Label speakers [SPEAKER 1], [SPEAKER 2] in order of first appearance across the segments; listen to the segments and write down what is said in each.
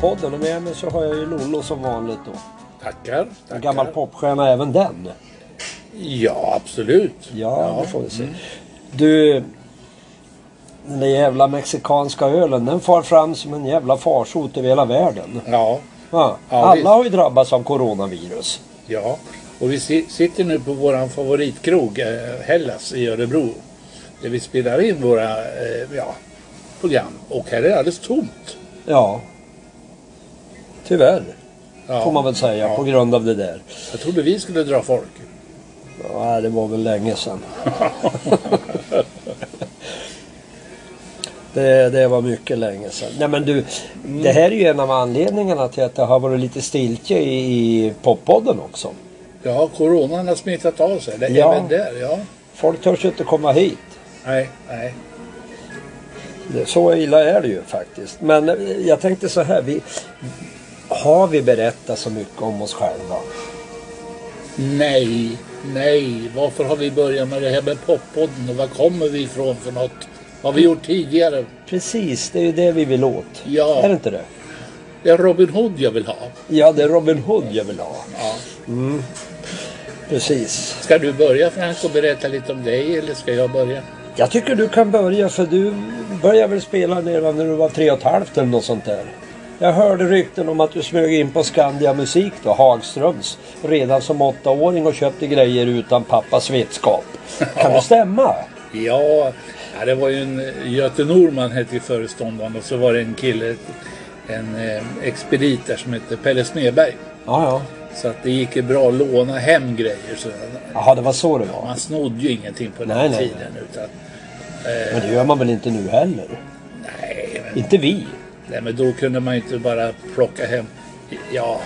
[SPEAKER 1] Poppodden och med mig så har jag ju Lollo som vanligt då.
[SPEAKER 2] Tackar.
[SPEAKER 1] En
[SPEAKER 2] tackar.
[SPEAKER 1] gammal popstjärna även den.
[SPEAKER 2] Ja, absolut.
[SPEAKER 1] Ja, det får vi se. Du, den där jävla mexikanska ölen den far fram som en jävla farsot över hela världen.
[SPEAKER 2] Ja,
[SPEAKER 1] Ja,
[SPEAKER 2] Ja,
[SPEAKER 1] alla
[SPEAKER 2] visst.
[SPEAKER 1] har ju drabbats av coronavirus.
[SPEAKER 2] ja. Och vi si- sitter nu på våran favoritkrog, eh, Hellas i Örebro. Där vi spelar in våra eh, ja, program. Och här är det alldeles tomt.
[SPEAKER 1] Ja. Tyvärr,
[SPEAKER 2] Ja.
[SPEAKER 1] får man väl säga,
[SPEAKER 2] Ja.
[SPEAKER 1] på grund av det där.
[SPEAKER 2] Jag trodde vi skulle dra folk.
[SPEAKER 1] Ja, det var väl länge sedan. det, det var mycket länge sedan. Nej men du, det här är ju en av anledningarna till att det har varit lite stiltje i, i poppodden också.
[SPEAKER 2] Ja, coronan har smittat av sig. Det är
[SPEAKER 1] Ja.
[SPEAKER 2] även där, ja.
[SPEAKER 1] Folk törs ju inte komma hit.
[SPEAKER 2] Nej, nej.
[SPEAKER 1] Det, så illa är det ju faktiskt. Men eh, jag tänkte så här. Vi, har vi berättat så mycket om oss själva?
[SPEAKER 2] Nej, nej. Varför har vi börjat med det här med poppodden och var kommer vi ifrån för något? Vad har vi gjort tidigare?
[SPEAKER 1] Precis, det är ju det vi vill åt.
[SPEAKER 2] Ja.
[SPEAKER 1] Är det inte det?
[SPEAKER 2] Det är Robin Hood jag vill ha.
[SPEAKER 1] Ja, det är Robin Hood jag vill ha.
[SPEAKER 2] Ja.
[SPEAKER 1] Precis.
[SPEAKER 2] Ska du börja Frank och berätta lite om dig eller ska jag börja?
[SPEAKER 1] Jag tycker du kan börja för du började väl spela redan när du var tre och ett halvt eller något sånt där. Jag hörde rykten om att du smög in på Skandia Musik då, Hagströms, redan som åttaåring och köpte grejer utan pappas vetskap. Kan det stämma?
[SPEAKER 2] Ja, det var ju en Göte Norman hette föreståndaren och så var det en kille, en eh, expedit där som hette Pelle Smedberg.
[SPEAKER 1] Ja, ja.
[SPEAKER 2] Så att det gick ju bra att låna hem grejer. Så
[SPEAKER 1] Jaha, det var så det var.
[SPEAKER 2] man snodde ju ingenting på den
[SPEAKER 1] Nej, nej,
[SPEAKER 2] tiden. Utan, eh,
[SPEAKER 1] Men det gör man väl inte nu heller?
[SPEAKER 2] nej, men,
[SPEAKER 1] Inte vi
[SPEAKER 2] nej, men då kunde man ju inte bara plocka hem, ja,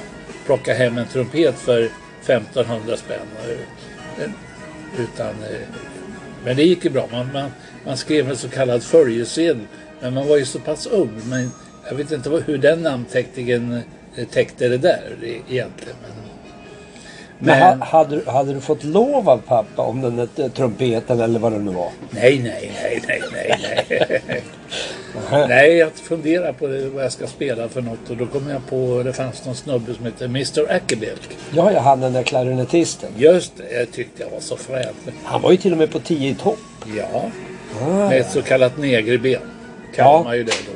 [SPEAKER 2] plocka hem en trumpet för 1500 spänn. Eh, utan, eh, men det gick ju bra. Man, man, man skrev en så kallad följesedel. Men man var ju så pass ung. Men jag vet inte hur den namnteckningen eh, täckte det där egentligen. Men,
[SPEAKER 1] men,
[SPEAKER 2] men
[SPEAKER 1] ha, hade, du- hade du fått lov av pappa om den där trumpeten eller vad det nu var?
[SPEAKER 2] nej, nej, nej, nej, nej, nej. Nej, jag funderar på det, vad jag ska spela för något. Och då kom jag på, det fanns någon snubbe som hette Mr Ackerbilk.
[SPEAKER 1] Ja, jag hade den där klarinettisten.
[SPEAKER 2] Just det, jag tyckte jag var så frän.
[SPEAKER 1] Han var ju till och med på 10 i topp.
[SPEAKER 2] Ja,
[SPEAKER 1] Ah,
[SPEAKER 2] med ett så kallat negerben. Kallar
[SPEAKER 1] Ja.
[SPEAKER 2] man ju det då.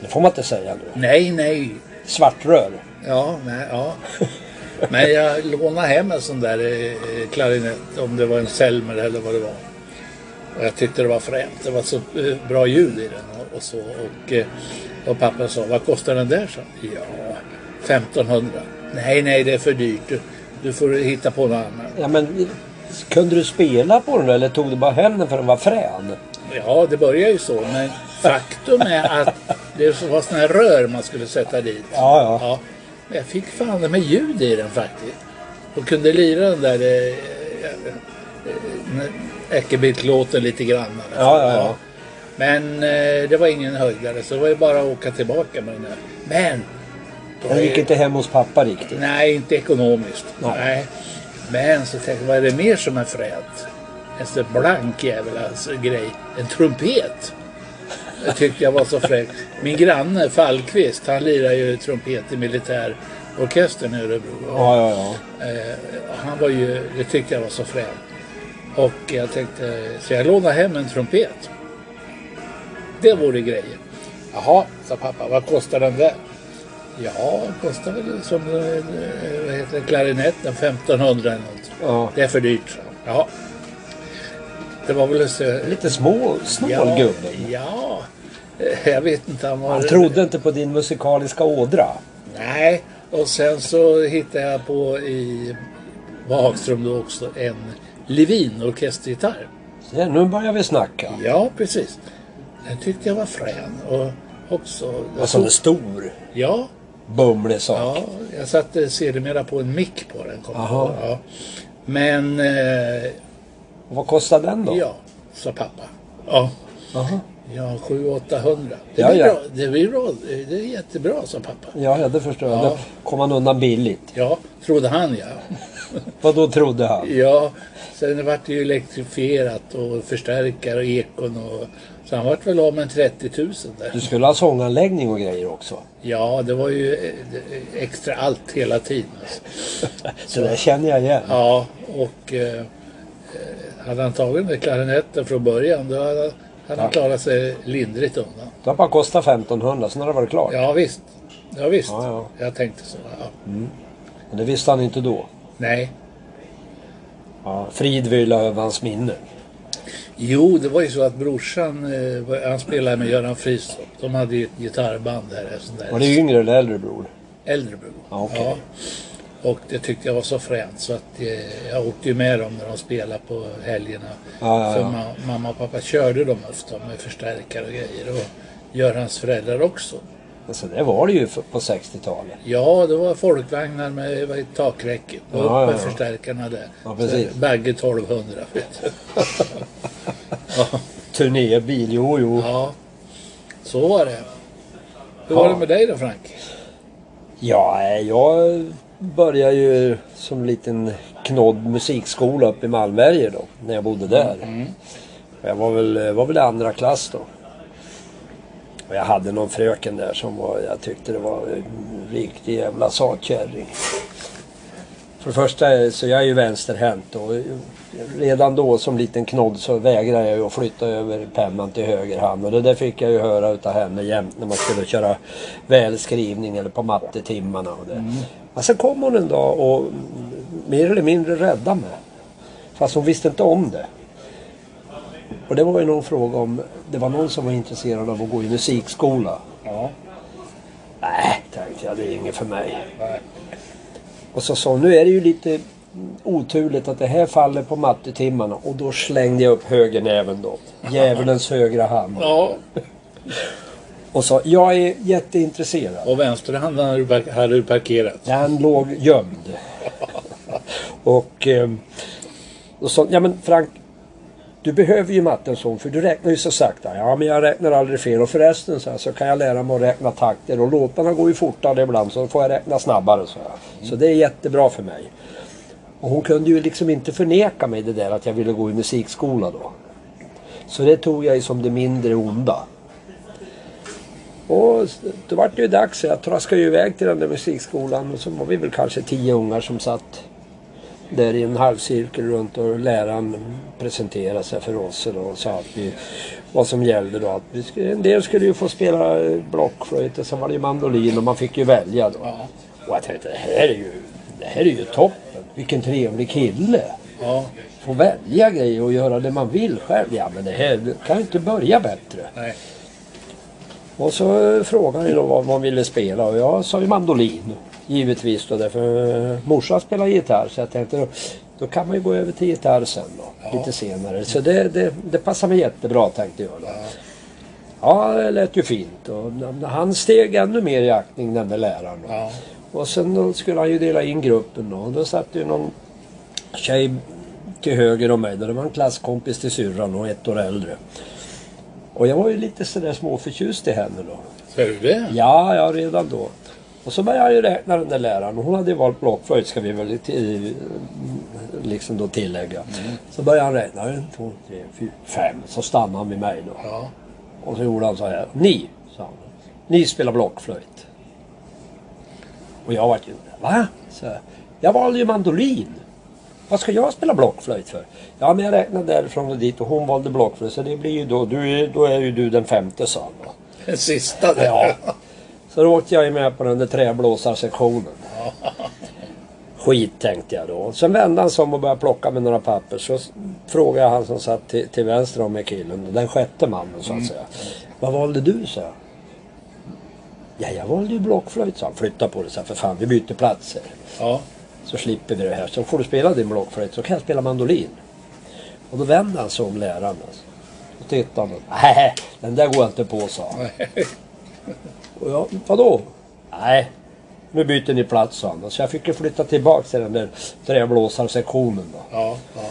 [SPEAKER 1] det får man inte säga nu.
[SPEAKER 2] Nej, nej.
[SPEAKER 1] Svartrör.
[SPEAKER 2] Ja, nej, ja. Men jag lånade hem en sån där eh, klarinett, om det var en Selmer eller vad det var. Och jag tyckte det var fränt. Det var så eh, bra ljud i den och, och så. Och, eh, och pappa sa, vad kostar den där? Så, ja, 1500. Nej, nej, det är för dyrt. Du, du får hitta på något annat.
[SPEAKER 1] Ja, men kunde du spela på den eller tog du bara hem den för den var frän?
[SPEAKER 2] Ja, det börjar ju så. Men faktum är att det var såna här rör man skulle sätta dit.
[SPEAKER 1] Ja, ja.
[SPEAKER 2] Ja, men jag fick fan med ljud i den faktiskt. Och kunde lira den där eh, eh, Eckerbilt-låten lite grann. alltså.
[SPEAKER 1] Ja, ja, ja.
[SPEAKER 2] Men eh, det var ingen höjdare så det var ju bara att åka tillbaka med den där. Men!
[SPEAKER 1] Den
[SPEAKER 2] är-
[SPEAKER 1] gick inte hem hos pappa riktigt.
[SPEAKER 2] Nej, inte ekonomiskt.
[SPEAKER 1] Nej.
[SPEAKER 2] Nej. Men så tänkte jag, vad är det mer som är fränt? En sån blank jävla alltså, grej. En trumpet. Det tyckte jag var så fräckt. Min granne Fallqvist, han lirar ju trumpet i militärorkestern i Örebro.
[SPEAKER 1] Ja, ja, ja.
[SPEAKER 2] Eh, han var ju, det tyckte jag var så fränt. Och jag tänkte, så jag lånade hem en trumpet. Det vore grejen. Jaha, sa pappa, vad kostar den där? Ja, kostar väl som eh, vad heter det, klarinetten, 1500 eller något.
[SPEAKER 1] ja.
[SPEAKER 2] Det är för dyrt, han. Ja. Det var väl så...
[SPEAKER 1] Lite små, snål
[SPEAKER 2] Ja,
[SPEAKER 1] gubben.
[SPEAKER 2] ja, jag vet inte. Han var...
[SPEAKER 1] Han trodde inte på din musikaliska ådra.
[SPEAKER 2] Nej, och sen så hittade jag på i Hagström då också en Levin orkestergitarr.
[SPEAKER 1] Så nu börjar vi snacka.
[SPEAKER 2] Ja, precis. Den tyckte jag var frän och också...
[SPEAKER 1] Och så en stor
[SPEAKER 2] Ja,
[SPEAKER 1] bumlig sak.
[SPEAKER 2] ja, jag satte sedermera på en mick på den.
[SPEAKER 1] Aha.
[SPEAKER 2] ihåg. Ja. Men, eh,
[SPEAKER 1] vad kostar den då?
[SPEAKER 2] ja, sa pappa. Ja,
[SPEAKER 1] Jaha.
[SPEAKER 2] Ja 700-800. Det
[SPEAKER 1] Ja,
[SPEAKER 2] blir
[SPEAKER 1] ja.
[SPEAKER 2] bra. Det blir bra. Det är jättebra, sa pappa.
[SPEAKER 1] Ja, det förstår jag.
[SPEAKER 2] Ja.
[SPEAKER 1] Då kom han undan billigt.
[SPEAKER 2] Ja, trodde han ja.
[SPEAKER 1] Vad då trodde han?
[SPEAKER 2] Ja, sen vart det ju elektrifierat och förstärkare och ekon och Så han vart väl av med 30 000 där.
[SPEAKER 1] Du skulle ha sånganläggning och grejer också.
[SPEAKER 2] Ja, det var ju eh, extra allt hela tiden.
[SPEAKER 1] Så det känner jag igen.
[SPEAKER 2] Ja, och eh, eh, hade han tagit den klarinetten från början då hade, han klarat sig lindrigt undan.
[SPEAKER 1] Det har bara kostat 1500, sen har det varit klart.
[SPEAKER 2] Ja visst. Ja visst.
[SPEAKER 1] Ja, ja.
[SPEAKER 2] Jag tänkte så. Ja.
[SPEAKER 1] Men det visste han inte då.
[SPEAKER 2] Nej.
[SPEAKER 1] Ja, frid vila över hans minne.
[SPEAKER 2] Jo, det var ju så att brorsan, eh, han spelade med Göran Fristorp. De hade ju ett gitarrband där. en sån där
[SPEAKER 1] Var det yngre eller äldre bror?
[SPEAKER 2] Äldre bror.
[SPEAKER 1] Ja, okej.
[SPEAKER 2] Och det tyckte jag var så fränt så att eh, jag åkte ju med dem när de spelade på helgerna.
[SPEAKER 1] Ja, ja,
[SPEAKER 2] För
[SPEAKER 1] ja.
[SPEAKER 2] ma- mamma och pappa körde dem ofta med förstärkare och grejer. Och Görans föräldrar också.
[SPEAKER 1] Alltså det var det ju på 60-talet.
[SPEAKER 2] Ja, det var folkvagnar med takräcke. Och
[SPEAKER 1] Ja, ja, ja.
[SPEAKER 2] förstärkarna där.
[SPEAKER 1] Ja, precis.
[SPEAKER 2] Så Bagge 1200. Vet du. ja,
[SPEAKER 1] Turnébil, jo jo.
[SPEAKER 2] ja, så var det. Hur
[SPEAKER 1] Ja.
[SPEAKER 2] var det med dig då Frank?
[SPEAKER 1] Ja, eh, jag började ju som liten knodd musikskola uppe i Malmberget då. När jag bodde där. Jag var väl, var väl i andra klass då. Och jag hade någon fröken där som var, jag tyckte det var en riktig jävla satkärring. För det första så jag är ju vänsterhänt och redan då som liten knodd så vägrade jag ju att flytta över pennan till höger hand. Och det där fick jag ju höra utav henne jämt när man skulle köra välskrivning eller på mattetimmarna. Och det. Men sen kom hon en dag och mer eller mindre räddade mig. Fast hon visste inte om det. Och det var ju någon fråga om det var någon som var intresserad av att gå i musikskola.
[SPEAKER 2] Ja.
[SPEAKER 1] Nej, tänkte jag, det är inget för mig.
[SPEAKER 2] Nej.
[SPEAKER 1] Och så sa nu är det ju lite oturligt att det här faller på mattetimmarna. Och då slängde jag upp högernäven då. Djävulens högra hand.
[SPEAKER 2] ja.
[SPEAKER 1] Och sa, jag är jätteintresserad.
[SPEAKER 2] Och vänsterhanden hade du parkerat.
[SPEAKER 1] Den låg gömd. Och eh, då sa hon, ja men Frank, du behöver ju matten så för du räknar ju så sakta. Ja men jag räknar aldrig fel och förresten så, här, så kan jag lära mig att räkna takter och låtarna går ju fortare ibland så får jag räkna snabbare. Så, här. så det är jättebra för mig. Och hon kunde ju liksom inte förneka mig det där att jag ville gå i musikskola då. Så det tog jag ju som det mindre onda. Och då var det ju dags. Jag traskade ju iväg till den där musikskolan. Och så var vi väl kanske tio ungar som satt där i en halvcirkel runt och läraren presenterade sig för oss och sa att vi, vad som gällde då. Att vi skulle, en del skulle ju få spela eh, blockflöjt och sen var det ju mandolin och man fick ju välja då.
[SPEAKER 2] Ja.
[SPEAKER 1] Och jag tänkte det här är ju, det här är ju toppen. Vilken trevlig kille.
[SPEAKER 2] Ja.
[SPEAKER 1] Få välja grejer och göra det man vill själv. Ja men det här kan ju inte börja bättre.
[SPEAKER 2] Nej.
[SPEAKER 1] Och så frågade han ju då vad man ville spela och jag sa ju mandolin. Givetvis då därför eh, morsan spelar gitarr så jag tänkte då, då kan man ju gå över till gitarr sen då.
[SPEAKER 2] Ja.
[SPEAKER 1] Lite senare. Så det, det, det passar mig jättebra tänkte jag då. Ja det lät ju fint och han steg ännu mer i aktning den där läraren. Då.
[SPEAKER 2] Ja.
[SPEAKER 1] Och sen då skulle han ju dela in gruppen då. Och då satt ju någon tjej till höger om mig. Då det var en klasskompis till syrran och ett år äldre. Och jag var ju lite sådär småförtjust i henne då.
[SPEAKER 2] Ser du det?
[SPEAKER 1] Ja, ja redan då. Och så började jag ju räkna den där läraren. Hon hade ju valt blockflöjt ska vi väl liksom då tillägga. Så började han räkna. En, två, tre, fyra, fem. Så stannade han vid mig då.
[SPEAKER 2] Ja.
[SPEAKER 1] Och så gjorde han så här. Ni, sa han. Ni spelar blockflöjt. Och jag vart ju, va? Så jag, jag valde ju mandolin. Vad ska jag spela blockflöjt för? Ja men jag räknade därifrån och dit och hon valde blockflöjt. Så det blir ju då, du, då är ju du den femte sa han.
[SPEAKER 2] Den sista där.
[SPEAKER 1] Ja. Så då åkte jag ju med på den där träblåsarsektionen. Skit tänkte jag då. Sen vände han sig om och började plocka med några papper. Så frågade jag han som satt till, till vänster om mig killen. Den sjätte mannen så att säga. Vad valde du? sa jag. Ja, jag valde ju blockflöjt sa han. Flytta på det så här, för fan vi byter platser.
[SPEAKER 2] Ja.
[SPEAKER 1] Så slipper vi det här. Så får du spela din blockflöjt så kan jag spela mandolin. Och då vände han sig om läraren. Alltså. Och tittade han. Nej, den där går jag inte på sa han. Och jag, vadå? Nej, nu byter ni plats sa han. Så jag fick ju flytta tillbaka till den där träblåsarsektionen då.
[SPEAKER 2] Ja. Ja.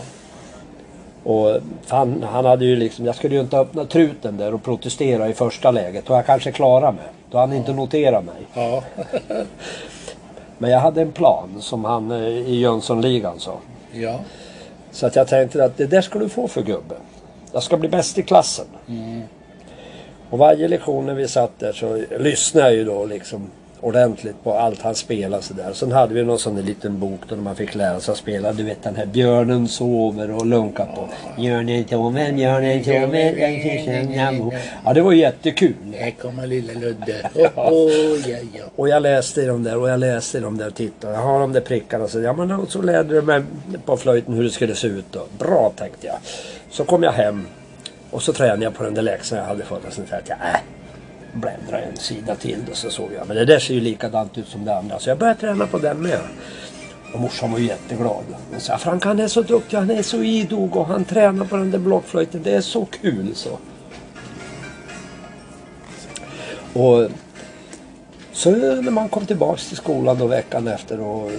[SPEAKER 1] Och fan, han hade ju liksom, jag skulle ju inte öppna truten där och protestera i första läget. Och jag kanske klarar mig. Då han inte notera mig.
[SPEAKER 2] Ja.
[SPEAKER 1] Men jag hade en plan som han eh, i Jönssonligan sa.
[SPEAKER 2] Ja.
[SPEAKER 1] Så att jag tänkte att det där ska du få för gubben. Jag ska bli bäst i klassen. Och varje lektion när vi satt där så lyssnade jag ju då liksom ordentligt på allt han spelade sådär. Sen hade vi någon sån där liten bok där man fick lära sig att spela. Du vet den här Björnen sover och lunka på. Björnen sover, björnen sover. Ja det var jättekul.
[SPEAKER 2] Här kommer lilla Ludde. Oh, oh, ja, ja.
[SPEAKER 1] Och jag läste i de där och jag läste i de där och tittade. Jag har de där prickarna. Så, ja, men så lärde de mig på flöjten hur det skulle se ut. Då. Bra tänkte jag. Så kom jag hem och så tränade jag på den där läxan jag hade fått. Och så tänkte jag, äh, bläddra en sida till. Och så såg jag, men det där ser ju likadant ut som det andra. Så jag började träna på den med. Och morsan var ju jätteglad. Hon sa, Frank han är så duktig, han är så idog och han tränar på den där blockflöjten. Det är så kul så. Och så när man kom tillbaks till skolan då veckan efter och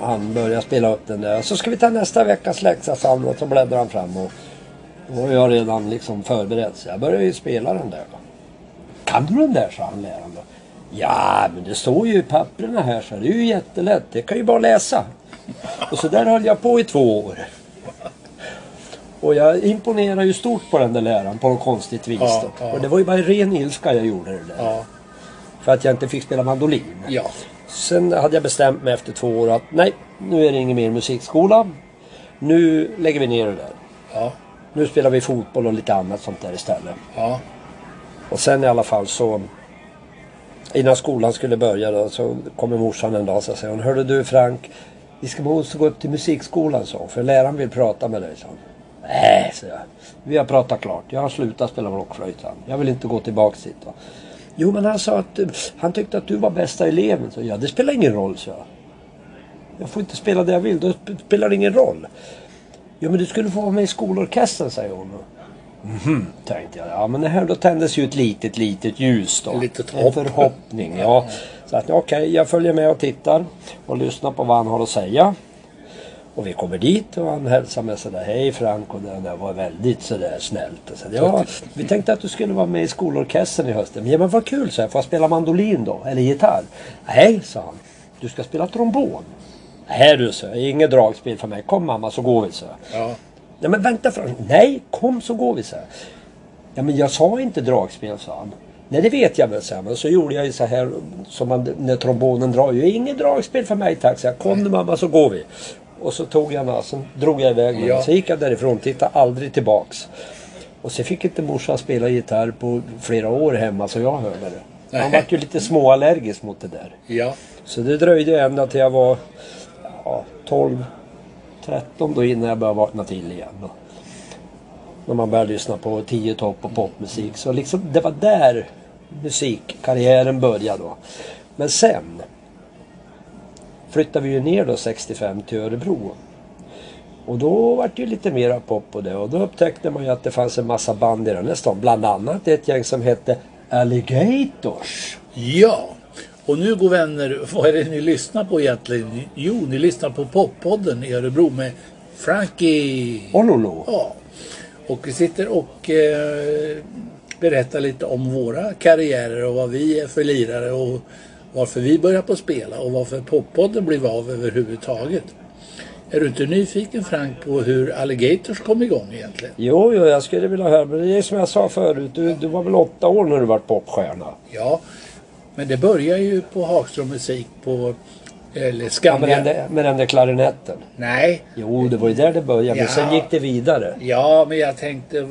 [SPEAKER 1] han började spela upp den där. Så ska vi ta nästa veckas läxa sa han och så bläddrade han fram och då var jag redan liksom förberedd så jag började ju spela den där. Då. Kan du den där sa han läraren då. Ja men det står ju i papperna här så det är ju jättelätt. Det kan ju bara läsa. Och så där höll jag på i två år. Och jag imponerade ju stort på den där läraren på något konstigt vis.
[SPEAKER 2] Ja, ja.
[SPEAKER 1] Och det var ju bara ren ilska jag gjorde det där.
[SPEAKER 2] Ja,
[SPEAKER 1] För att jag inte fick spela mandolin. Sen hade jag bestämt mig efter två år att nej, nu är det ingen mer musikskola. Nu lägger vi ner det där. Nu spelar vi fotboll och lite annat sånt där istället. Och sen i alla fall så Innan skolan skulle börja då så kommer morsan en dag och säger hon Hörde du Frank Vi ska måste gå upp till musikskolan så för läraren vill prata med dig så. Nej, säger jag. Vi har pratat klart. Jag har slutat spela blockflöjt. sa han. Jag vill inte gå tillbaks dit. Då. Jo men han sa att han tyckte att du var bästa eleven. Så, ja det spelar ingen roll så jag. Jag får inte spela det jag vill. Då spelar det ingen roll. Jo men du skulle få vara med i skolorkestern säger hon. Mhm, tänkte jag. Ja men det här då tändes ju ett litet, litet ljus då.
[SPEAKER 2] Litet
[SPEAKER 1] en
[SPEAKER 2] hopp.
[SPEAKER 1] förhoppning, ja. Så att okej, jag följer med och tittar och lyssnar på vad han har att säga. Och vi kommer dit och han hälsar med sådär, hej Frank och det var väldigt sådär snällt. Och så, ja, vi tänkte att du skulle vara med i skolorkestern i hösten. Ja men vad kul, så jag. Får jag spela mandolin då? Eller gitarr? Nej, sa han. Du ska spela trombon. Nej du, så inget dragspel för mig. Kom mamma så går vi, så.
[SPEAKER 2] ja.
[SPEAKER 1] Nej men vänta Frank. Nej, kom så går vi så här. Ja men jag sa inte dragspel sa han. Nej det vet jag väl så här. Men så gjorde jag ju så här som man, när trombonen drar ju. Inget dragspel för mig tack. Så jag, kom nu mamma så går vi. Och så tog jag den sen drog jag iväg med
[SPEAKER 2] Ja.
[SPEAKER 1] Så gick jag därifrån, tittade aldrig tillbaks. Och så fick inte morsan spela gitarr på flera år hemma så jag hörde det. Han var ju lite småallergisk mot det där.
[SPEAKER 2] ja.
[SPEAKER 1] Så det dröjde ända till jag var ja, 12, 13 då innan jag började vakna till igen. Då. När man började lyssna på 10 topp och popmusik. Så liksom, det var där musikkarriären började då. Men sen flyttade vi ju ner då 65 till Örebro. Och då var det ju lite mera pop på det och då upptäckte man ju att det fanns en massa band i den här stan. Bland annat ett gäng som hette Alligators.
[SPEAKER 2] Ja, och nu går vänner, vad är det ni lyssnar på egentligen? Jo, ni lyssnar på Poppodden i Örebro med Frankie.
[SPEAKER 1] Ololo.
[SPEAKER 2] Ja, och vi sitter och eh, berättar lite om våra karriärer och vad vi är för lirare och varför vi börjar på spela och varför Poppodden blev av överhuvudtaget. Är du inte nyfiken Frank på hur Alligators kom igång egentligen?
[SPEAKER 1] Jo, jo, jag skulle vilja höra. Men det är som jag sa förut. Du, du var väl åtta år när du var popstjärna?
[SPEAKER 2] Ja, men det börjar ju på Hagström Musik på eller
[SPEAKER 1] Ja, med,
[SPEAKER 2] Skandia.
[SPEAKER 1] den där, med den där klarinetten.
[SPEAKER 2] Nej,
[SPEAKER 1] Jo, det var ju där det började. Men
[SPEAKER 2] Ja.
[SPEAKER 1] sen gick det vidare.
[SPEAKER 2] ja men jag tänkte eh,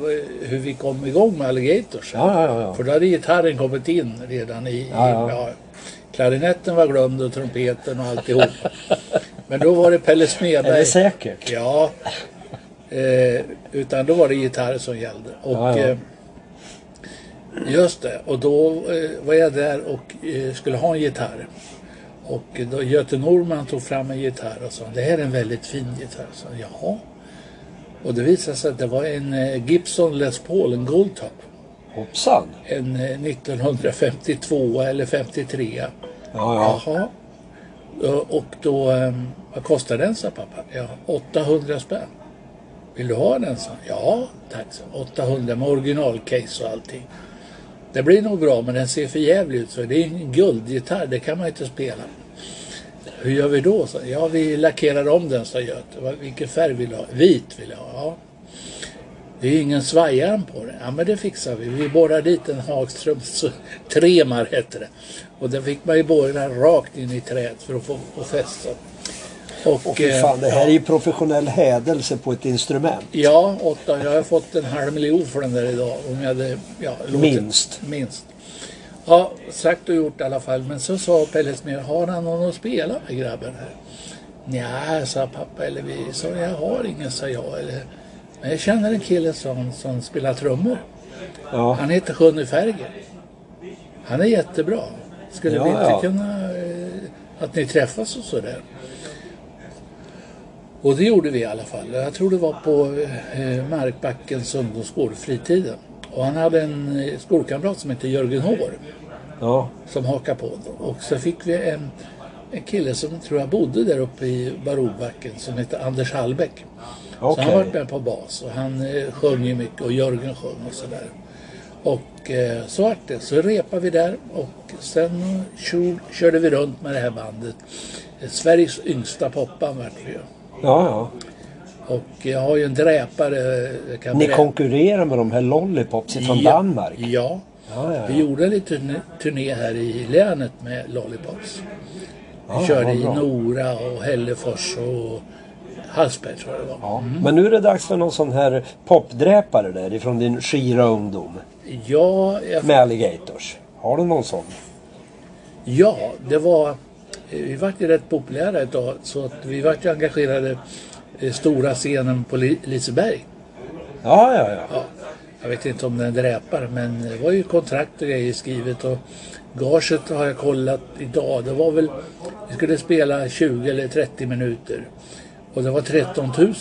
[SPEAKER 2] hur vi kom igång med Alligators.
[SPEAKER 1] Ja, ja, ja.
[SPEAKER 2] För då hade gitarren kommit in redan i...
[SPEAKER 1] Ja, ja.
[SPEAKER 2] ja, klarinetten var glömd och trumpeten och alltihop. Men då var det Pelle
[SPEAKER 1] Är
[SPEAKER 2] Smedberg.
[SPEAKER 1] det säkert?
[SPEAKER 2] Ja. Eh, utan då var det gitarr som gällde. Och,
[SPEAKER 1] Ja, ja.
[SPEAKER 2] Eh, just det. Och då eh, var jag där och eh, skulle ha en gitarr. Och då Göte Norman tog fram en gitarr och sa det här är en väldigt fin gitarr. Så, Jaha. Och det visade sig att det var en eh, Gibson Les Paul, en Goldtop.
[SPEAKER 1] Hoppsan.
[SPEAKER 2] En eh, 1952 eller 53.
[SPEAKER 1] Ja, ja.
[SPEAKER 2] Jaha. Och- då, ehm, vad kostar den sa pappa? Ja, 800 spänn. Vill du ha den? sa. Ja, tack. sa han. 800 med originalcase och allting. Det blir nog bra men den ser för jävligt ut. Så det är en guldgitarr, det kan man inte spela. Hur gör vi då? Så, Ja, vi lackerar om den, sa Göte. Vilken färg vill du ha? Vit vill jag ha. Ja. Det är ingen svajarm på den. Ja men det fixar vi. Vi borrar dit en Hagströms tremar hette det. Och den fick man ju borra rakt in i träet för att få, få fästa.
[SPEAKER 1] Och fy
[SPEAKER 2] eh,
[SPEAKER 1] fan, det här
[SPEAKER 2] ja.
[SPEAKER 1] är ju professionell hädelse på ett instrument.
[SPEAKER 2] Ja, åtta. Jag har fått en halv miljon för den där idag. Om jag hade, ja,
[SPEAKER 1] Minst.
[SPEAKER 2] Minst. Ja, sagt och gjort i alla fall. Men så sa Pelle Smer, har han någon att spela med grabben här? Nja, sa pappa. Eller vi sa, jag har ingen, sa jag. Eller, men jag känner en kille som, som spelar trummor.
[SPEAKER 1] Ja.
[SPEAKER 2] Han heter Sjunne Ferger. Han är jättebra. Skulle
[SPEAKER 1] Ja,
[SPEAKER 2] vi inte
[SPEAKER 1] ja.
[SPEAKER 2] kunna eh, att ni träffas och sådär? Och det gjorde vi i alla fall. Jag tror det var på eh, Markbackens ungdomsgård, fritiden. Och han hade en eh, skolkamrat som hette Jörgen Hår
[SPEAKER 1] Ja.
[SPEAKER 2] som hakade på. Och så fick vi en, en kille som tror jag bodde där uppe i Barobacken som hette Anders Hallbäck. Så
[SPEAKER 1] Okej.
[SPEAKER 2] han var med på bas och han eh, sjöng ju mycket och Jörgen sjöng och sådär. Och eh, så vart det. Så repade vi där och sen tjo, körde vi runt med det här bandet. Eh, Sveriges yngsta popband vart vi ju.
[SPEAKER 1] Ja, ja.
[SPEAKER 2] Och jag har ju en dräpare. kan
[SPEAKER 1] Ni konkurrerar med de här Lollipops från
[SPEAKER 2] Ja,
[SPEAKER 1] Danmark.
[SPEAKER 2] Ja.
[SPEAKER 1] Ja, ja,
[SPEAKER 2] Vi gjorde lite turné, turné här i länet med Lollipops. Vi
[SPEAKER 1] Ja,
[SPEAKER 2] körde i. Nora och Hällefors och Hallsberg tror jag det var.
[SPEAKER 1] Ja. Men nu är det dags för någon sån här popdräpare där ifrån din skira ungdom.
[SPEAKER 2] Ja, jag,
[SPEAKER 1] Med alligators. Har du någon sån?
[SPEAKER 2] ja, det var... eh, Vi vart ju rätt populära ett tag så att vi vart ju engagerade i stora scenen på Li- Liseberg.
[SPEAKER 1] Ja, ja, ja.
[SPEAKER 2] Ja, jag vet inte om den dräpar men det var ju kontrakt och grejer skrivet och gaget har jag kollat idag. Det var väl, vi skulle spela 20 eller 30 minuter och det var 13 000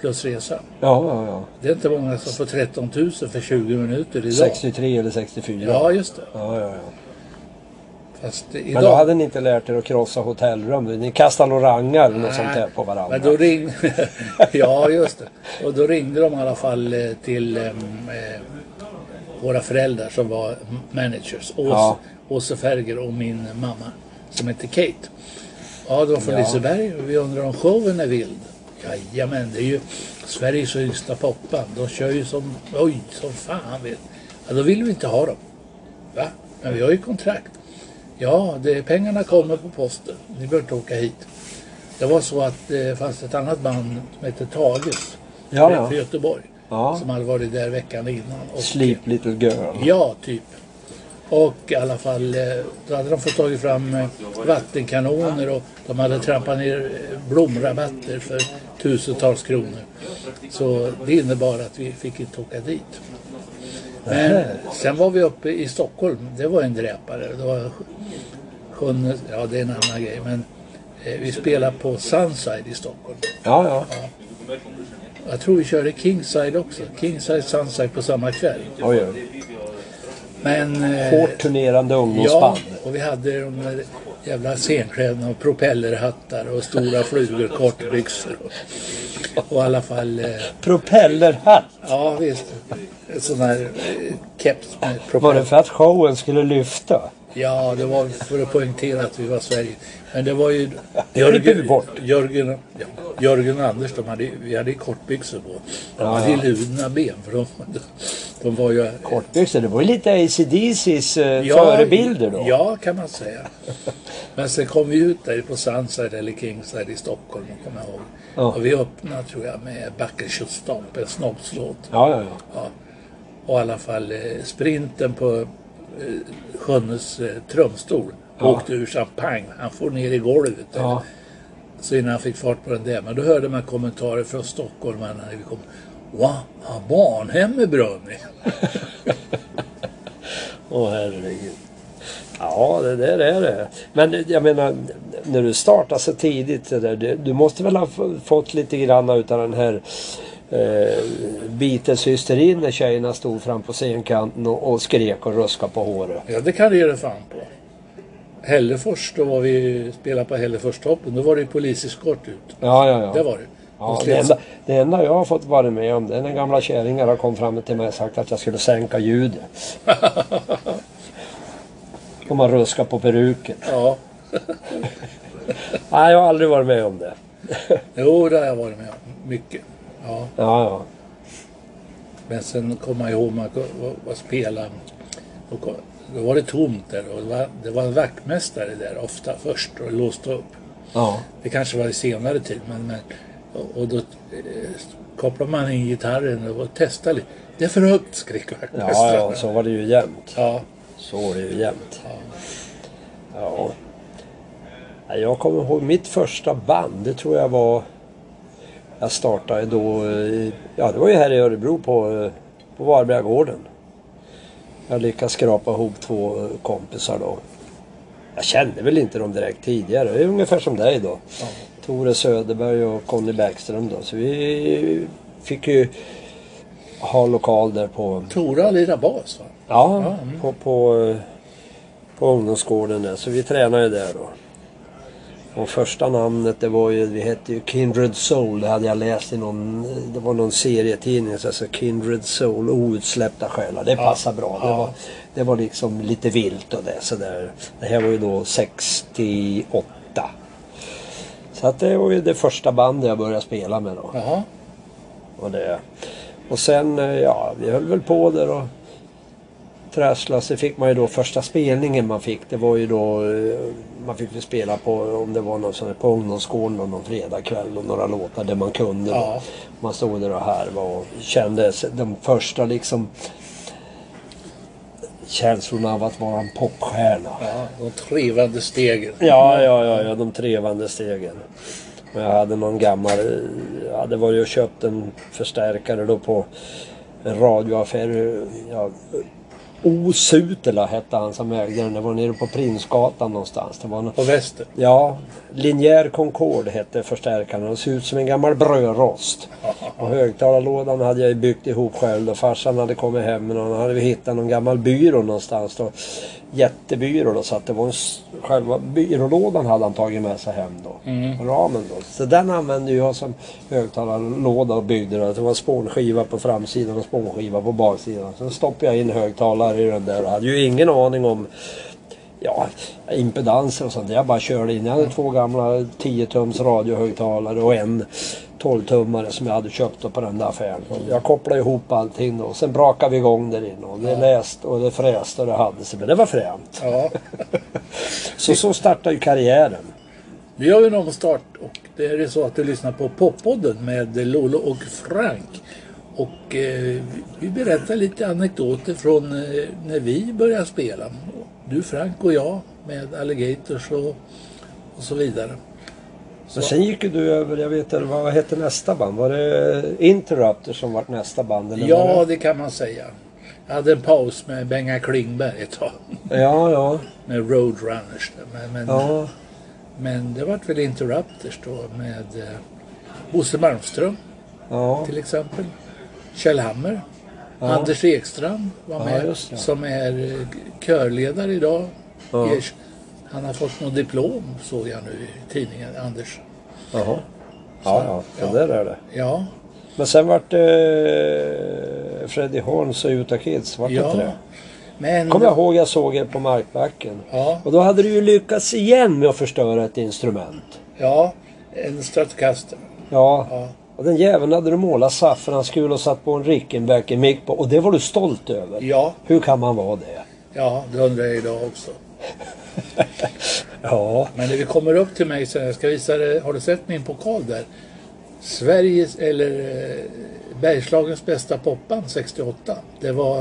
[SPEAKER 2] plus resa.
[SPEAKER 1] Ja, ja, ja.
[SPEAKER 2] Det är inte många som får 13 000 för 20 minuter idag.
[SPEAKER 1] 63 eller 64.
[SPEAKER 2] Ja, just det.
[SPEAKER 1] Ja, ja, ja. Men då hade ni inte lärt er att krossa hotellrum. Ni kastade några rangar eller något sånt där på varandra.
[SPEAKER 2] Men då ringde... ja, just det. Och då ringde de i alla fall eh, till eh, eh, våra föräldrar som var managers. Ås,
[SPEAKER 1] Ja.
[SPEAKER 2] Åse Ferger och min mamma som hette Kate. Ja, det var från
[SPEAKER 1] Ja.
[SPEAKER 2] Liseberg och vi undrar om showen är vild. Jajamän, det är ju Sveriges yngsta popband. De kör ju som, oj, som fan vet. Ja, då vill vi inte ha dem. Va? Men vi har ju kontrakt. Ja, det, pengarna kommer på posten. Ni behöver inte åka hit. Det var så att det fanns ett annat band som hette Tages.
[SPEAKER 1] Ja, ja.
[SPEAKER 2] För Göteborg.
[SPEAKER 1] Ja.
[SPEAKER 2] Som hade varit där veckan innan. Och,
[SPEAKER 1] Sleep little girl.
[SPEAKER 2] Ja, typ. Och i alla fall, eh, då hade de fått tagit fram eh, vattenkanoner och de hade trampat ner eh, blomrabatter för tusentals kronor. Så det innebar att vi fick inte åka dit. Men sen var vi uppe i Stockholm. Det var en dräpare. Det var sjunde, ja det är en annan grej. Men eh, vi spelade på Sunside i Stockholm.
[SPEAKER 1] Ja, ja.
[SPEAKER 2] Jag tror vi körde Kingside också. Kingside, Sunside på samma kväll.
[SPEAKER 1] Oj, oj.
[SPEAKER 2] Men... eh,
[SPEAKER 1] Hårt turnerande
[SPEAKER 2] Ja,
[SPEAKER 1] ungdomsband.
[SPEAKER 2] och vi hade de jävla scenkläderna och propellerhattar och stora flugor, kortbyxor. Och, och i alla fall, eh,
[SPEAKER 1] Propellerhatt.
[SPEAKER 2] ja visst. En sån här eh, keps med
[SPEAKER 1] Var det
[SPEAKER 2] propeller.
[SPEAKER 1] för att showen skulle lyfta?
[SPEAKER 2] Ja, det var för att poängtera att vi var Sverige. Men det var ju. Jörgen, ja, Jörgen och Anders, de hade, vi hade kortbyxor på. De
[SPEAKER 1] Ja,
[SPEAKER 2] hade ju
[SPEAKER 1] ja.
[SPEAKER 2] ludna ben för de, de var ju...
[SPEAKER 1] Kortbyxor, det var ju lite ACDCs eh, förebilder då.
[SPEAKER 2] Ja, kan man säga. Men sen kom vi ut där på Sunside eller Kingside i Stockholm, kommer jag ihåg.
[SPEAKER 1] Ja.
[SPEAKER 2] Och vi öppnade, tror jag, med Backe-Stomp, en snobbslåt.
[SPEAKER 1] Ja, ja, ja.
[SPEAKER 2] Ja. Och i alla fall eh, sprinten på Sjönnes eh, trumstol
[SPEAKER 1] Ja.
[SPEAKER 2] åkte ur champagne. Han får ner i golvet.
[SPEAKER 1] Ja.
[SPEAKER 2] Så innan han fick fart på den där. Men då hörde man kommentarer från stockholmarna när vi kom. Wow, har barnhemmet brunnit?
[SPEAKER 1] Åh herregud. Ja, det där är det. Men jag menar, när du startade så tidigt så där, du, måste väl ha fått lite grann utav den här eh, Beatles-hysterin när tjejerna stod fram på scenkanten och, och skrek och ruskade på håret.
[SPEAKER 2] Ja, det kan du ge dig fan på. Hällefors, då var vi spelade på Hälleforstoppen. Då var det poliseskort ut.
[SPEAKER 1] Ja, ja, ja.
[SPEAKER 2] Det var det.
[SPEAKER 1] Ja,
[SPEAKER 2] De
[SPEAKER 1] det, enda, det enda jag har fått vara med om det är när gamla kärringar har kommit fram till mig och sagt att jag skulle sänka ljudet. Och man ruskar på peruken.
[SPEAKER 2] Ja,
[SPEAKER 1] Nej, jag har aldrig varit med om det.
[SPEAKER 2] jo det har jag varit med om. Mycket. Ja.
[SPEAKER 1] Ja, ja.
[SPEAKER 2] Men sen kommer jag ihåg man var, spela. Och då var det tomt där och det var, det var en vaktmästare där ofta först och låste upp.
[SPEAKER 1] Ja.
[SPEAKER 2] Det kanske var i senare tid men, men och, och då eh, kopplar man in gitarren och testar lite. Det är för högt skrek
[SPEAKER 1] Ja,
[SPEAKER 2] vaktmästaren.
[SPEAKER 1] ja, så var det ju jämt.
[SPEAKER 2] ja.
[SPEAKER 1] Så var det ju jämt. Ja. Ja, Jag kommer ihåg mitt första band. Det tror jag var... Jag startade då... i- Ja, det var ju här i Örebro på, eh, på Varbergagården. Jag lyckades skrapa ihop två eh, kompisar då. Jag kände väl inte dem direkt tidigare. Det är ungefär som dig då.
[SPEAKER 2] Ja.
[SPEAKER 1] Tore Söderberg och Conny Bäckström då. Så vi fick ju ha lokal där på...
[SPEAKER 2] Tora lirar bas va?
[SPEAKER 1] Ja,
[SPEAKER 2] Ja, mm.
[SPEAKER 1] på, på, eh, på ungdomsgården där. Så vi tränade där då. Och första namnet det var ju, vi hette ju Kindred Soul. Det hade jag läst i någon, det var någon serietidning. Så alltså Kindred Soul, outsläppta själar. Det
[SPEAKER 2] Ja,
[SPEAKER 1] passar bra. Det,
[SPEAKER 2] ja.
[SPEAKER 1] var, det var liksom lite vilt och det sådär. Det här var ju då 68. Så att det var ju det första bandet jag började spela med då.
[SPEAKER 2] Jaha.
[SPEAKER 1] Och, det. och sen, eh, ja, vi höll väl på där och trasslade. Så fick man ju då första spelningen man fick. Det var ju då, eh, man fick ju spela på, om det var någon sån här, på ungdomsgården någon fredagkväll och några låtar där man kunde.
[SPEAKER 2] Ja.
[SPEAKER 1] Man stod där och härvade och kände sig- de första liksom känslorna av att vara en popstjärna.
[SPEAKER 2] Ja, de trevande stegen.
[SPEAKER 1] Ja, ja, ja, ja, de trevande stegen. Och jag hade någon gammal, jag hade varit och köpt en förstärkare då på en radioaffär. Ja, O Sutela hette han som ägde den. Det var nere på Prinsgatan någonstans. Det var en,
[SPEAKER 2] På väster.
[SPEAKER 1] ja, Linjär Concorde hette förstärkaren. Den såg ut som en gammal brödrost. Och högtalarlådan hade jag byggt ihop själv och farsan hade kommit hem någon. Han hade hittat någon gammal byrå någonstans. Då. Jättebyrå då. Så att det var en, själva byrålådan hade han tagit med sig hem då.
[SPEAKER 2] Mm.
[SPEAKER 1] Ramen då. Så den använde jag som högtalarlåda och byggde då. Det var spånskiva på framsidan och spånskiva på baksidan. Sen stoppade jag in högtalare i den där och hade ju ingen aning om ja, impedanser och sånt. Jag bara körde in. Jag hade två gamla 10 tums radiohögtalare och en 12 tummare som jag hade köpt på den där affären. Jag kopplade ihop allting då. Sen brakade vi igång där inne och det läste och det fräste och det hade sig. Men det var fränt.
[SPEAKER 2] Ja.
[SPEAKER 1] Så så startade ju karriären.
[SPEAKER 2] Vi har ju en omstart och det är så att du lyssnar på Poppodden med Lolo och Frank. Och eh, vi berättar lite anekdoter från eh, när vi började spela. Du, Frank och jag med Alligators och, och så vidare.
[SPEAKER 1] Men sen gick ju du över, jag vet inte, vad hette nästa band? Var det Interrupter som var nästa band? Eller
[SPEAKER 2] Ja,
[SPEAKER 1] det...
[SPEAKER 2] det kan man säga. Jag hade en paus med Benga Klingberg ett tag.
[SPEAKER 1] Ja, ja.
[SPEAKER 2] Med Roadrunners. Men, men,
[SPEAKER 1] Ja,
[SPEAKER 2] men det vart väl Interrupters då med eh, Bosse Malmström
[SPEAKER 1] ja.
[SPEAKER 2] till exempel. Kjell Hammer.
[SPEAKER 1] Ja.
[SPEAKER 2] Anders Ekstrand var
[SPEAKER 1] Ja,
[SPEAKER 2] med.
[SPEAKER 1] just
[SPEAKER 2] som är eh, körledare idag.
[SPEAKER 1] Ja.
[SPEAKER 2] Han har fått något diplom såg jag nu i tidningen, Anders.
[SPEAKER 1] Jaha. Ja, ja. Så
[SPEAKER 2] Ja.
[SPEAKER 1] där är det.
[SPEAKER 2] Ja,
[SPEAKER 1] Men sen vart eh, Freddie Horns och Utah Kids, vart det inte
[SPEAKER 2] ja.
[SPEAKER 1] det?
[SPEAKER 2] Men...
[SPEAKER 1] Kommer jag ihåg jag såg er på Markbacken.
[SPEAKER 2] Ja,
[SPEAKER 1] Och då hade du ju lyckats igen med att förstöra ett instrument.
[SPEAKER 2] ja, en Stratocaster.
[SPEAKER 1] Ja.
[SPEAKER 2] Ja.
[SPEAKER 1] Och den jäveln hade du målat saffransgul och satt på en Rickenbacker mick på. Och det var du stolt över.
[SPEAKER 2] Ja,
[SPEAKER 1] Hur kan man vara det?
[SPEAKER 2] ja, det undrar jag idag också.
[SPEAKER 1] Ja.
[SPEAKER 2] Men när vi kommer upp till mig sen, jag ska visa dig, har du sett min pokal där? Sveriges, eller eh, Bergslagens bästa popband 68. Det var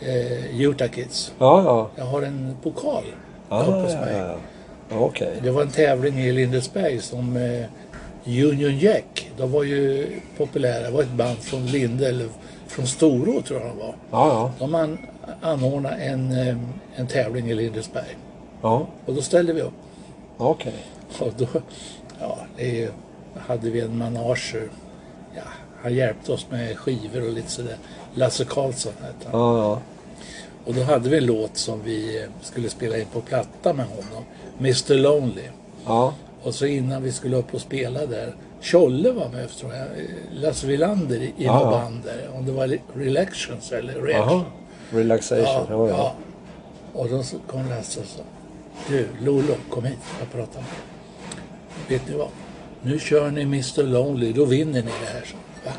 [SPEAKER 2] eh, Utah Kids.
[SPEAKER 1] Ja, ja.
[SPEAKER 2] Jag har en pokal
[SPEAKER 1] Ah,
[SPEAKER 2] uppe hos mig.
[SPEAKER 1] ja. ja. Okej.
[SPEAKER 2] Det var en tävling i Lindesberg som eh, Union Jack, de var ju populära. Det var ett band från Linde, eller från Storå tror jag de var.
[SPEAKER 1] Ja, ja.
[SPEAKER 2] De an, anordnade en, en tävling i Lindesberg.
[SPEAKER 1] Ja,
[SPEAKER 2] Och då ställde vi upp.
[SPEAKER 1] okej.
[SPEAKER 2] Och då ja, det ju- hade vi en manager. Ja, han hjälpte oss med skivor och lite sådär. Lasse Karlsson hette han.
[SPEAKER 1] Ja, ja.
[SPEAKER 2] Och då hade vi en låt som vi eh, skulle spela in på platta med honom. Mr Lonely.
[SPEAKER 1] Ja.
[SPEAKER 2] Och så innan vi skulle upp och spela där. Tjolle var med tror jag. Lasse Wilander i,
[SPEAKER 1] Ja,
[SPEAKER 2] något band där. Om det var Relations eller. Reaction.
[SPEAKER 1] Relaxation.
[SPEAKER 2] Ja,
[SPEAKER 1] Ja.
[SPEAKER 2] Och då kom Lasse och sa. Du, Lolo, kom hit. Jag pratar med dig. Vet ni vad? Nu kör ni Mr Lonely, då vinner ni det här. Så. Va?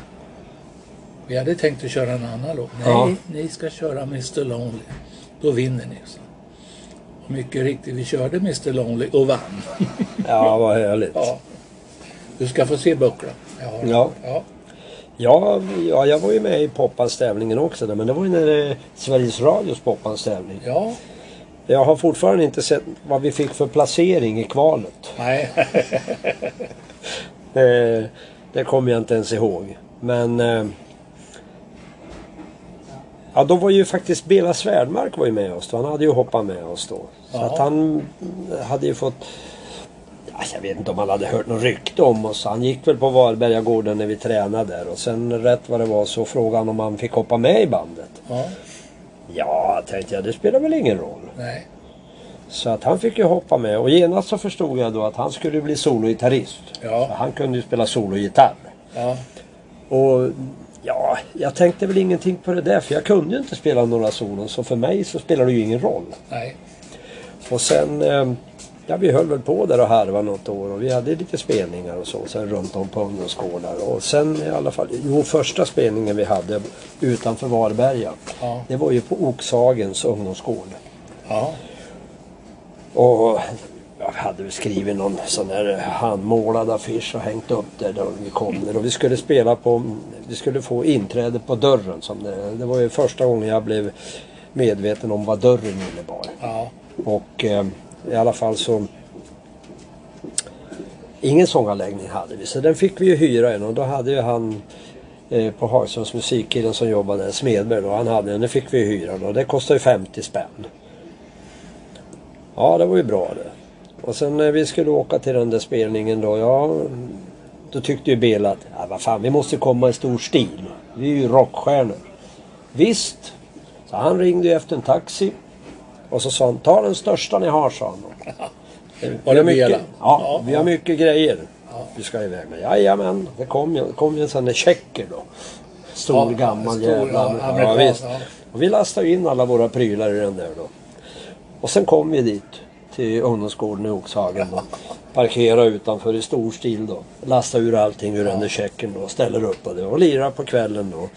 [SPEAKER 2] Vi hade tänkt att köra en annan låt. Nej,
[SPEAKER 1] Ja.
[SPEAKER 2] ni ska köra Mr Lonely. Då vinner ni. Så. Mycket riktigt, vi körde Mr Lonely och vann.
[SPEAKER 1] Ja, vad härligt.
[SPEAKER 2] Ja. Du ska få se bucklan.
[SPEAKER 1] Ja.
[SPEAKER 2] ja.
[SPEAKER 1] Ja, ja, jag var ju med i Poppanstävlingen också men det var ju när det, Sveriges Radios Poppanstävling.
[SPEAKER 2] Ja.
[SPEAKER 1] Jag har fortfarande inte sett vad vi fick för placering i kvalet.
[SPEAKER 2] Nej.
[SPEAKER 1] Det, det kommer jag inte ens ihåg. Men... eh, Ja, då var ju faktiskt Bela Svärdmark var ju med oss då. Han hade ju hoppat med oss då. Så att han hade ju fått... Ja, jag vet inte om han hade hört något rykte om oss. Han gick väl på Varbergagården när vi tränade där. Och sen rätt vad det var så frågade han om han fick hoppa med i bandet.
[SPEAKER 2] Ja.
[SPEAKER 1] Ja, tänkte jag, det spelar väl ingen roll.
[SPEAKER 2] Nej.
[SPEAKER 1] Så att han fick ju hoppa med. Och genast så förstod jag då att han skulle bli sologitarrist.
[SPEAKER 2] Ja.
[SPEAKER 1] För Han kunde ju spela sologitarr.
[SPEAKER 2] Ja.
[SPEAKER 1] Och ja, jag tänkte väl ingenting på det där för jag kunde ju inte spela några solon. Så för mig så spelar det ju ingen roll.
[SPEAKER 2] Nej.
[SPEAKER 1] Och sen, eh, ja vi höll väl på där och harva något år och vi hade lite spelningar och så. Sen runt om på ungdomsgårdar. Och sen i alla fall, jo första spelningen vi hade utanför Varberga.
[SPEAKER 2] Ja.
[SPEAKER 1] Det var ju på Oxhagens ungdomsgård.
[SPEAKER 2] Ja.
[SPEAKER 1] Och jag hade väl skrivit någon sån där handmålad affisch och hängt upp där då vi kom där. Och vi skulle spela på, vi skulle få inträde på dörren. Som det, det var ju första gången jag blev medveten om vad dörren innebar.
[SPEAKER 2] Ja.
[SPEAKER 1] Och eh, i alla fall så Ingen sånganläggning hade vi så den fick vi ju hyra en och då hade ju han eh, på Hagströms musikkillen som jobbade där, Smedberg då, han hade den. den fick vi ju hyra då. Det kostade ju 50 spänn. Ja det var ju bra det. Och sen när vi skulle åka till den där spelningen då, ja då tyckte ju Bela att, ja vad fan vi måste komma i stor stil. Vi är ju rockstjärnor. Visst. Så han ringde ju efter en taxi. Och så sa han, ta den största ni har sa han.
[SPEAKER 2] Var det
[SPEAKER 1] mycket, ja,
[SPEAKER 2] Ja,
[SPEAKER 1] vi har mycket grejer. Vi ska iväg med. Jajamän, det kom ju, kom ju en sån där checker då. Stor
[SPEAKER 2] Ja,
[SPEAKER 1] gammal
[SPEAKER 2] stor,
[SPEAKER 1] jävla.
[SPEAKER 2] ja,
[SPEAKER 1] ja, visst.
[SPEAKER 2] ja.
[SPEAKER 1] Och vi lastade in alla våra prylar i den där då. Och sen kom vi dit till ungdomsgården i Oxhagen då. Parkera utanför i stor stil då. Lasta ur allting ur den där checken då. Ställer upp och det och lirar på kvällen då.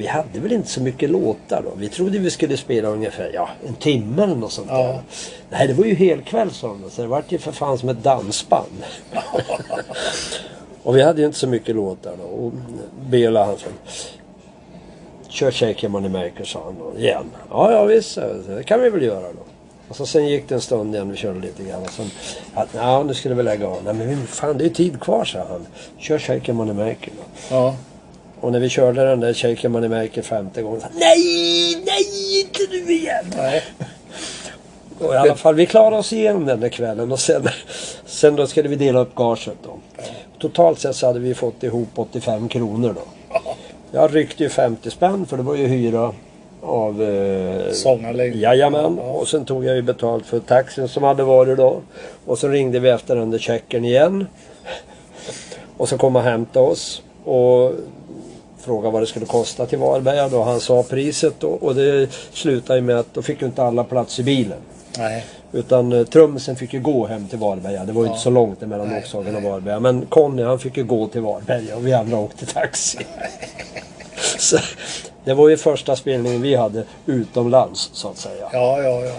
[SPEAKER 1] Vi hade väl inte så mycket låtar då. Vi trodde vi skulle spela ungefär ja, en timme eller något sånt
[SPEAKER 2] Ja.
[SPEAKER 1] där. Nej, det var ju helkväll sa de. Så det vart ju för fan som ett dansband. och vi hade ju inte så mycket låtar då. Och Bela han sa Kör Shake Money Maker sa han då igen. Ja, ja visst det kan vi väl göra då. Och så sen gick det en stund igen, vi körde lite grann. Och sen, att, ja, nu skulle vi lägga av. Nej men fan det är ju tid kvar sa han. Kör Shake Your Money Maker då.
[SPEAKER 2] Ja.
[SPEAKER 1] Och när vi körde den där Shake Money Maker femte gången. Så, nej, nej, inte nu igen.
[SPEAKER 2] Nej.
[SPEAKER 1] Och i alla fall, vi klarade oss igenom den där kvällen och sen, sen då skulle vi dela upp gaget då. Totalt sett så hade vi fått ihop 85 kronor då. Jag ryckte ju 50 spänn för det var ju hyra av... Eh,
[SPEAKER 2] Sånganläggning.
[SPEAKER 1] Jajamän.
[SPEAKER 2] Ja.
[SPEAKER 1] Och sen tog jag ju betalt för taxin som hade varit då. Och så ringde vi efter den där checken igen. Och så kom och hämtade oss. Och frågade vad det skulle kosta till Varberga då. Han sa priset då, och det slutade ju med att då fick ju inte alla plats i bilen.
[SPEAKER 2] Nej.
[SPEAKER 1] Utan uh, trummisen fick ju gå hem till Varberga. Det var ju
[SPEAKER 2] Ja.
[SPEAKER 1] inte så långt mellan Oxhagen och. Varberga. Men Conny han fick ju gå till Varberga och vi andra åkte taxi. så, det var ju första spelningen vi hade utomlands så att säga.
[SPEAKER 2] Ja, ja, ja.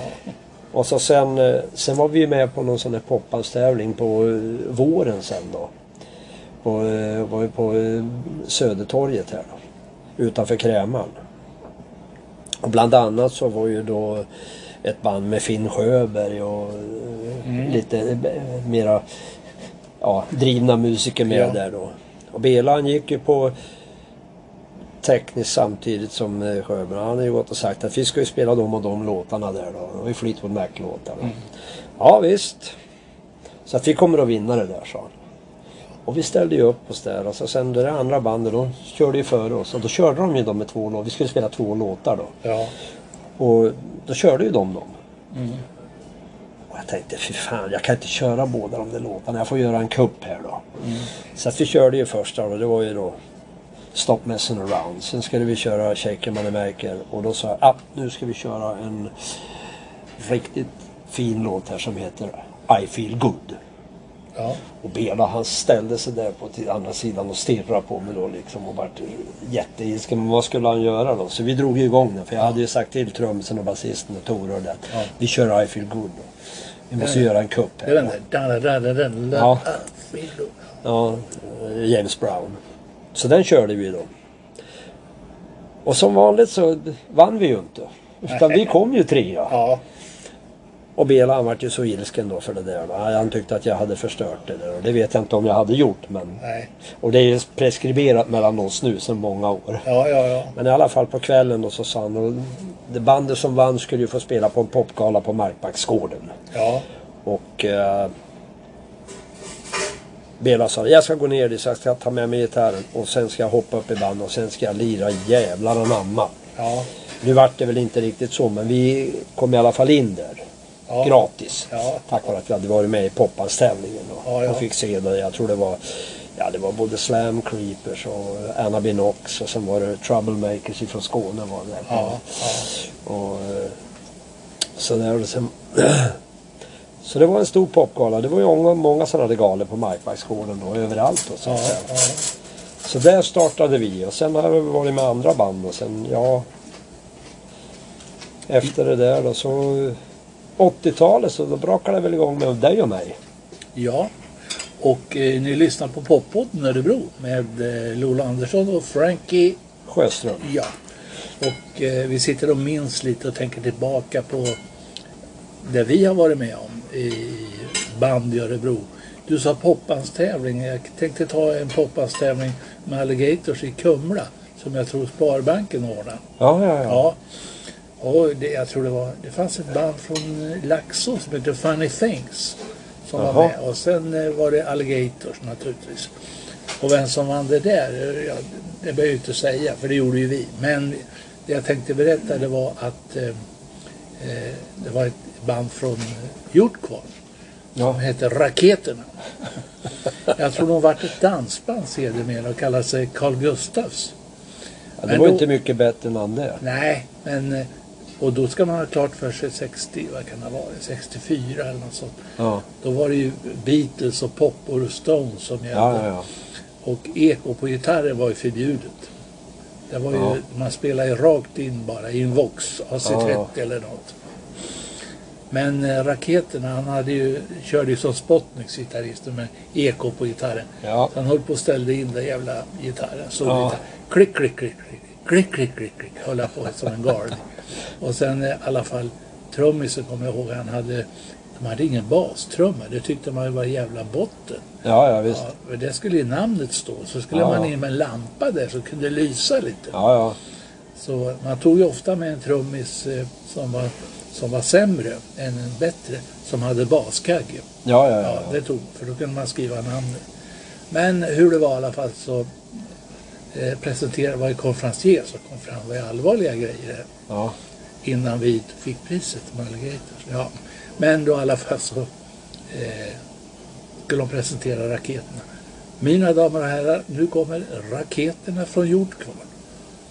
[SPEAKER 1] Och så sen, eh, sen var vi med på någon sån här poppanstävling på eh, våren sen då. På, eh, var vi på eh, Södertorget här då. Utanför Kräman. Och bland annat så var ju då ett band med Finn Sjöberg och eh, lite eh, mera ja, drivna musiker med
[SPEAKER 2] Ja.
[SPEAKER 1] där då. Och Bela han gick ju på tekniskt samtidigt som Sjöberg. Han har ju gått och sagt att vi ska ju spela de och de låtarna där då. Var ju Fleetwood Mac-låtar. då. Ja visst. Så att vi kommer att vinna det där sa han. Och vi ställde ju upp oss där och så sen det andra bandet då körde ju före oss och då körde de ju dem med två låtar. Vi skulle spela två låtar då.
[SPEAKER 2] Ja.
[SPEAKER 1] Och då körde ju de dem. Och jag tänkte, fy fan, jag kan inte köra båda de där låtarna. Jag får göra en kupp här då. Så att vi körde ju första och det var ju då Stop messing around. Sen skulle vi köra Shake Your Money Maker. Och då sa jag, ah, nu ska vi köra en riktigt fin låt här som heter I Feel Good.
[SPEAKER 2] Ja.
[SPEAKER 1] Och Bela han ställde sig där på till andra sidan och stirrade på mig då liksom och vart jätteilsken. Men vad skulle han göra då? Så vi drog ju igång den för jag hade ju sagt till trummisen och basisten och Tore och det.
[SPEAKER 2] Ja.
[SPEAKER 1] Vi kör I feel good då. Vi måste göra en kupp
[SPEAKER 2] den där.
[SPEAKER 1] Ja. Ja, James Brown. Så den körde vi då. Och som vanligt så vann vi ju inte. Utan vi kom ju trea.
[SPEAKER 2] Ja.
[SPEAKER 1] Och Bela han vart ju så ilsken då för det där. Då. Han tyckte att jag hade förstört det där. Och det vet jag inte om jag hade gjort. Men...
[SPEAKER 2] Nej.
[SPEAKER 1] Och det är ju preskriberat mellan oss nu sedan många år.
[SPEAKER 2] Ja, ja, ja.
[SPEAKER 1] Men i alla fall på kvällen då så sa han. Och det bandet som vann skulle ju få spela på en popgala på Markbacksgården.
[SPEAKER 2] Ja.
[SPEAKER 1] Och eh, Bela sa jag ska gå ner dit så jag ska ta med mig gitarren och sen ska jag hoppa upp i band och sen ska jag lira jävlar anamma.
[SPEAKER 2] Ja.
[SPEAKER 1] Nu vart det väl inte riktigt så men vi kom i alla fall in där.
[SPEAKER 2] Ja.
[SPEAKER 1] Gratis.
[SPEAKER 2] Ja.
[SPEAKER 1] Tack vare att vi hade varit med i Poppanstävlingen och,
[SPEAKER 2] Ja, ja.
[SPEAKER 1] och fick se det. Jag tror det var Ja det var både Slam Creepers och Anna Binox och sen var det Troublemakers ifrån Skåne var det.
[SPEAKER 2] Ja.
[SPEAKER 1] Och, eh, så, där, sen, så det var en stor popgala. Det var ju många, många sådana där galor på Markbacksgården och överallt. Och så, så där startade vi och sen har vi varit med andra band och sen ja. Efter det där då så 80-talet så då brakade det väl igång med dig och mig.
[SPEAKER 2] ja. Och eh, ni lyssnar på Poppodden Örebro med eh, Lola Andersson och Frankie
[SPEAKER 1] Sjöström.
[SPEAKER 2] Ja. Och eh, vi sitter och minns lite och tänker tillbaka på det vi har varit med om i band i Örebro. Du sa poppanstävling. Jag tänkte ta en poppanstävling med Alligators i Kumla som jag tror Sparbanken ordnade.
[SPEAKER 1] Ja, ja, ja.
[SPEAKER 2] Ja. Och det, jag tror det var, det fanns ett band från eh, Laxå som heter Funny Things. Som var
[SPEAKER 1] Jaha.
[SPEAKER 2] med. Och sen eh, var det Alligators naturligtvis. Och vem som vann det där, eh, ja, det behöver jag inte säga för det gjorde ju vi. Men det jag tänkte berätta det var att eh, det var ett band från Hjortkvarn.
[SPEAKER 1] ja.
[SPEAKER 2] Som hette Raketerna. Jag tror de vart ett dansband sedermera och kallade sig Carl Gustafs.
[SPEAKER 1] ja det
[SPEAKER 2] Men
[SPEAKER 1] var
[SPEAKER 2] då-
[SPEAKER 1] inte mycket bättre än det.
[SPEAKER 2] Nej, men och då ska man ha klart för sig 60, vad kan det vara, 64 eller något sånt.
[SPEAKER 1] Ja,
[SPEAKER 2] Då var det ju Beatles och Poppor och Stones som gällde.
[SPEAKER 1] ja, ja.
[SPEAKER 2] Och eko på gitarrer var ju förbjudet. Det var ju, man spelade ju rakt in bara i en Vox AC30
[SPEAKER 1] Ja,
[SPEAKER 2] eller något. Men eh, Raketerna, han hade ju, körde ju som Spotniks gitarrister med eko på gitarren. Så han höll på och ställde in den jävla gitarren. Så
[SPEAKER 1] Ja.
[SPEAKER 2] lite, klick, klick, klick, klick, klick, klick, klick, klick, höll på som en galning. Och sen i alla fall trummisen kommer jag ihåg, han hade, de hade ingen bastrumma. Det tyckte man ju var jävla botten.
[SPEAKER 1] Ja, ja visst.
[SPEAKER 2] Ja, det skulle i namnet stå. Så skulle
[SPEAKER 1] Ja,
[SPEAKER 2] man in med en lampa där så kunde det lysa lite.
[SPEAKER 1] Ja, ja.
[SPEAKER 2] Så man tog ju ofta med en trummis eh, som var, som var sämre än en bättre, som hade baskagge.
[SPEAKER 1] Ja, ja,
[SPEAKER 2] Ja,
[SPEAKER 1] ja.
[SPEAKER 2] det tog, för då kunde man skriva namnet. Men hur det var i alla fall så eh, presenterade, var ju konferencier som kom fram, var ju allvarliga grejer
[SPEAKER 1] ja.
[SPEAKER 2] innan vi fick priset med Alligators. Ja. Men då i alla fall så eh, skulle de presentera raketerna. Mina damer och herrar, nu kommer raketerna från Hjortkvarn.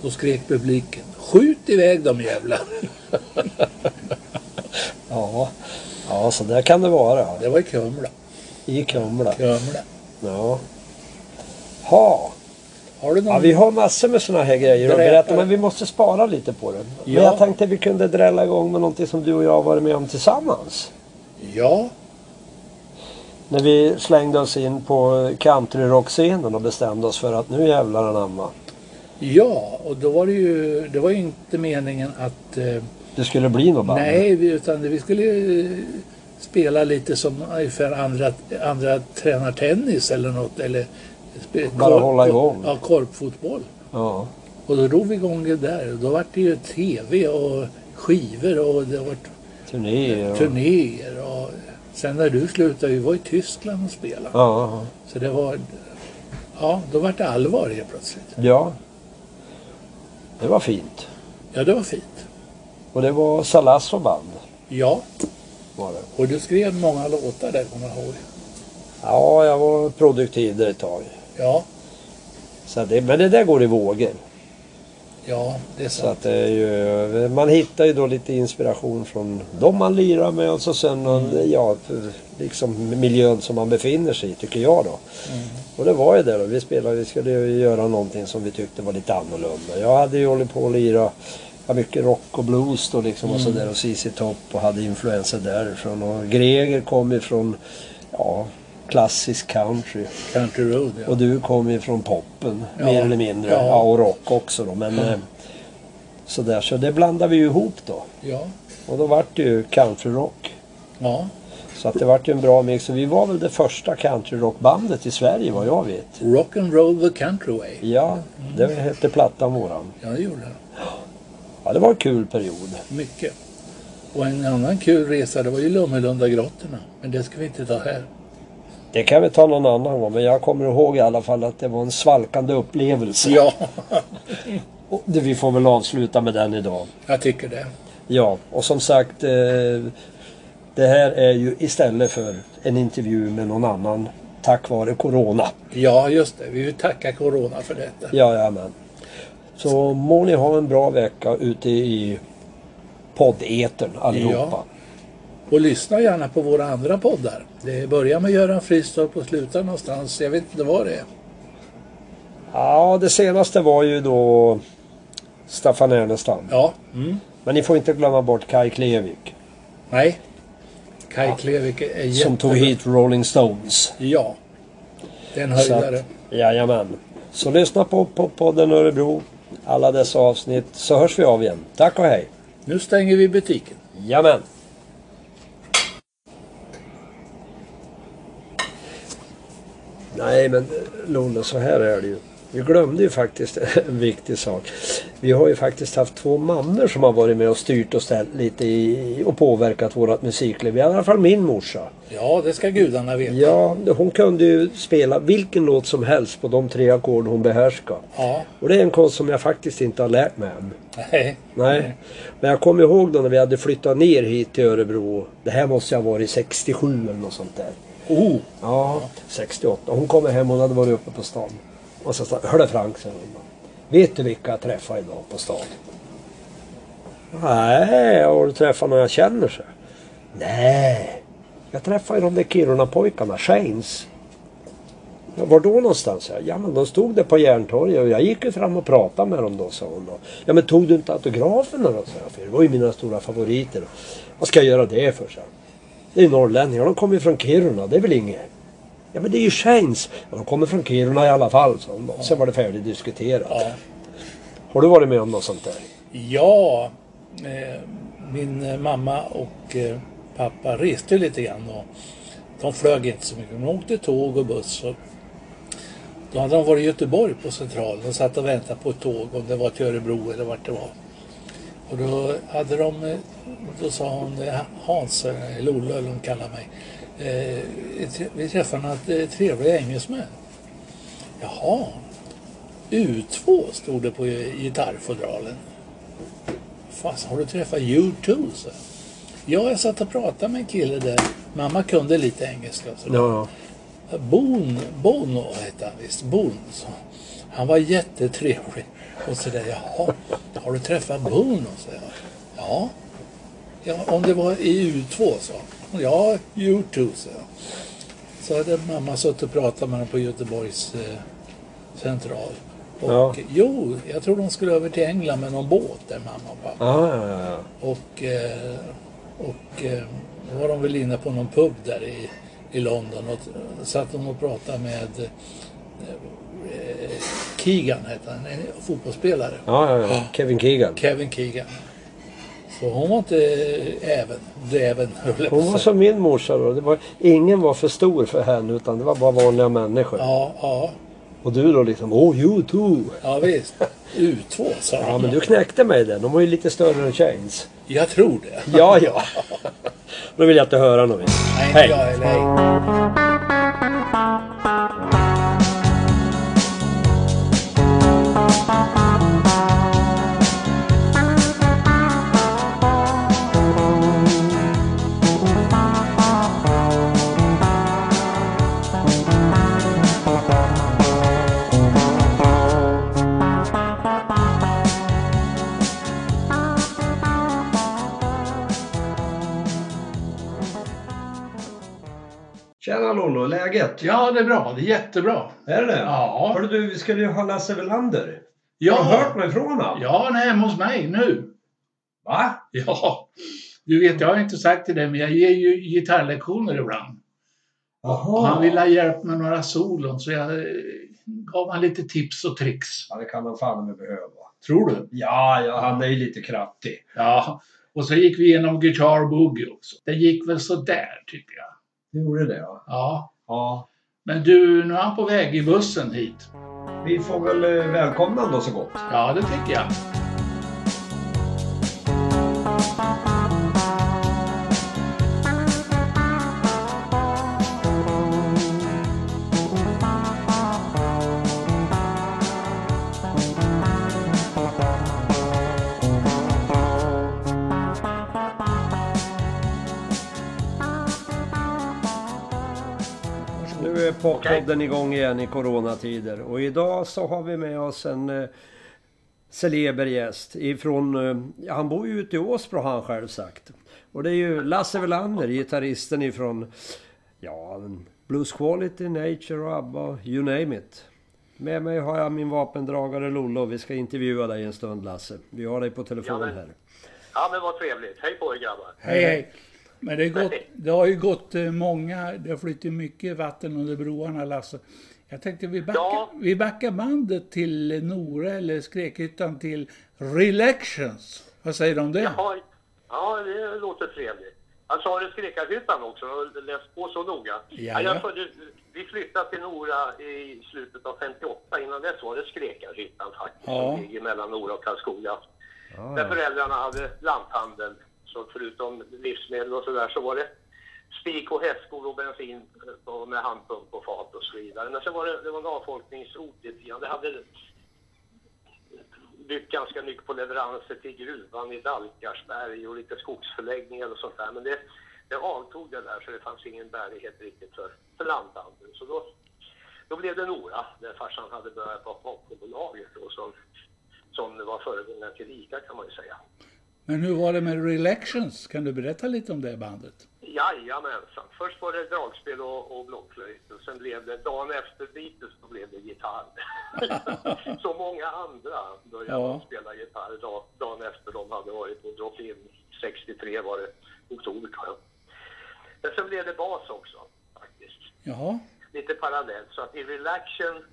[SPEAKER 2] Då skrek publiken, skjut iväg de jävlar.
[SPEAKER 1] Ja, ja så där kan det vara.
[SPEAKER 2] Det var i Kumla.
[SPEAKER 1] I Kumla.
[SPEAKER 2] Kumla.
[SPEAKER 1] Ja. Ha.
[SPEAKER 2] Har du någon?
[SPEAKER 1] Ja, vi har massor med såna här grejer att
[SPEAKER 2] Berätta.
[SPEAKER 1] men vi måste spara lite på det. Men
[SPEAKER 2] Ja.
[SPEAKER 1] jag tänkte vi kunde drälla igång med någonting som du och jag har varit med om tillsammans.
[SPEAKER 2] Ja,
[SPEAKER 1] När vi slängde oss in på countryrockscenen och bestämde oss för att nu jävlar anamma.
[SPEAKER 2] Ja, och då var det ju, det var ju inte meningen att, eh,
[SPEAKER 1] Det skulle bli något band.
[SPEAKER 2] nej, utan vi skulle ju spela lite som ungefär andra, andra tränar tennis eller något. Eller
[SPEAKER 1] Bara hålla igång.
[SPEAKER 2] Ja, korpfotboll.
[SPEAKER 1] Ja.
[SPEAKER 2] Och då drog vi igång det där. Då var det ju tv och skivor och det var
[SPEAKER 1] Turnéer. Och...
[SPEAKER 2] turnéer. Och sen när du slutade, vi var i Tyskland och spelade.
[SPEAKER 1] Ja.
[SPEAKER 2] Så det var, ja, då var det allvar helt plötsligt.
[SPEAKER 1] ja. Det var fint.
[SPEAKER 2] Ja, det var fint.
[SPEAKER 1] Och det var Salasso band.
[SPEAKER 2] Ja,
[SPEAKER 1] Var det.
[SPEAKER 2] och du skrev många låtar där, kommer jag ihåg.
[SPEAKER 1] Ja, jag var produktiv där ett tag.
[SPEAKER 2] Ja,
[SPEAKER 1] Så det, men det där går i vågor.
[SPEAKER 2] Ja, det är
[SPEAKER 1] Så
[SPEAKER 2] sant.
[SPEAKER 1] att det är ju, man hittar ju då lite inspiration från de man lirar med och så sen
[SPEAKER 2] Mm.
[SPEAKER 1] ja, liksom miljön som man befinner sig i tycker jag då.
[SPEAKER 2] Mm.
[SPEAKER 1] Och det var ju det då. Vi spelade, vi skulle ju göra någonting som vi tyckte var lite annorlunda. Jag hade ju hållit på att lira ja, mycket rock och blues då liksom och
[SPEAKER 2] Mm.
[SPEAKER 1] sådär och ZZ Top och hade influenser därifrån. Och Greger kom ifrån ja, klassisk country.
[SPEAKER 2] Country Road, ja.
[SPEAKER 1] Och du kom ifrån poppen
[SPEAKER 2] Ja.
[SPEAKER 1] mer eller mindre.
[SPEAKER 2] Ja.
[SPEAKER 1] Ja. och rock också då. Men eh, sådär så det blandade vi ju ihop då.
[SPEAKER 2] ja.
[SPEAKER 1] Och då vart det ju countryrock.
[SPEAKER 2] ja.
[SPEAKER 1] Så att det vart ju en bra mix. Så vi var väl det första countryrockbandet i Sverige vad jag vet.
[SPEAKER 2] Rock and roll the country way.
[SPEAKER 1] Ja, det hette plattan våran.
[SPEAKER 2] Ja, det gjorde det.
[SPEAKER 1] Ja, det var en kul period.
[SPEAKER 2] Mycket. Och en annan kul resa, det var ju Lummelunda grottorna. Men det ska vi inte ta här.
[SPEAKER 1] Det kan vi ta någon annan gång. Men jag kommer ihåg i alla fall att det var en svalkande upplevelse.
[SPEAKER 2] Ja,
[SPEAKER 1] Vi får väl avsluta med den idag.
[SPEAKER 2] jag tycker det.
[SPEAKER 1] Ja, och som sagt. Eh, det här är ju istället för en intervju med någon annan. Tack vare Corona.
[SPEAKER 2] Ja, just det. Vi vill tacka Corona för detta.
[SPEAKER 1] Jajamän. Så må ni ha en bra vecka ute i poddetern allihopa.
[SPEAKER 2] Ja. Och lyssna gärna på våra andra poddar. Det börjar med Göran Fristorp och slutar någonstans. Jag vet inte var det är.
[SPEAKER 1] Ja, det senaste var ju då Staffan Ernestam.
[SPEAKER 2] Ja. Mm.
[SPEAKER 1] Men ni får inte glömma bort Kai Klevik.
[SPEAKER 2] Nej. Kai Klevik är jätte...
[SPEAKER 1] Som tog hit Rolling Stones.
[SPEAKER 2] Ja. Det är en
[SPEAKER 1] Så
[SPEAKER 2] höjdare.
[SPEAKER 1] att, jajamän. Så lyssna på, på podden Örebro. Alla dessa avsnitt. Så hörs vi av igen. Tack och hej.
[SPEAKER 2] Nu stänger vi butiken.
[SPEAKER 1] Jajamän. Nej men Lolle, så här är det ju. Vi glömde ju faktiskt en viktig sak. Vi har ju faktiskt haft två mammor som har varit med och styrt och ställt lite i, och påverkat vårt musikliv. I alla fall min morsa.
[SPEAKER 2] Ja, det ska gudarna veta.
[SPEAKER 1] Ja, hon kunde ju spela vilken låt som helst på de tre ackord hon behärskar.
[SPEAKER 2] Ja.
[SPEAKER 1] Och det är en konst som jag faktiskt inte har lärt mig än.
[SPEAKER 2] Nej.
[SPEAKER 1] Nej. Men jag kommer ihåg då när vi hade flyttat ner hit till Örebro. Det här måste ha varit 67 eller något sånt där.
[SPEAKER 2] Oh.
[SPEAKER 1] Ja, 68. Hon kommer hem, hon hade varit uppe på stan. Och så sa hörde Frank, sen hon. Vet du vilka jag träffade idag på stan? Nej, har du träffat någon jag känner? Så. Nej, jag träffade ju de där Kiruna-pojkarna, Shanes. Ja, var då någonstans? Ja, Ja men de stod där på Järntorget och jag gick ju fram och pratade med dem då sa hon då. Ja men tog du inte autograferna då? sa jag. För det var ju mina stora favoriter. Vad ska jag göra det för? Så. Det är norrlänningar, de kommer från Kiruna, det är väl inget. Ja men det är ju Shanes. Ja, de kommer från Kiruna i alla fall hon då. Sen var det färdigdiskuterat.
[SPEAKER 2] Ja.
[SPEAKER 1] Har du varit med om något sånt där?
[SPEAKER 2] Ja, eh, min eh, mamma och eh, pappa reste lite grann och de flög inte så mycket. De åkte tåg och buss. Och då hade de varit i Göteborg på Centralen och satt och väntade på ett tåg om det var till Örebro eller vart det var. Och då hade de, då sa hon, eh, Hans, eller Olle eller hon kallar mig, eh, vi träffade några eh, trevliga engelsmän. Jaha, U2 stod det på gitarrfodralen. Fast har du träffat U2? Så. Ja, jag satt och pratade med en kille där. Mamma kunde lite engelska. Så
[SPEAKER 1] Ja.
[SPEAKER 2] Bon, Bono hette han visst. Bon. Så. Han var jättetrevlig. Och så där, jaha, har du träffat Bono? Så jag, ja. ja. Om det var i U2 så. Ja, U2 så. Så hade mamma suttit och pratat med honom på Göteborgs eh, central. Och
[SPEAKER 1] Ja.
[SPEAKER 2] jo, jag tror de skulle över till England med någon båt där mamma och pappa.
[SPEAKER 1] Ja, ja, ja.
[SPEAKER 2] Och, eh, och eh, var de väl inne på någon pub där i, i London och satt de och pratade med eh, Keegan, hette han, en fotbollsspelare.
[SPEAKER 1] ja, ja, ja. Kevin Keegan.
[SPEAKER 2] Kevin Keegan. Så hon var inte även, däven höll
[SPEAKER 1] Hon var som min morsa då. Det var, ingen var för stor för henne utan det var bara vanliga människor.
[SPEAKER 2] Ja, ja,
[SPEAKER 1] Och du då liksom, oh you too.
[SPEAKER 2] ja visst. U2 sa
[SPEAKER 1] Ja men du knäckte mig där. De var ju lite större än Chains.
[SPEAKER 2] Jag tror det.
[SPEAKER 1] Ja, ja. Då vill jag inte höra något mer.
[SPEAKER 2] Nej,
[SPEAKER 1] Hej.
[SPEAKER 2] jag heller. Hej. Bye.
[SPEAKER 1] Tjena Lollo, läget?
[SPEAKER 2] Ja, det är bra. Det är jättebra.
[SPEAKER 1] Är det
[SPEAKER 2] Ja.
[SPEAKER 1] Hörru du, vi skulle ju ha Lasse Welander.
[SPEAKER 2] Ja,
[SPEAKER 1] Har du hört något ifrån honom?
[SPEAKER 2] ja han är hemma hos mig nu.
[SPEAKER 1] Va?
[SPEAKER 2] Ja. Du vet, jag har inte sagt till dig, men jag ger ju gitarrlektioner ibland.
[SPEAKER 1] Jaha.
[SPEAKER 2] han ville ha hjälp med några solon, så jag eh, gav han lite tips och tricks.
[SPEAKER 1] Ja, det kan han fan med behöva.
[SPEAKER 2] Tror du?
[SPEAKER 1] Ja, ja, han är ju lite kraftig.
[SPEAKER 2] Ja. Och så gick vi igenom Guitar Boogie också. Det gick väl så där tycker jag.
[SPEAKER 1] Det gjorde det ja.
[SPEAKER 2] Ja.
[SPEAKER 1] Ja.
[SPEAKER 2] Men du, nu är han på väg i bussen hit.
[SPEAKER 1] Vi får väl eh, välkomna honom då så gott.
[SPEAKER 2] Ja, det tycker jag.
[SPEAKER 1] Är poppodden igång igen i coronatider och idag så har vi med oss en eh, celeber gäst ifrån, eh, han bor ju ute i Åsbro har han själv sagt. Och det är ju Lasse Welander, gitarristen ifrån, ja, Blues Quality, Nature och ABBA, you name it. Med mig har jag min vapendragare Lollo. Vi ska intervjua dig en stund Lasse. Vi har dig på telefon
[SPEAKER 3] Ja, men-
[SPEAKER 1] här.
[SPEAKER 3] Ja, men vad trevligt. Hej på er grabbar.
[SPEAKER 4] Hej hej. Men det, är gått, det har ju gått eh, många, det har flyttat mycket vatten under broarna Lasse. Jag tänkte vi backar,
[SPEAKER 3] Ja.
[SPEAKER 4] vi backar bandet till Nora eller Skräkhyttan till Relections. Vad säger du om det?
[SPEAKER 3] Jaha, ja, det låter trevligt. Jag sa det Skräckarhyttan också, jag har läst på så noga.
[SPEAKER 4] Ja,
[SPEAKER 3] jag
[SPEAKER 4] ja.
[SPEAKER 3] vi flyttade till Nora i slutet av 58. Innan dess var det Skräkarhyttan faktiskt,
[SPEAKER 4] Ja.
[SPEAKER 3] som ligger mellan Nora och Karlskoga.
[SPEAKER 1] Ja,
[SPEAKER 3] Där
[SPEAKER 1] ja.
[SPEAKER 3] föräldrarna hade lanthandel. Så förutom livsmedel och sådär så var det spik och hästskor och bensin eh, och med handpump och fat och så vidare. Men sen var det, det var en avfolkningsort lite grann. Det hade byggt ganska mycket på leveranser till gruvan i Dalkarsberg och lite skogsförläggningar och sånt där. Men det, det avtog det där så det fanns ingen bärighet riktigt för, för lanthandeln. Så då, då blev det Nora där farsan hade börjat på Hockobolaget och som, som var föregångaren till ICA kan man ju säga.
[SPEAKER 4] Men hur var det med Relections? Kan du berätta lite om det bandet?
[SPEAKER 3] Jajamensan. Först var det dragspel och, och blockflöjt och sen blev det dagen efter Beatles då blev det gitarr. Så många andra började
[SPEAKER 4] Ja.
[SPEAKER 3] spela gitarr dag, dagen efter de hade varit på drop-in. 63 var det, oktober tror jag. Men sen blev det bas också faktiskt.
[SPEAKER 4] Jaha.
[SPEAKER 3] Lite parallellt så att i Relaction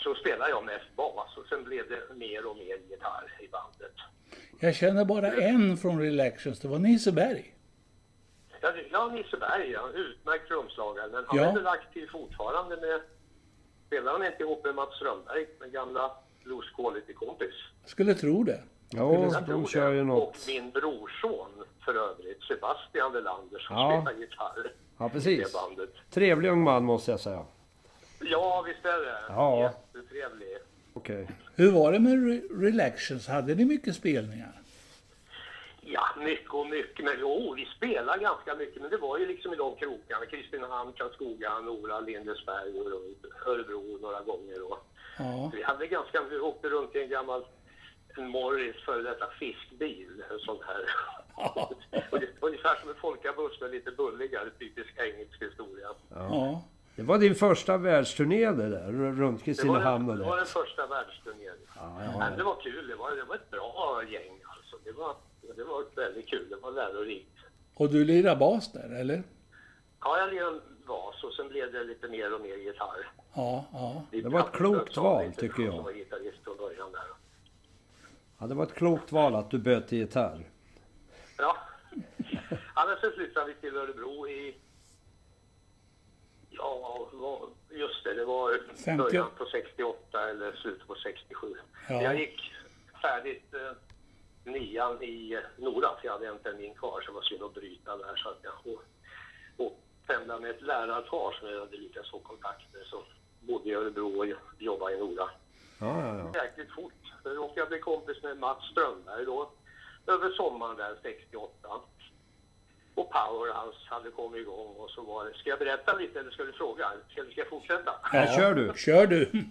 [SPEAKER 3] så spelar jag mest bas och sen blev det mer och mer gitarr i bandet.
[SPEAKER 4] Jag känner bara en från Relections, det var Nisse Berg.
[SPEAKER 3] Ja, ja Nisse Berg, ja, utmärkt trumslagare. Men han
[SPEAKER 4] Ja.
[SPEAKER 3] är väl aktiv fortfarande med... Spelar han inte ihop med Mats Strömberg, med gamla Blues Quality-kompis?
[SPEAKER 4] Jag skulle tro det.
[SPEAKER 1] Ja, de kör
[SPEAKER 3] det.
[SPEAKER 1] ju
[SPEAKER 3] Och
[SPEAKER 1] något.
[SPEAKER 3] min brorson för övrigt, Sebastian Welander, som
[SPEAKER 1] Ja.
[SPEAKER 3] spelar gitarr
[SPEAKER 1] Ja,
[SPEAKER 3] i det
[SPEAKER 1] precis.
[SPEAKER 3] bandet.
[SPEAKER 1] Trevlig ung man måste jag säga.
[SPEAKER 3] Ja, visst är det.
[SPEAKER 1] Ja.
[SPEAKER 3] Jättetrevlig.
[SPEAKER 1] Okej.
[SPEAKER 4] Hur var det med Re- Relections? Hade ni mycket spelningar?
[SPEAKER 3] Ja, mycket och mycket. Men jo, vi spelar ganska mycket. Men det var ju liksom i de krokarna. Kristinehamn, Karlskoga, Nora, Lindesberg och Örebro några gånger. Och
[SPEAKER 4] Ja.
[SPEAKER 3] vi hade ganska, vi åkte runt i en gammal en Morris före detta fiskbil. En sån här. Det- Ungefär som en folkabuss med lite bulligare, typisk engelsk historia.
[SPEAKER 4] ja.
[SPEAKER 1] Det var din första världsturné det där, runt Kristinehamn och
[SPEAKER 3] det var den första världsturnén.
[SPEAKER 1] Ja,
[SPEAKER 3] Men det var kul. Det var, det var ett bra gäng alltså. Det var, det var väldigt kul. Det var lärorikt.
[SPEAKER 4] Och du lirar bas där, eller?
[SPEAKER 3] Ja, jag lirade bas och sen blev det lite mer och mer gitarr.
[SPEAKER 4] Ja, ja.
[SPEAKER 1] Det var ett klokt val, tycker jag.
[SPEAKER 3] var gitarrist från början där.
[SPEAKER 1] Ja, det var ett klokt val att du till gitarr.
[SPEAKER 3] Ja. ja, men sen flyttade vi till Örebro i... Ja, just det. Det var
[SPEAKER 4] 50.
[SPEAKER 3] början på 68 eller slutet på 67.
[SPEAKER 4] Ja.
[SPEAKER 3] Jag gick färdigt eh, nian i Nora, för jag hade en termin kvar så det var synd att bryta där. Så att jag och, och pendlade med ett lärarpar som jag hade lyckats få kontakt med. Så bodde i Örebro och jobbade i Nora.
[SPEAKER 1] Ja, ja, ja.
[SPEAKER 3] jäkligt fort. Sen råkade jag bli kompis med Mats Strömberg då. Över sommaren där, 68. Och Powerhouse hade kommit igång och så var det... Ska jag berätta lite eller ska du fråga? Ska, ska jag fortsätta?
[SPEAKER 1] Ja, kör du.
[SPEAKER 4] Kör du.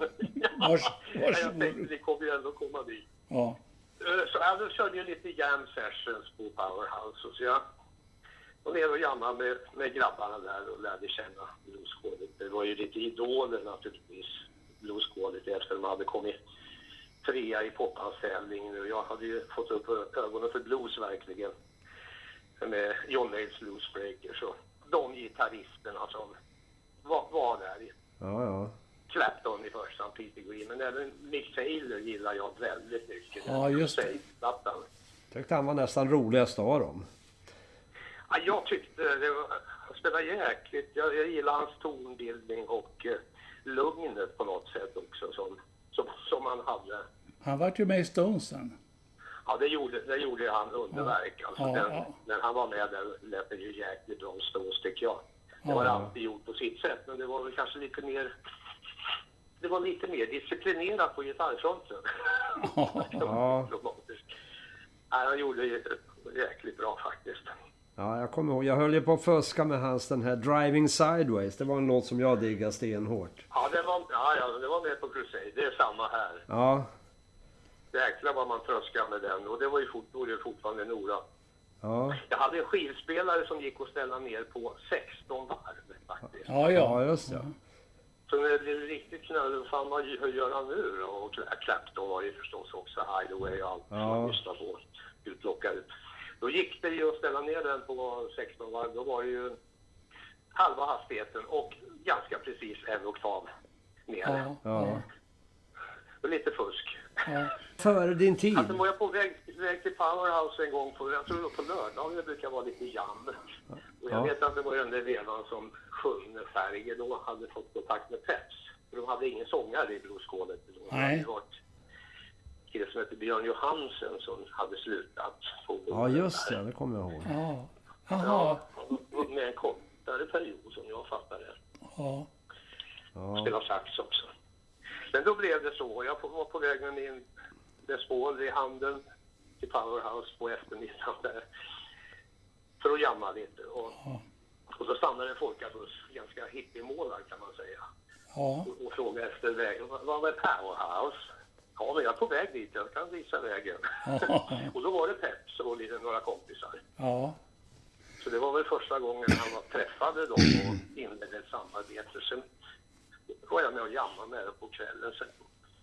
[SPEAKER 4] Vars,
[SPEAKER 3] jag tänkte ni kommer ju ändå komma dit.
[SPEAKER 4] Ja.
[SPEAKER 3] Eh, Så jag körde jag lite jam sessions på Powerhouse. och Så jag och ner och jammade med, med grabbarna där och lärde känna bluesquadet. Det var ju lite idoler naturligtvis, bluesquadet efter de hade kommit trea i pophanställningen och jag hade ju fått upp ögonen för blues verkligen. Med John Mayles Bluesbreakers och de gitarristerna som var, var där.
[SPEAKER 1] Ja, ja.
[SPEAKER 3] Clapton i första hand, Peter Green, men även Mick Taylor gillar jag väldigt mycket.
[SPEAKER 4] Ja, just det.
[SPEAKER 3] Plattan.
[SPEAKER 1] Tyckte han var nästan roligast av dem.
[SPEAKER 3] Ja, jag tyckte det var, han spelade jäkligt. Jag, jag gillar hans tonbildning och eh, lugnet på något sätt också som, som, som han hade.
[SPEAKER 4] Han vart ju med i Stones sen.
[SPEAKER 3] Ja, det gjorde, det gjorde han underverk. Alltså,
[SPEAKER 4] Ja,
[SPEAKER 3] den,
[SPEAKER 4] ja.
[SPEAKER 3] När han var med där lät det ju jäkligt bra Stones tycker jag. Det
[SPEAKER 4] Ja.
[SPEAKER 3] var alltid gjort på sitt sätt, men det var väl kanske lite mer det var lite mer disciplinerat på gitarrfronten.
[SPEAKER 1] Ja.
[SPEAKER 3] Nej, han gjorde det jäkligt bra faktiskt.
[SPEAKER 1] Ja, jag kommer ihåg. Jag höll ju på att fuska med hans den här Driving Sideways. Det var en låt som jag diggade stenhårt.
[SPEAKER 3] Ja, det var, ja, ja, det var med på Crusade. Det är samma här.
[SPEAKER 1] Ja,
[SPEAKER 3] Jäklar vad man tröskade med den. Och det var ju fort, då är det fortfarande Nora.
[SPEAKER 1] ja.
[SPEAKER 3] Jag hade en skivspelare som gick att ställa ner på 16 varv faktiskt.
[SPEAKER 4] Ja,
[SPEAKER 1] Ja, just det.
[SPEAKER 3] Så när det blev riktigt knöligt, fan vad hur gör han nu då? Och Clapton var ju förstås också Hideaway och allt som
[SPEAKER 1] Ja.
[SPEAKER 3] man lyssnade på. Utlockat. Då gick det ju att ställa ner den på 16 varv. Då var det ju halva hastigheten och ganska precis en oktav ner.
[SPEAKER 4] Ja, ja.
[SPEAKER 3] Och lite fusk.
[SPEAKER 4] Ja.
[SPEAKER 1] Före din tid.
[SPEAKER 3] Alltså var jag på väg, väg till Powerhouse en gång, på, jag tror det var på lördagen, det brukar vara lite jam. Och jag
[SPEAKER 1] Ja.
[SPEAKER 3] vet att det var den där vevan som sjöng Färger då hade fått kontakt med Peps. För de hade ingen sångare i Blueskålet. då. Det
[SPEAKER 4] Nej.
[SPEAKER 3] hade varit kille som hette Björn Johansen som hade slutat.
[SPEAKER 1] Ja, just
[SPEAKER 3] där.
[SPEAKER 1] det. Det kommer jag ihåg.
[SPEAKER 4] ja.
[SPEAKER 3] Ja,
[SPEAKER 4] Jaha.
[SPEAKER 3] och med en kortare period som jag fattade det.
[SPEAKER 4] Ja.
[SPEAKER 1] Ja.
[SPEAKER 3] Spela sax också. Men då blev det så. Jag var på väg med min Les Paul i handen till Powerhouse på eftermiddagen där. För att jamma lite. Och,
[SPEAKER 4] Ja.
[SPEAKER 3] och då stannade en folkabuss, ganska hippiemålad kan man säga.
[SPEAKER 4] Ja.
[SPEAKER 3] Och, och frågade efter vägen. Vad är Powerhouse? Ja, men jag är på väg dit. Jag kan visa vägen.
[SPEAKER 4] Ja.
[SPEAKER 3] och då var det Peps och lite, några kompisar.
[SPEAKER 4] Ja.
[SPEAKER 3] Så det var väl första gången han var, träffade dem och inledde ett samarbete. Sen var jag med och jammade med dem på kvällen. Sen,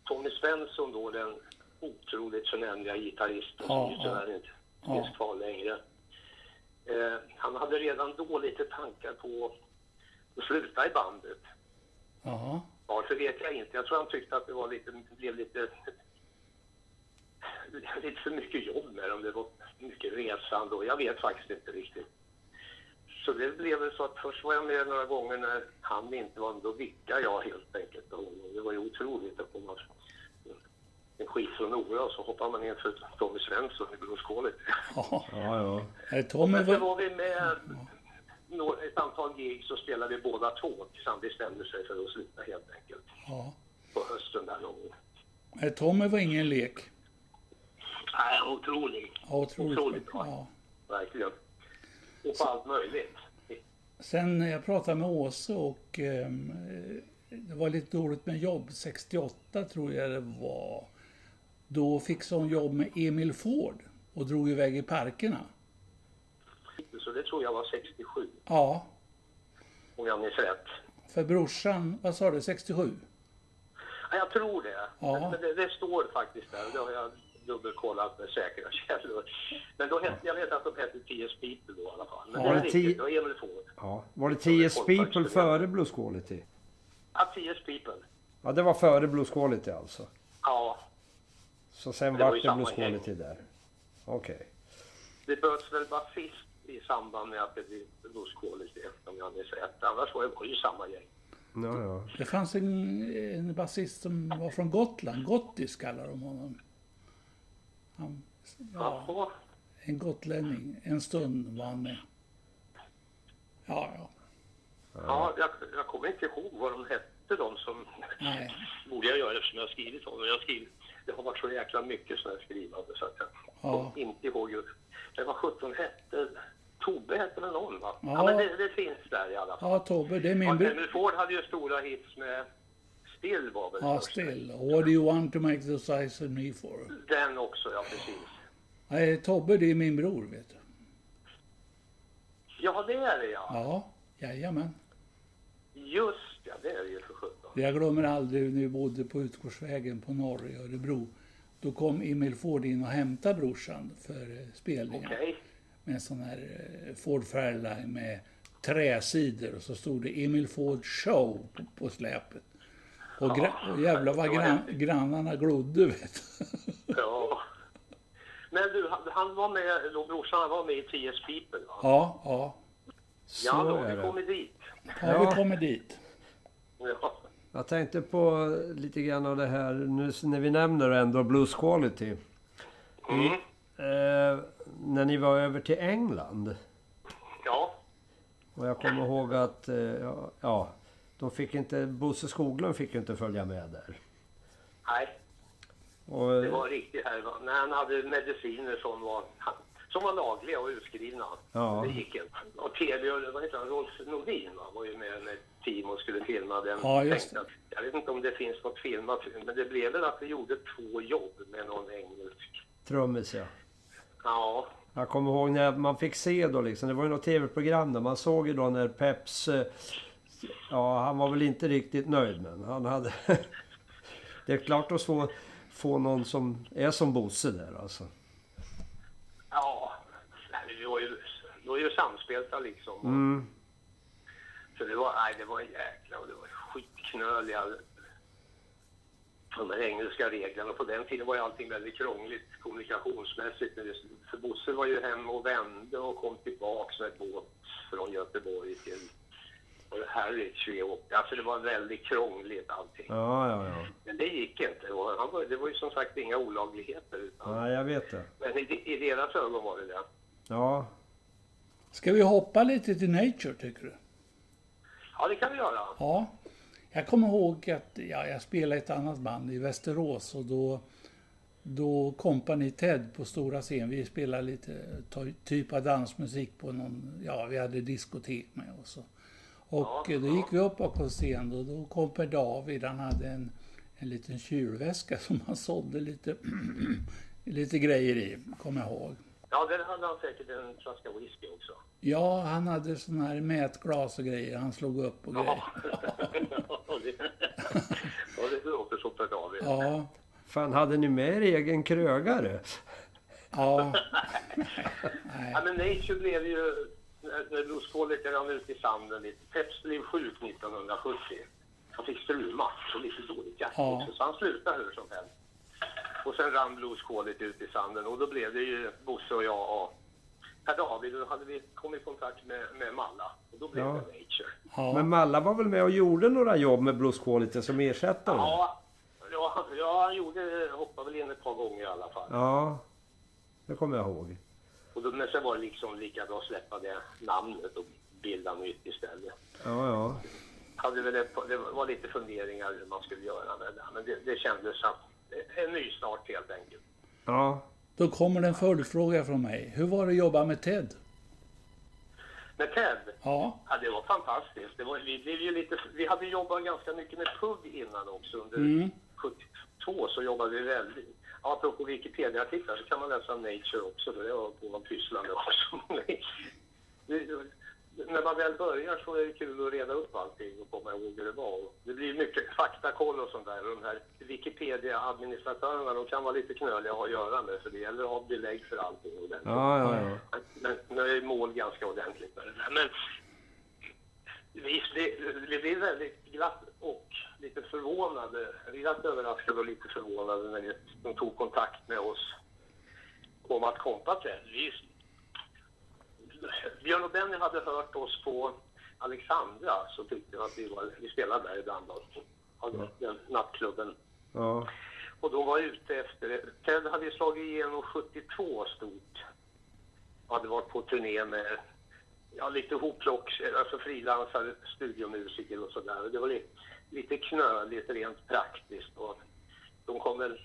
[SPEAKER 3] Tommy Svensson då, den otroligt förnämliga gitarristen
[SPEAKER 4] Ja,
[SPEAKER 3] som tyvärr inte
[SPEAKER 4] Ja.
[SPEAKER 3] finns kvar längre. Eh, han hade redan då lite tankar på att sluta i bandet.
[SPEAKER 4] Ja.
[SPEAKER 3] Varför vet jag inte. Jag tror han tyckte att det var lite, blev lite, lite för mycket jobb med dem. Det var mycket resande och jag vet faktiskt inte riktigt. Så det blev väl så att först var jag med några gånger när han inte var med. Då vickade jag helt enkelt. Och det var ju otroligt att komma en skit från Nora och så hoppar man in för Tommy Svensson i Blueskålet.
[SPEAKER 4] ja.
[SPEAKER 1] Ja, ja.
[SPEAKER 4] Tommy
[SPEAKER 3] Men så
[SPEAKER 4] var...
[SPEAKER 3] var vi med några- ett antal gig så spelade vi båda två tills han bestämde sig för att sluta helt enkelt.
[SPEAKER 4] Ja.
[SPEAKER 3] På hösten där någon gång.
[SPEAKER 4] Nej, Tommy var ingen lek.
[SPEAKER 3] Nej, otrolig.
[SPEAKER 4] Ja, otroligt.
[SPEAKER 3] Otroligt bra.
[SPEAKER 4] Ja.
[SPEAKER 3] Verkligen. Och på allt möjligt.
[SPEAKER 4] Sen när jag pratade med Åse och eh, det var lite dåligt med jobb. 68 tror jag det var. Då fixade hon jobb med Emil Ford och drog iväg i parkerna.
[SPEAKER 3] Så det tror jag var 67,
[SPEAKER 4] Ja,
[SPEAKER 3] om jag minns rätt.
[SPEAKER 4] för brorsan, vad sa du, 67?
[SPEAKER 3] Ja, jag tror det.
[SPEAKER 4] Ja.
[SPEAKER 3] Men det, det står faktiskt där. Det har jag dubbelkollat med säkra källor. Men då hette, jag vet att de hette T.S. People då i alla fall. Men
[SPEAKER 1] Ja,
[SPEAKER 3] det är
[SPEAKER 1] det
[SPEAKER 3] riktigt, det var Emil Ford.
[SPEAKER 1] ja. Var det TS People före Blues Quality?
[SPEAKER 3] Ja, T.S. People.
[SPEAKER 1] Ja, det var före Blues Quality alltså.
[SPEAKER 3] Ja,
[SPEAKER 1] Så sen
[SPEAKER 3] Det var
[SPEAKER 1] vart det Blues
[SPEAKER 3] gäng.
[SPEAKER 1] Quality där. Okej.
[SPEAKER 3] det böts väl basist i samband med att det blev Blues Quality, om jag minns rätt. Annars var det var ju samma gäng.
[SPEAKER 1] Ja, ja.
[SPEAKER 4] Det fanns en, en basist som var från Gotland, Gottis kallar de honom. Han, ja, en gotlänning. En stund var han med. Ja, ja.
[SPEAKER 3] Ja, jag, jag kommer inte ihåg vad de hette de som...
[SPEAKER 4] Nej.
[SPEAKER 3] borde jag göra eftersom jag har skrivit om. Jag skrivit, det har varit så jäkla mycket sådana här skrivande så att jag
[SPEAKER 4] Ja.
[SPEAKER 3] inte ihåg just. Det var 17 hette... Tobbe hette väl någon va? Ja,
[SPEAKER 4] Ja.
[SPEAKER 3] men det, det finns där i alla fall.
[SPEAKER 4] Ja, Tobbe, det är min
[SPEAKER 3] Ja, Ford hade ju stora hits med Still var väl
[SPEAKER 4] Ja, still. What do you want to make the size of me for?
[SPEAKER 3] Den också, ja precis.
[SPEAKER 4] Nej, Tobbe, det är min bror, vet du.
[SPEAKER 3] Ja, det är det ja.
[SPEAKER 2] Ja, jajamän.
[SPEAKER 3] Just ja, det är det ju för sjutton.
[SPEAKER 2] Jag glömmer aldrig när vi bodde på Utgårdsvägen på norr i Örebro. Då kom Emil Ford in och hämtade brorsan för eh, spelningen.
[SPEAKER 3] Okej.
[SPEAKER 2] Med en sån här eh, Ford Fairline med träsidor och så stod det Emil Ford Show på släpet. Och, gra- och jävlar vad gran- grannarna glodde vet du.
[SPEAKER 3] Ja. Men du, han, han var med, då brorsan han var med i TS People va?
[SPEAKER 2] Ja, ja.
[SPEAKER 1] Så
[SPEAKER 3] ja, då har
[SPEAKER 1] är
[SPEAKER 3] vi
[SPEAKER 1] det.
[SPEAKER 3] kommit dit.
[SPEAKER 2] Har
[SPEAKER 1] Ja.
[SPEAKER 2] vi kommit dit?
[SPEAKER 3] Ja.
[SPEAKER 1] Jag tänkte på lite grann av det här nu när vi nämner ändå Blues Quality.
[SPEAKER 3] Mm.
[SPEAKER 1] Eh, när ni var över till England.
[SPEAKER 3] ja.
[SPEAKER 1] Och jag kommer ihåg att, eh, ja, ja, de fick inte, Bosse Skoglund fick ju inte följa med där.
[SPEAKER 3] Nej,
[SPEAKER 1] Och,
[SPEAKER 3] det var riktigt här. va? När han hade mediciner som var, som var lagliga och utskrivna.
[SPEAKER 1] Ja.
[SPEAKER 3] Det gick inte. Och TV, vad heter han, Rolf Nordin va? var ju med team och skulle filma den.
[SPEAKER 2] Ja, just
[SPEAKER 3] att- Jag vet inte om det finns något filmat, men det blev väl att vi gjorde två jobb med någon engelsk.
[SPEAKER 1] trummis ja.
[SPEAKER 3] Ja,
[SPEAKER 1] Jag kommer ihåg när man fick se då liksom, det var ju något tv-program där man såg ju då när Peps... Ja, han var väl inte riktigt nöjd men han hade... det är klart att få, få någon som är som Bosse där alltså.
[SPEAKER 3] ja. Vi var ju, vi var ju samspelta liksom.
[SPEAKER 1] Mm.
[SPEAKER 3] Så det var, nej det var en jäkla och det var skitknöliga de här engelska reglerna. Och på den tiden var ju allting väldigt krångligt kommunikationsmässigt. Det- För Bosse var ju hem och vände och kom tillbaks med båt från Göteborg till vi åkte. Alltså det var väldigt krångligt allting.
[SPEAKER 1] Ja, ja, ja.
[SPEAKER 3] Men det gick inte. Och han var, det var ju som sagt inga olagligheter. Utan,
[SPEAKER 1] Nej, jag vet det.
[SPEAKER 3] Men i, i deras ögon var det det.
[SPEAKER 1] Ja.
[SPEAKER 2] Ska vi hoppa lite till Nature tycker du?
[SPEAKER 3] Ja, det kan vi göra.
[SPEAKER 2] Ja. Jag kommer ihåg att ja, jag spelade ett annat band i Västerås och då, då kompani Ted på stora scen. Vi spelade lite ty- typ av dansmusik på någon, ja vi hade diskotek med. Och, och
[SPEAKER 3] Ja,
[SPEAKER 2] då gick vi upp på scen och då kom Per David, han hade en, en liten kylväska som han sålde lite, lite grejer i, kommer jag ihåg.
[SPEAKER 3] Ja, där hade han säkert en flaska whisky också.
[SPEAKER 2] Ja, han hade sådana här mätglas och grejer. Han slog upp och grejer.
[SPEAKER 3] Ja, det, ja, det låter som Per David.
[SPEAKER 2] Ja,
[SPEAKER 1] Fan, hade ni med er egen krögare?
[SPEAKER 2] ja,
[SPEAKER 3] Ja, men Nature blev ju, när, när Bruce Quality rann ut i sanden lite. Peps blev sjuk 1970. Han fick struma och lite dåligt hjärta
[SPEAKER 2] Ja.
[SPEAKER 3] så han slutade hur som helst. Och sen rann Blues Quality ut i sanden och då blev det ju Bosse och jag och Per David. Och då hade vi kommit i kontakt med, med Malla och då blev
[SPEAKER 1] Ja.
[SPEAKER 3] det Nature.
[SPEAKER 2] ja.
[SPEAKER 1] Men Malla var väl med och gjorde några jobb med Blues Quality som ersättare?
[SPEAKER 3] Ja, ja, ja, han gjorde, hoppade väl in ett par gånger i alla fall.
[SPEAKER 1] Ja, det kommer jag ihåg.
[SPEAKER 3] Och då, men sen var det liksom lika bra att släppa det namnet och bilda nytt istället.
[SPEAKER 1] Ja, ja.
[SPEAKER 3] Hade väl ett, det var lite funderingar hur man skulle göra med det, men det, det kändes som en ny start helt enkelt.
[SPEAKER 1] Ja,
[SPEAKER 2] Då kommer det en följdfråga från mig. Hur var det att jobba med Ted?
[SPEAKER 3] Men Ted,
[SPEAKER 2] Ja,
[SPEAKER 3] ja, det var fantastiskt. Det var, vi, blev ju lite, vi hade jobbat ganska mycket med PUG innan också. Under
[SPEAKER 2] Mm.
[SPEAKER 3] 72 så jobbade vi väldigt... Ja, apropå Wikipedia-artiklar så kan man läsa Nature också. För det var på vad pysslade också. Det- när man väl börjar så är det kul att reda upp allting och komma ihåg hur det var. Det blir mycket faktakoll och sånt där. Och de här Wikipedia-administratörerna de kan vara lite knöliga att ha att göra med för det gäller att ha belägg för allting. ordentligt.
[SPEAKER 1] ja, ja. ja.
[SPEAKER 3] Men nu är mål ganska ordentligt med det där. Men visst, det, vi blev väldigt glatt och lite förvånade. Glatt överraskade och lite förvånade när de tog kontakt med oss om att kompa till. Vi, Björn och Benny hade hört oss på Alexandra så tyckte de att vi, var, vi spelade där ibland. då. Den nattklubben.
[SPEAKER 1] ja.
[SPEAKER 3] Och de var ute efter det. Ted hade slagit igenom 72 stort. Hade varit på turné med ja, lite hopplock, alltså frilansare, studiomusiker och sådär. Det var li- lite knöligt rent praktiskt. Och de kom väl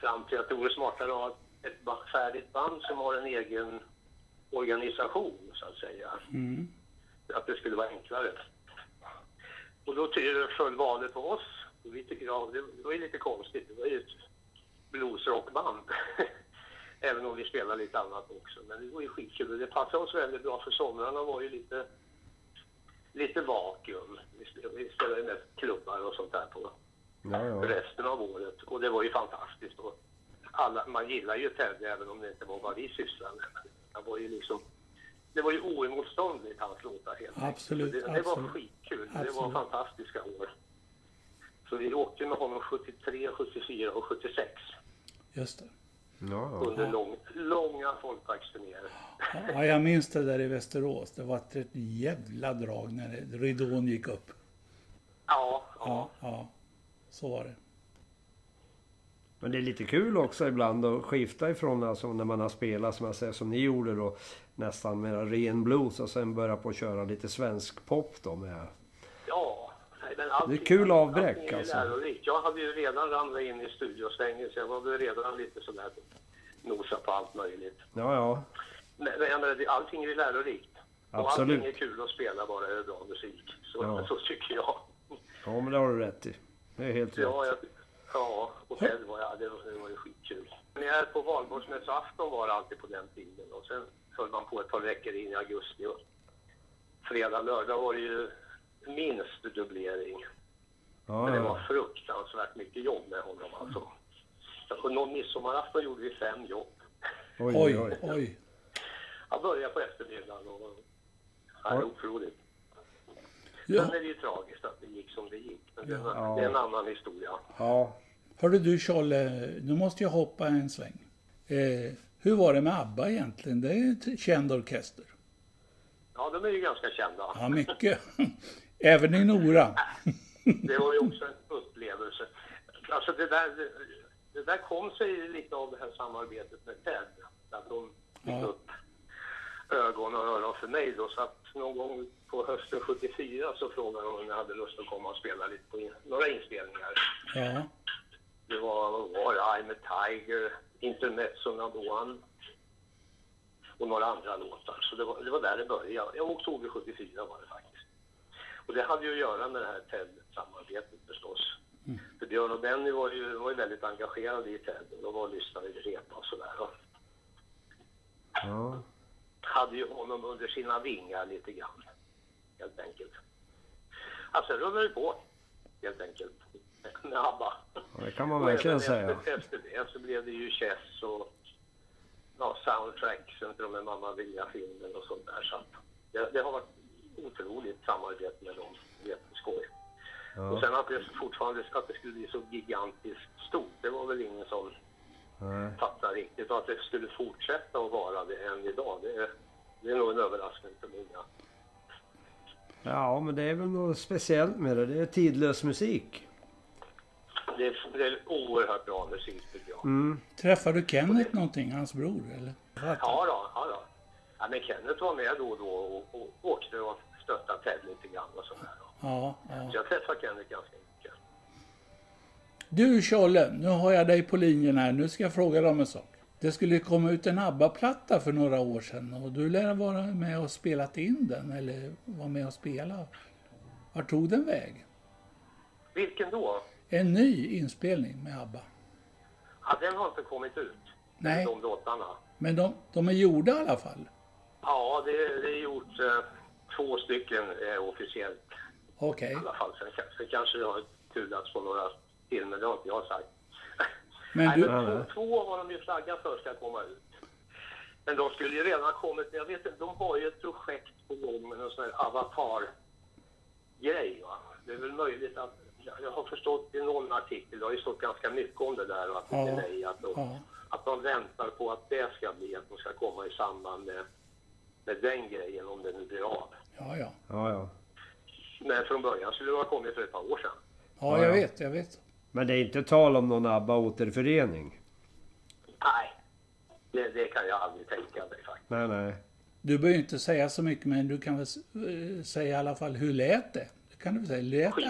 [SPEAKER 3] fram till att det vore smartare att ha ett färdigt band som har en egen organisation, så att säga.
[SPEAKER 2] mm.
[SPEAKER 3] Att det skulle vara enklare. Och då föll valet på oss. Och vi tycker, ja, det var ju lite konstigt. Det var ju ett bluesrockband. Även om vi spelade lite annat också. Men det var ju skitkul det passade oss väldigt bra för somrarna var ju lite, lite vakuum. Vi spelade, ju mest klubbar och sånt där på
[SPEAKER 1] Ja, ja.
[SPEAKER 3] resten av året och det var ju fantastiskt. Och alla, man gillar ju Teddy även om det inte var vad vi sysslade med. Han var ju liksom, det var ju oemotståndligt hans låtar helt.
[SPEAKER 2] Absolut,
[SPEAKER 3] Det, det var
[SPEAKER 2] absolut.
[SPEAKER 3] skitkul. Det
[SPEAKER 2] Absolut.
[SPEAKER 3] var fantastiska år. Så vi åkte med honom 73, 74 och 76
[SPEAKER 2] Just det.
[SPEAKER 1] Ja, ja.
[SPEAKER 3] under lång, långa folkparksturnéer.
[SPEAKER 2] Ja, jag minns det där i Västerås. Det var ett jävla drag när ridån gick upp.
[SPEAKER 3] Ja, ja.
[SPEAKER 2] Ja, ja. Så var det.
[SPEAKER 1] Men det är lite kul också ibland att skifta ifrån alltså när man har spelat som jag säger som ni gjorde då nästan med ren blues och sen börja på att köra lite svensk pop då med.
[SPEAKER 3] Men allting-
[SPEAKER 1] Det är kul avbräck,
[SPEAKER 3] allting är
[SPEAKER 1] alltså.
[SPEAKER 3] lärorikt. Jag hade ju redan ramlat in i studiosvängen så jag var väl redan lite sådär nosa på allt möjligt.
[SPEAKER 1] Ja, ja.
[SPEAKER 3] Men, men allting är ju lärorikt. Och
[SPEAKER 1] Absolut.
[SPEAKER 3] allting är kul att spela bara det är bra musik. Så,
[SPEAKER 1] Ja.
[SPEAKER 3] så tycker jag.
[SPEAKER 1] Ja, men det har du rätt i. Det är helt
[SPEAKER 3] Ja,
[SPEAKER 1] rätt.
[SPEAKER 3] jag, ja och själv var jag, det, var- det var ju skitkul. Men jag är på valborgsmässoafton var det alltid på den tiden. Och sen höll man på ett par veckor in i augusti. Och fredag, lördag var det ju minst dubblering.
[SPEAKER 1] Ja,
[SPEAKER 3] Men det var
[SPEAKER 1] ja.
[SPEAKER 3] fruktansvärt mycket jobb med honom alltså. Och någon midsommarafton gjorde vi fem jobb.
[SPEAKER 1] Oj,
[SPEAKER 2] Oj,
[SPEAKER 1] oj.
[SPEAKER 2] oj.
[SPEAKER 3] Jag började på eftermiddagen och... Ja, det är otroligt.
[SPEAKER 2] Ja.
[SPEAKER 3] Sen är det ju tragiskt att det gick som det gick. Men det, är,
[SPEAKER 1] Ja.
[SPEAKER 3] det är en annan historia.
[SPEAKER 1] Ja.
[SPEAKER 2] Hörru du Tjolle, nu måste jag hoppa en sväng. Eh, hur var det med ABBA egentligen? Det är ett känd orkester.
[SPEAKER 3] Ja, de är ju ganska kända.
[SPEAKER 2] Ja, mycket. Även i Nora.
[SPEAKER 3] Det var ju också en upplevelse. Alltså det där, det, där kom sig lite av det här samarbetet med Ted. Att de fick
[SPEAKER 2] Ja.
[SPEAKER 3] upp ögon och öron för mig då. Så att någon gång på hösten 74 så frågade de om jag hade lust att komma och spela lite på in, några inspelningar.
[SPEAKER 2] Ja,
[SPEAKER 3] Det var, vad var det? I'm a Tiger, Intermezzo one och några andra låtar. Så det var, det var där det började. I oktober 74 var det faktiskt. Och det hade ju att göra med det här TED-samarbetet förstås. För Björn och Benny var ju, var ju väldigt engagerade i TED och de var och lyssnade i repa och sådär.
[SPEAKER 1] Ja.
[SPEAKER 3] hade ju honom under sina vingar lite grann, helt enkelt. Alltså rullade det på, helt enkelt, med ABBA.
[SPEAKER 1] Ja, det kan man verkligen säga.
[SPEAKER 3] Efter, efter det så blev det ju Chess och ja, soundtracksen till de här Mamma Mia-filmen och sånt där. Så att det, det har varit otroligt samarbete med dem. Jätteskoj. Och
[SPEAKER 1] Ja.
[SPEAKER 3] sen att det fortfarande att det skulle bli så gigantiskt stort, det var väl ingen som
[SPEAKER 1] Nej.
[SPEAKER 3] fattade riktigt. Och att det skulle fortsätta att vara det än idag, det är, det är nog en överraskning för många.
[SPEAKER 1] ja, men det är väl något speciellt med det. Det är tidlös musik.
[SPEAKER 3] Det är, det är oerhört bra musik tycker jag.
[SPEAKER 1] Mm.
[SPEAKER 2] Träffar du Kenneth någonting, hans bror? Eller?
[SPEAKER 3] Ja, då, ja, då. Ja, men Kenneth var med då och då och, och åkte och stöttade Ted lite grann och sådär.
[SPEAKER 2] Ja, ja.
[SPEAKER 3] Så jag träffade Kenneth ganska mycket.
[SPEAKER 2] Du Tjolle, nu har jag dig på linjen här. Nu ska jag fråga dig om en sak. Det skulle komma ut en ABBA-platta för några år sedan och du lär vara med och spelat in den eller var med och spela. Vart tog den väg?
[SPEAKER 3] Vilken då?
[SPEAKER 2] En ny inspelning med ABBA.
[SPEAKER 3] Ja, den har inte kommit ut.
[SPEAKER 2] Nej.
[SPEAKER 3] De låtarna.
[SPEAKER 2] Men de, de är gjorda i alla fall.
[SPEAKER 3] Ja, det, det är gjort eh, två stycken eh, officiellt
[SPEAKER 2] Okej.
[SPEAKER 3] i alla fall. Sen, sen kanske det har tullats på några till, men det har inte jag sagt.
[SPEAKER 2] Men
[SPEAKER 3] Nej,
[SPEAKER 2] du-
[SPEAKER 3] men två, två har de ju flaggat för ska komma ut. Men de skulle ju redan ha kommit, jag vet inte, de har ju ett projekt på gång med någon sån här avatar-grej va. Det är väl möjligt att, jag har förstått i någon artikel, det har ju stått ganska mycket om det där och att det är nej, att de,
[SPEAKER 2] Ja.
[SPEAKER 3] att de väntar på att det ska bli, att de ska komma i samband med, med den grejen om det nu blir av.
[SPEAKER 2] Ja, ja.
[SPEAKER 1] Ja, ja.
[SPEAKER 3] Men från början skulle det ha kommit för ett par år sedan.
[SPEAKER 2] Ja,
[SPEAKER 1] Ja,
[SPEAKER 2] jag
[SPEAKER 1] ja.
[SPEAKER 2] vet, jag vet.
[SPEAKER 1] Men det är inte tal om någon ABBA-återförening?
[SPEAKER 3] Nej, det, det kan jag aldrig tänka mig faktiskt.
[SPEAKER 1] Nej, nej.
[SPEAKER 2] Du behöver inte säga så mycket, men du kan väl eh, säga i alla fall hur lät det? Det kan du väl säga? Lät,
[SPEAKER 3] Skit.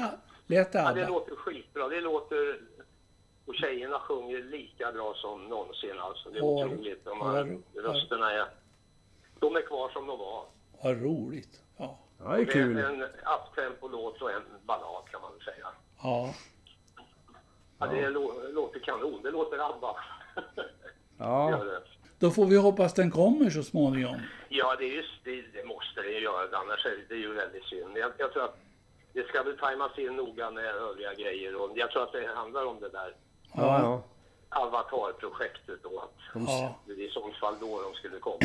[SPEAKER 2] lät det
[SPEAKER 3] Ja, det
[SPEAKER 2] ABBA?
[SPEAKER 3] låter skitbra. Det låter... Och tjejerna sjunger lika bra som någonsin alltså. Det är
[SPEAKER 2] Vad-
[SPEAKER 3] otroligt. De här rösterna är... De är kvar som de var.
[SPEAKER 2] Vad roligt. Ja.
[SPEAKER 1] Det är kul.
[SPEAKER 3] en uptempo-låt och en ballad kan man väl säga.
[SPEAKER 2] Ja.
[SPEAKER 3] Ja, det lå- låter kanon. Det låter ABBA.
[SPEAKER 1] Ja.
[SPEAKER 4] Då får vi hoppas den kommer så småningom.
[SPEAKER 3] Ja, det, är just, det, det måste det ju göra, annars är det, ju väldigt synd. Jag, jag tror att det ska väl tajmas in noga med övriga grejer och jag tror att det handlar om det där
[SPEAKER 1] Ja, ja.
[SPEAKER 3] Avatar-projektet då. Att
[SPEAKER 4] Ja.
[SPEAKER 3] det är i så fall då de skulle komma.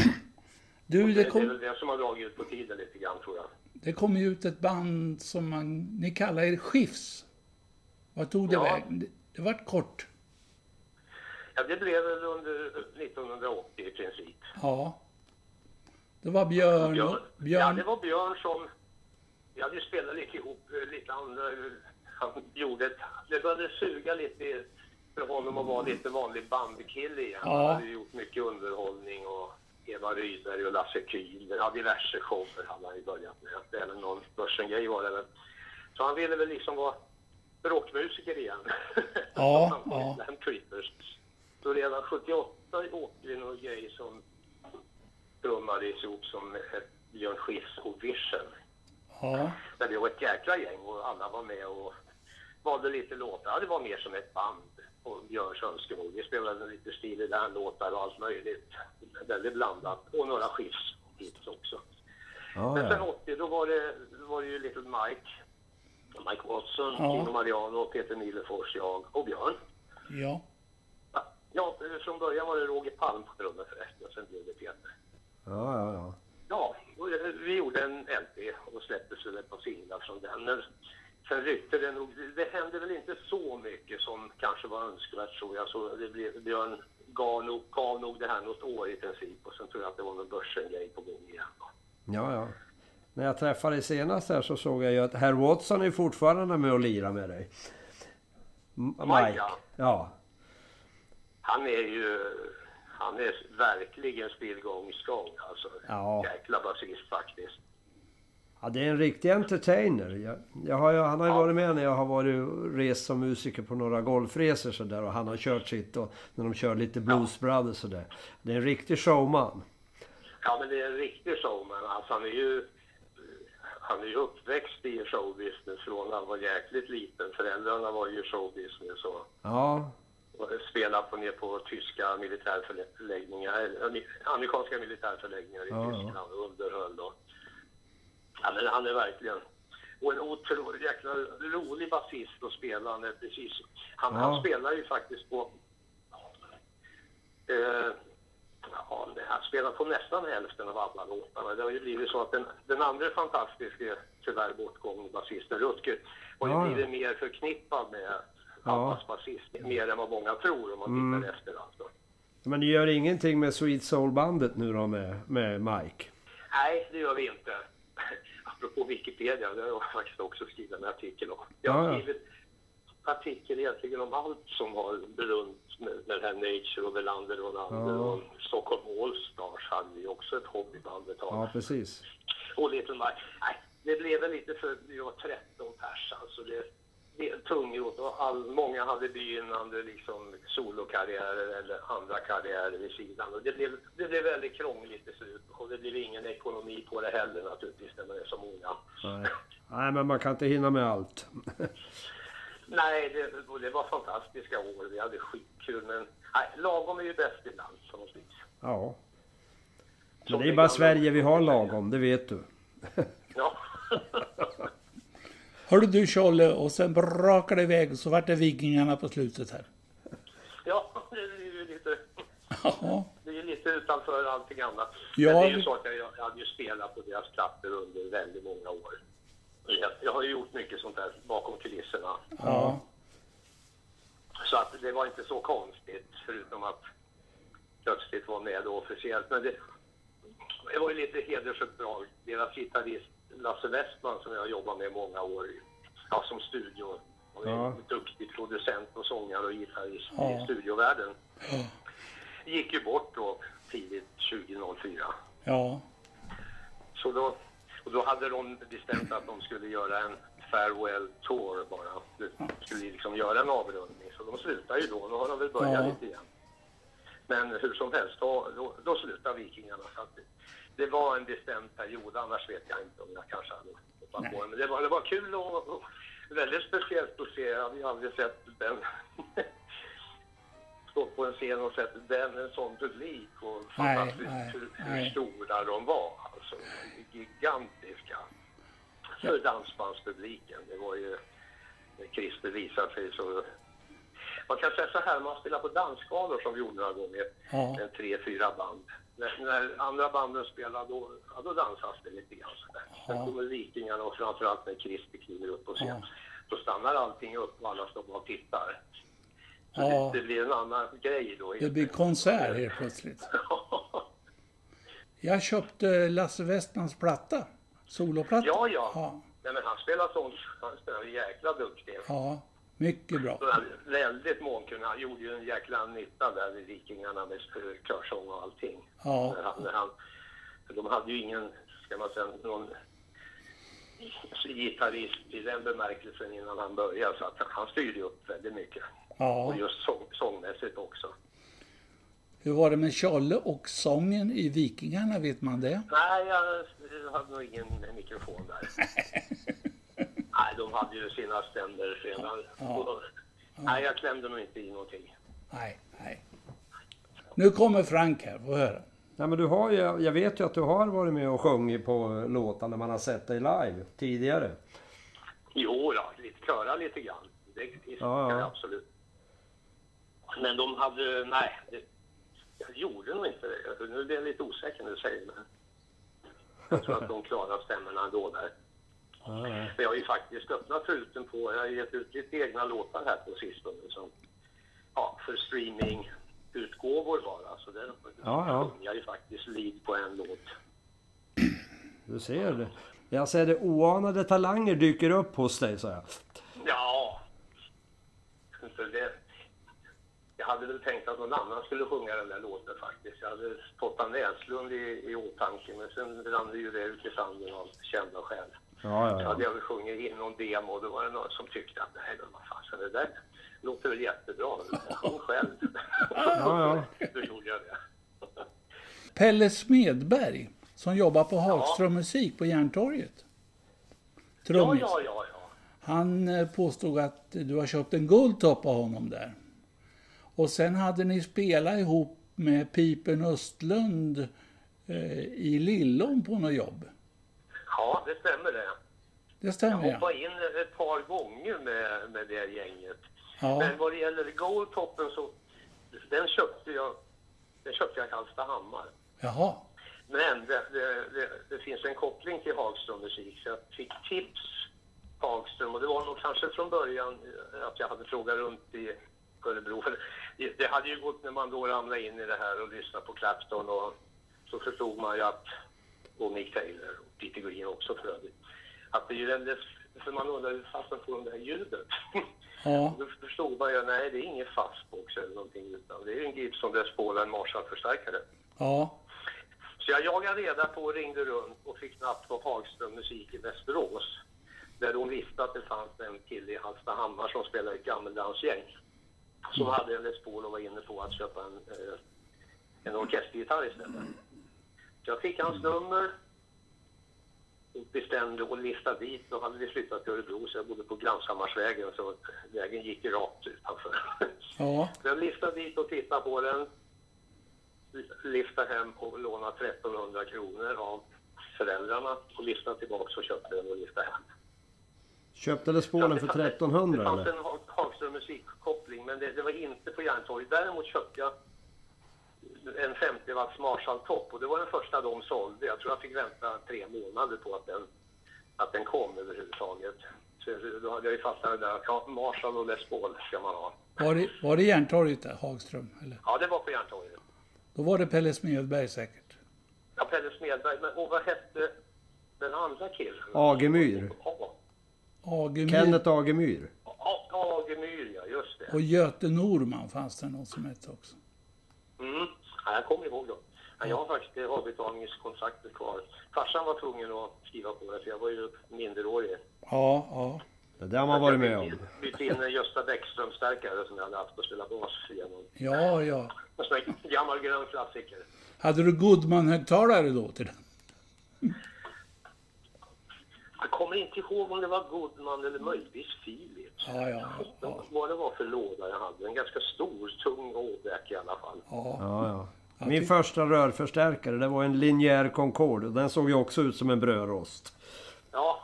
[SPEAKER 4] Du,
[SPEAKER 3] Det,
[SPEAKER 4] det,
[SPEAKER 3] det är
[SPEAKER 4] kom,
[SPEAKER 3] väl det som har dragit ut på tiden lite grann tror jag.
[SPEAKER 4] Det kom ju ut ett band som man, ni kallar er Skifs. Vad tog det
[SPEAKER 3] Ja.
[SPEAKER 4] vägen? Det, det vart kort.
[SPEAKER 3] Ja, det blev väl under 1980 i princip.
[SPEAKER 4] Ja. Det var Björn,
[SPEAKER 3] Björn.
[SPEAKER 4] och,
[SPEAKER 3] Ja,
[SPEAKER 4] Björn
[SPEAKER 3] det var Björn som... Vi hade ju spelat lite ihop, eh, lite andra... Han gjorde ett... Det började suga lite för honom att vara lite vanlig bandkille igen.
[SPEAKER 4] Ja.
[SPEAKER 3] Han hade gjort mycket underhållning och Eva Rydberg och Lasse Kühler. Ja, diverse shower hade han ju börjat med. Även någon Börsen-grej var det väl. Så han ville väl liksom vara rockmusiker igen.
[SPEAKER 4] Ja, ja.
[SPEAKER 3] Creepers. Så redan 78 åkte vi någon grej som trummades ihop som ett Björn Skifs och Vision.
[SPEAKER 4] Ja,
[SPEAKER 3] Där vi var ett jäkla gäng och alla var med och valde lite låtar. Ja, det var mer som ett band på Björns önskemål. Vi spelade lite stil i den låtar och allt möjligt. Väldigt blandat. Och några Skifs hits också.
[SPEAKER 1] ja,
[SPEAKER 3] Men sen
[SPEAKER 1] ja.
[SPEAKER 3] 80 då var det, då var det ju Little Mike. Mike Watson,
[SPEAKER 4] Ja.
[SPEAKER 3] Tino Mariano, Peter Nilefors, jag och Björn.
[SPEAKER 4] ja.
[SPEAKER 3] Ja, från början var det Roger Palm på trummor förresten, och sen blev det Peter.
[SPEAKER 1] ja, ja, ja.
[SPEAKER 3] Ja, och eh, vi gjorde en LP och släpptes väl ett par singlar från den. Sen ryckte det nog. Det hände väl inte så mycket som kanske var önskvärt tror jag. Så det blev, Björn gav nog, gav nog det här något år i princip och sen tror jag att det var någon börsen-grej på gång igen.
[SPEAKER 1] Ja, ja. När jag träffade dig senast här så såg jag ju att herr Watson är fortfarande med och lirar med dig. M-
[SPEAKER 3] Mike, ja.
[SPEAKER 1] Ja.
[SPEAKER 3] Han är ju, han är verkligen strong alltså.
[SPEAKER 1] Ja.
[SPEAKER 3] Jäkla basist faktiskt.
[SPEAKER 1] Ja, det är en riktig entertainer. Jag, jag har, han har ju varit med när jag har varit rest som musiker på några golfresor så där och han har kört sitt och när de kör lite Blues Brothers så där. Det är en riktig showman.
[SPEAKER 3] Ja, men det är en riktig showman. Alltså, han är ju han är ju uppväxt i showbusiness från han var jäkligt liten. Föräldrarna var ju showbusiness och
[SPEAKER 1] Ja,
[SPEAKER 3] och spelade på ner på tyska militärförläggningar, amerikanska militärförläggningar i
[SPEAKER 1] ja.
[SPEAKER 3] Tyskland och underhöll och ja, men han är verkligen och en otroligt jäkla rolig basist att spela. Han, precis, han,
[SPEAKER 1] Ja.
[SPEAKER 3] han spelar ju faktiskt på eh, Ja, han spelar på nästan hälften av alla låtarna. Det har ju blivit så att den, den andra fantastiska, tyvärr bortgångne basisten Rutger, har ju
[SPEAKER 1] Ja, ja.
[SPEAKER 3] blivit mer förknippad med
[SPEAKER 1] Ja.
[SPEAKER 3] Abbas basist. Mer än vad många tror om man
[SPEAKER 1] Mm.
[SPEAKER 3] tittar efter alltså.
[SPEAKER 1] men ni gör ingenting med Sweet Soul-bandet nu då med, med Mike?
[SPEAKER 3] Nej, det gör vi inte. Apropå Wikipedia, det har jag faktiskt också skrivit en artikel om. Jag
[SPEAKER 1] Ja,
[SPEAKER 3] har skrivit artikel egentligen om allt som har berunt med, med det här Nature och Welander och Ronander
[SPEAKER 1] Ja.
[SPEAKER 3] och Stockholm Allstars hade vi också ett hobbyband ett tag.
[SPEAKER 1] Ja, precis.
[SPEAKER 3] Och Little Mike. Nej, det blev väl lite för, vi var 13 pers alltså. Det, tungrot och all, många hade begynnande liksom solokarriärer eller andra karriärer vid sidan. Och det blev, det blev väldigt krångligt till slut och det blev ingen ekonomi på det heller naturligtvis när man är så många.
[SPEAKER 1] Nej. Nej, men man kan inte hinna med allt.
[SPEAKER 3] Nej, det, det var fantastiska år. Vi hade skitkul men nej, lagom är ju bäst ibland på något vis.
[SPEAKER 1] Ja. Men det är bara Sverige vi har lagom, det vet du.
[SPEAKER 3] Ja.
[SPEAKER 4] Hörde du Tjolle, och sen brakade det iväg och så vart det Vikingarna på slutet här.
[SPEAKER 3] ja, det är ju lite...
[SPEAKER 4] Ja,
[SPEAKER 3] Det är ju lite utanför allting annat.
[SPEAKER 4] Ja,
[SPEAKER 3] Men det är ju så att jag, jag hade ju spelat på deras plattor under väldigt många år. Jag, jag har ju gjort mycket sånt där bakom kulisserna.
[SPEAKER 4] ja,
[SPEAKER 3] Så att det var inte så konstigt, förutom att plötsligt vara med då officiellt. Men det, det var ju lite hedersuppdrag. Deras gitarrist Lasse Westman som jag har jobbat med många år, ja, som studio. Och är
[SPEAKER 1] Ja.
[SPEAKER 3] en duktig producent och sångare och gitarrist
[SPEAKER 4] Ja.
[SPEAKER 3] i studiovärlden. Gick ju bort då tidigt 2004.
[SPEAKER 4] ja,
[SPEAKER 3] Så då, och då hade de bestämt att de skulle göra en farewell tour bara. De skulle liksom göra en avrundning. Så de slutar ju då. Nu har de väl börjat
[SPEAKER 4] Ja.
[SPEAKER 3] lite igen. Men hur som helst, då, då, då slutar Vikingarna. Så att det, var en bestämd period. Annars vet jag inte om jag kanske hade hoppat på. Men det var, det var kul och, och väldigt speciellt att se. Jag hade ju aldrig sett den stått på en scen och sett den, en sån publik och fantastiskt
[SPEAKER 2] nej,
[SPEAKER 3] hur,
[SPEAKER 2] nej.
[SPEAKER 3] hur stora de var. Alltså gigantiska. För dansbandspubliken. Det var ju, Christer visade sig så... Man kan säga så här, man spelar på dansskalor som vi gjorde några gånger.
[SPEAKER 2] Ja.
[SPEAKER 3] En tre, fyra band. När, när andra banden spelar då, ja, då dansas det lite grann sådär. Sen
[SPEAKER 2] Ja.
[SPEAKER 3] kommer Vikingarna och framförallt när Christer kliver upp på scen.
[SPEAKER 2] Ja.
[SPEAKER 3] Då stannar allting upp och alla står och tittar. Så
[SPEAKER 2] Ja.
[SPEAKER 3] det, det blir en annan grej då.
[SPEAKER 2] Det blir konsert helt plötsligt. Jag köpte Lasse Westmans platta. Soloplatta.
[SPEAKER 3] ja, ja.
[SPEAKER 2] Ja,
[SPEAKER 3] Nej, men han spelar sånt, han spelar jäkla duktig.
[SPEAKER 2] ja mycket bra.
[SPEAKER 3] Väldigt mångkunnig. Han gjorde ju en jäkla nytta där vid Vikingarna med körsång och allting.
[SPEAKER 2] Ja.
[SPEAKER 3] När han, när han, för de hade ju ingen, ska man säga, någon gitarrist i den bemärkelsen innan han började. Så att han styrde upp väldigt mycket.
[SPEAKER 2] Ja.
[SPEAKER 3] Och just sång, sångmässigt också.
[SPEAKER 2] Hur var det med Charlie och sången i Vikingarna, vet man det?
[SPEAKER 3] Nej, jag hade nog ingen mikrofon där. Nej, de hade ju sina ständer redan.
[SPEAKER 2] Ja.
[SPEAKER 3] Och- Nej, jag klämde nog inte i någonting.
[SPEAKER 2] Nej, nej. Nu kommer Frank här, få höra.
[SPEAKER 1] Nej, men du har ju, jag vet ju att du har varit med och sjungit på låtar när man har sett dig live tidigare.
[SPEAKER 3] Jo, då, lite köra lite grann. Det, det
[SPEAKER 1] Ja,
[SPEAKER 3] kan
[SPEAKER 1] ja.
[SPEAKER 3] jag absolut. Men de hade, nej, det, jag gjorde nog inte det. Nu blir jag lite osäker när du säger det. Jag tror att de klarar stämmorna ändå där. Men jag har ju faktiskt öppnat truten på, jag har gett ut lite egna låtar här på sistone som, ja, för streamingutgåvor bara. Så där
[SPEAKER 1] Ja, ja.
[SPEAKER 3] jag ju faktiskt lead på en låt.
[SPEAKER 1] Du ser det. Jag ser det oanade talanger dyker upp hos dig, så jag.
[SPEAKER 3] Ja. För det, jag hade väl tänkt att någon annan skulle sjunga den där låten faktiskt. Jag hade Totta Näslund i, i åtanke men sen rann det ju det ut i sanden av kända skäl.
[SPEAKER 1] Ja,
[SPEAKER 3] Så
[SPEAKER 1] ja,
[SPEAKER 3] hade
[SPEAKER 1] ja.
[SPEAKER 3] jag väl sjungit in någon demo och då var det någon som tyckte att nej men vad så det där låter väl jättebra. Sjung själv.
[SPEAKER 1] Ja,
[SPEAKER 3] Då gjorde jag det.
[SPEAKER 2] Pelle Smedberg, som jobbar på Hagström Musik på Järntorget.
[SPEAKER 3] Ja,
[SPEAKER 2] Trummis.
[SPEAKER 3] ja, ja, ja.
[SPEAKER 2] Han eh, påstod att du har köpt en guldtopp av honom där. Och sen hade ni spelat ihop med Pipen Östlund eh, i Lillån på något jobb.
[SPEAKER 3] Ja, det stämmer det.
[SPEAKER 2] Det
[SPEAKER 3] Jag
[SPEAKER 2] stämmer ja.
[SPEAKER 3] hoppade in ett par gånger med, med det gänget.
[SPEAKER 2] Ja,
[SPEAKER 3] Men vad det gäller Goldtoppen så den köpte jag, den köpte jag i Hallstahammar.
[SPEAKER 2] jaha.
[SPEAKER 3] Men det, det, det, det finns en koppling till Hagström musik så jag fick tips Hagström och det var nog kanske från början eh, att jag hade frågat runt i Örebro. Det hade ju gått när man då ramlade in i det här och lyssnade på Clapton och så förstod man ju att, och Mick Taylor Green också för övrigt, att det är ju där- för man undrar hur fasen får de det här ljudet?
[SPEAKER 2] Ja,
[SPEAKER 3] Då förstod man ju, nej det är ingen fastbox eller någonting utan det är en Gibson Les Paul och en Marshall-förstärkare.
[SPEAKER 2] ja,
[SPEAKER 3] Så jag jagade reda på och ringde runt och fick napp på Hagström Musik i Västerås. Där de visste att det fanns en kille i Hallstahammar som spelade i ett gammeldansgäng. Som hade en Les Paul och var inne på att köpa en, eh, en orkestergitarr istället. Så jag fick hans nummer bestämde och listade dit. Då hade vi flyttat till Örebro så jag bodde på Glanshammarsvägen så vägen gick ju rakt utanför.
[SPEAKER 2] ja.
[SPEAKER 3] Så jag liftade dit och tittade på den. Liftade hem och lånade 1300 kronor av föräldrarna och liftade tillbaka och köpte den och liftade hem.
[SPEAKER 1] Köpte Les Paulen för
[SPEAKER 3] Så det-
[SPEAKER 1] 1300
[SPEAKER 3] Det fanns
[SPEAKER 1] eller?
[SPEAKER 3] en Ha- Hagström musikkoppling men det, det var inte på Järntorget. Däremot köpte jag en 50 watts Marshall Top och det var den första de sålde. Jag tror jag fick vänta tre månader på att den, att den kom överhuvudtaget. Så då hade jag ju fattat det där Marshall och Les Paul ska man ha.
[SPEAKER 2] Var det, var det Järntorget där, Hagström? Eller?
[SPEAKER 3] Ja, det var på Järntorget.
[SPEAKER 2] Då var det Pelle Smedberg säkert.
[SPEAKER 3] Ja, Pelle Smedberg. Men, och vad hette den andra killen?
[SPEAKER 1] Agemyr.
[SPEAKER 3] Ja,
[SPEAKER 2] Agemyr
[SPEAKER 1] Kenneth Agemyr.
[SPEAKER 3] Agemyr, ja. Just det.
[SPEAKER 2] och Göte Norman fanns det någon som hette också.
[SPEAKER 3] Mm. Ja, jag kommer ihåg dem. Ja, jag har faktiskt eh, avbetalningskontraktet kvar. Farsan var tvungen att skriva på det, för jag var ju minderårig.
[SPEAKER 2] Ja, ja.
[SPEAKER 1] Det där har man varit med om.
[SPEAKER 3] bytte- in en Gösta Bäckström-stärkare som jag hade haft att spela bas igenom.
[SPEAKER 2] Ja, ja.
[SPEAKER 3] En sån gammal grön klassiker.
[SPEAKER 2] Hade du Goodman-högtalare då till den?
[SPEAKER 3] Jag kommer inte ihåg om det var Goodman eller möjligtvis Philips.
[SPEAKER 4] Ja, ja, ja.
[SPEAKER 3] Vad det var för låda jag hade. En ganska stor, tung åbäck i alla fall.
[SPEAKER 4] ja.
[SPEAKER 1] Ja, ja. Min första rörförstärkare det var en linjär Concorde den såg ju också ut som en brödrost.
[SPEAKER 3] Ja,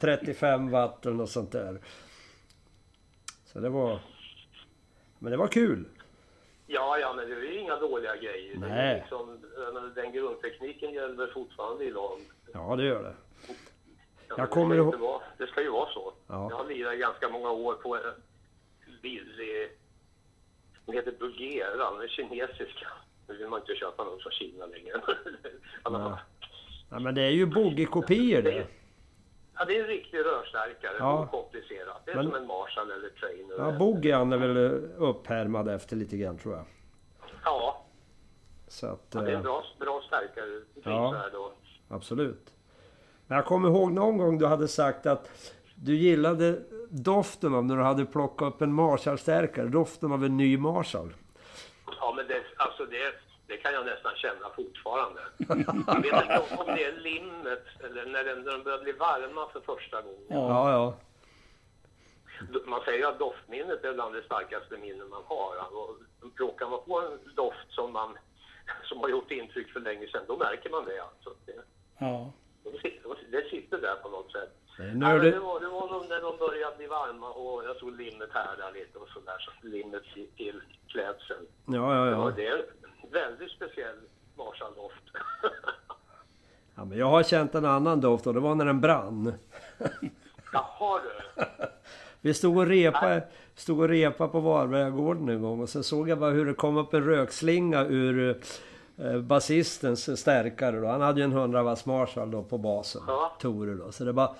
[SPEAKER 1] 35 watt eller något sånt där. Så det var... Men det var kul.
[SPEAKER 3] ja, ja men det är ju inga dåliga grejer. Det är
[SPEAKER 1] Nej.
[SPEAKER 3] liksom, den grundtekniken gäller fortfarande idag.
[SPEAKER 1] Ja, det gör det.
[SPEAKER 3] Ja,
[SPEAKER 1] Jag kommer
[SPEAKER 3] det, ska
[SPEAKER 1] ihåg-
[SPEAKER 3] det ska ju vara så.
[SPEAKER 1] Ja.
[SPEAKER 3] Jag har lirat ganska många år på en billig... Den heter Bulgera, den är kinesiska. Nu vill man inte köpa någon från Kina längre.
[SPEAKER 1] Nej. Ja, men det är ju bogeykopior det.
[SPEAKER 3] Ja, det är en riktig rörstärkare.
[SPEAKER 1] Ja.
[SPEAKER 3] Okomplicerat. Det är
[SPEAKER 1] Men-
[SPEAKER 3] som en Marshall eller Trainer.
[SPEAKER 1] Ja, bogeyan är väl upphärmad efter lite grann tror jag.
[SPEAKER 3] Ja,
[SPEAKER 1] Så att...
[SPEAKER 3] ja, det är en
[SPEAKER 1] eh,
[SPEAKER 3] bra, bra stärkare.
[SPEAKER 1] Ja. Absolut. Men jag kommer ihåg någon gång du hade sagt att du gillade doften av när du hade plockat upp en Marshall-stärkare. Doften av en ny Marshall.
[SPEAKER 3] Ja, men det, alltså det, det kan jag nästan känna fortfarande. Jag vet inte om- det är limmet eller när, den, när de börjar bli varma för första gången.
[SPEAKER 1] Ja, ja.
[SPEAKER 3] Man säger att doftminnet är bland det starkaste minnen man har. Och råkar man på en doft som, man, som har gjort intryck för länge sedan, då märker man det. Alltså.
[SPEAKER 4] Ja.
[SPEAKER 3] Det sitter- det där på något sätt.
[SPEAKER 1] Det är
[SPEAKER 3] men
[SPEAKER 1] nördigt.
[SPEAKER 3] det, var, det var nog när de började bli varma och jag såg limmet härda lite och sådär. Så limmet till, till klädseln.
[SPEAKER 1] Ja, ja,
[SPEAKER 3] Ja.
[SPEAKER 1] ja.
[SPEAKER 3] Det är en väldigt speciell Marshall-doft.
[SPEAKER 1] ja men jag har känt en annan doft och det var när den brann.
[SPEAKER 3] Jaha du.
[SPEAKER 1] Vi stod och repa, stod och repa på Varbergagården en gång och så såg jag bara hur det kom upp en rökslinga ur basistens stärkare då. Han hade ju en 100 watts Marshall då på basen.
[SPEAKER 3] Ja.
[SPEAKER 1] Tore då. Så det bara,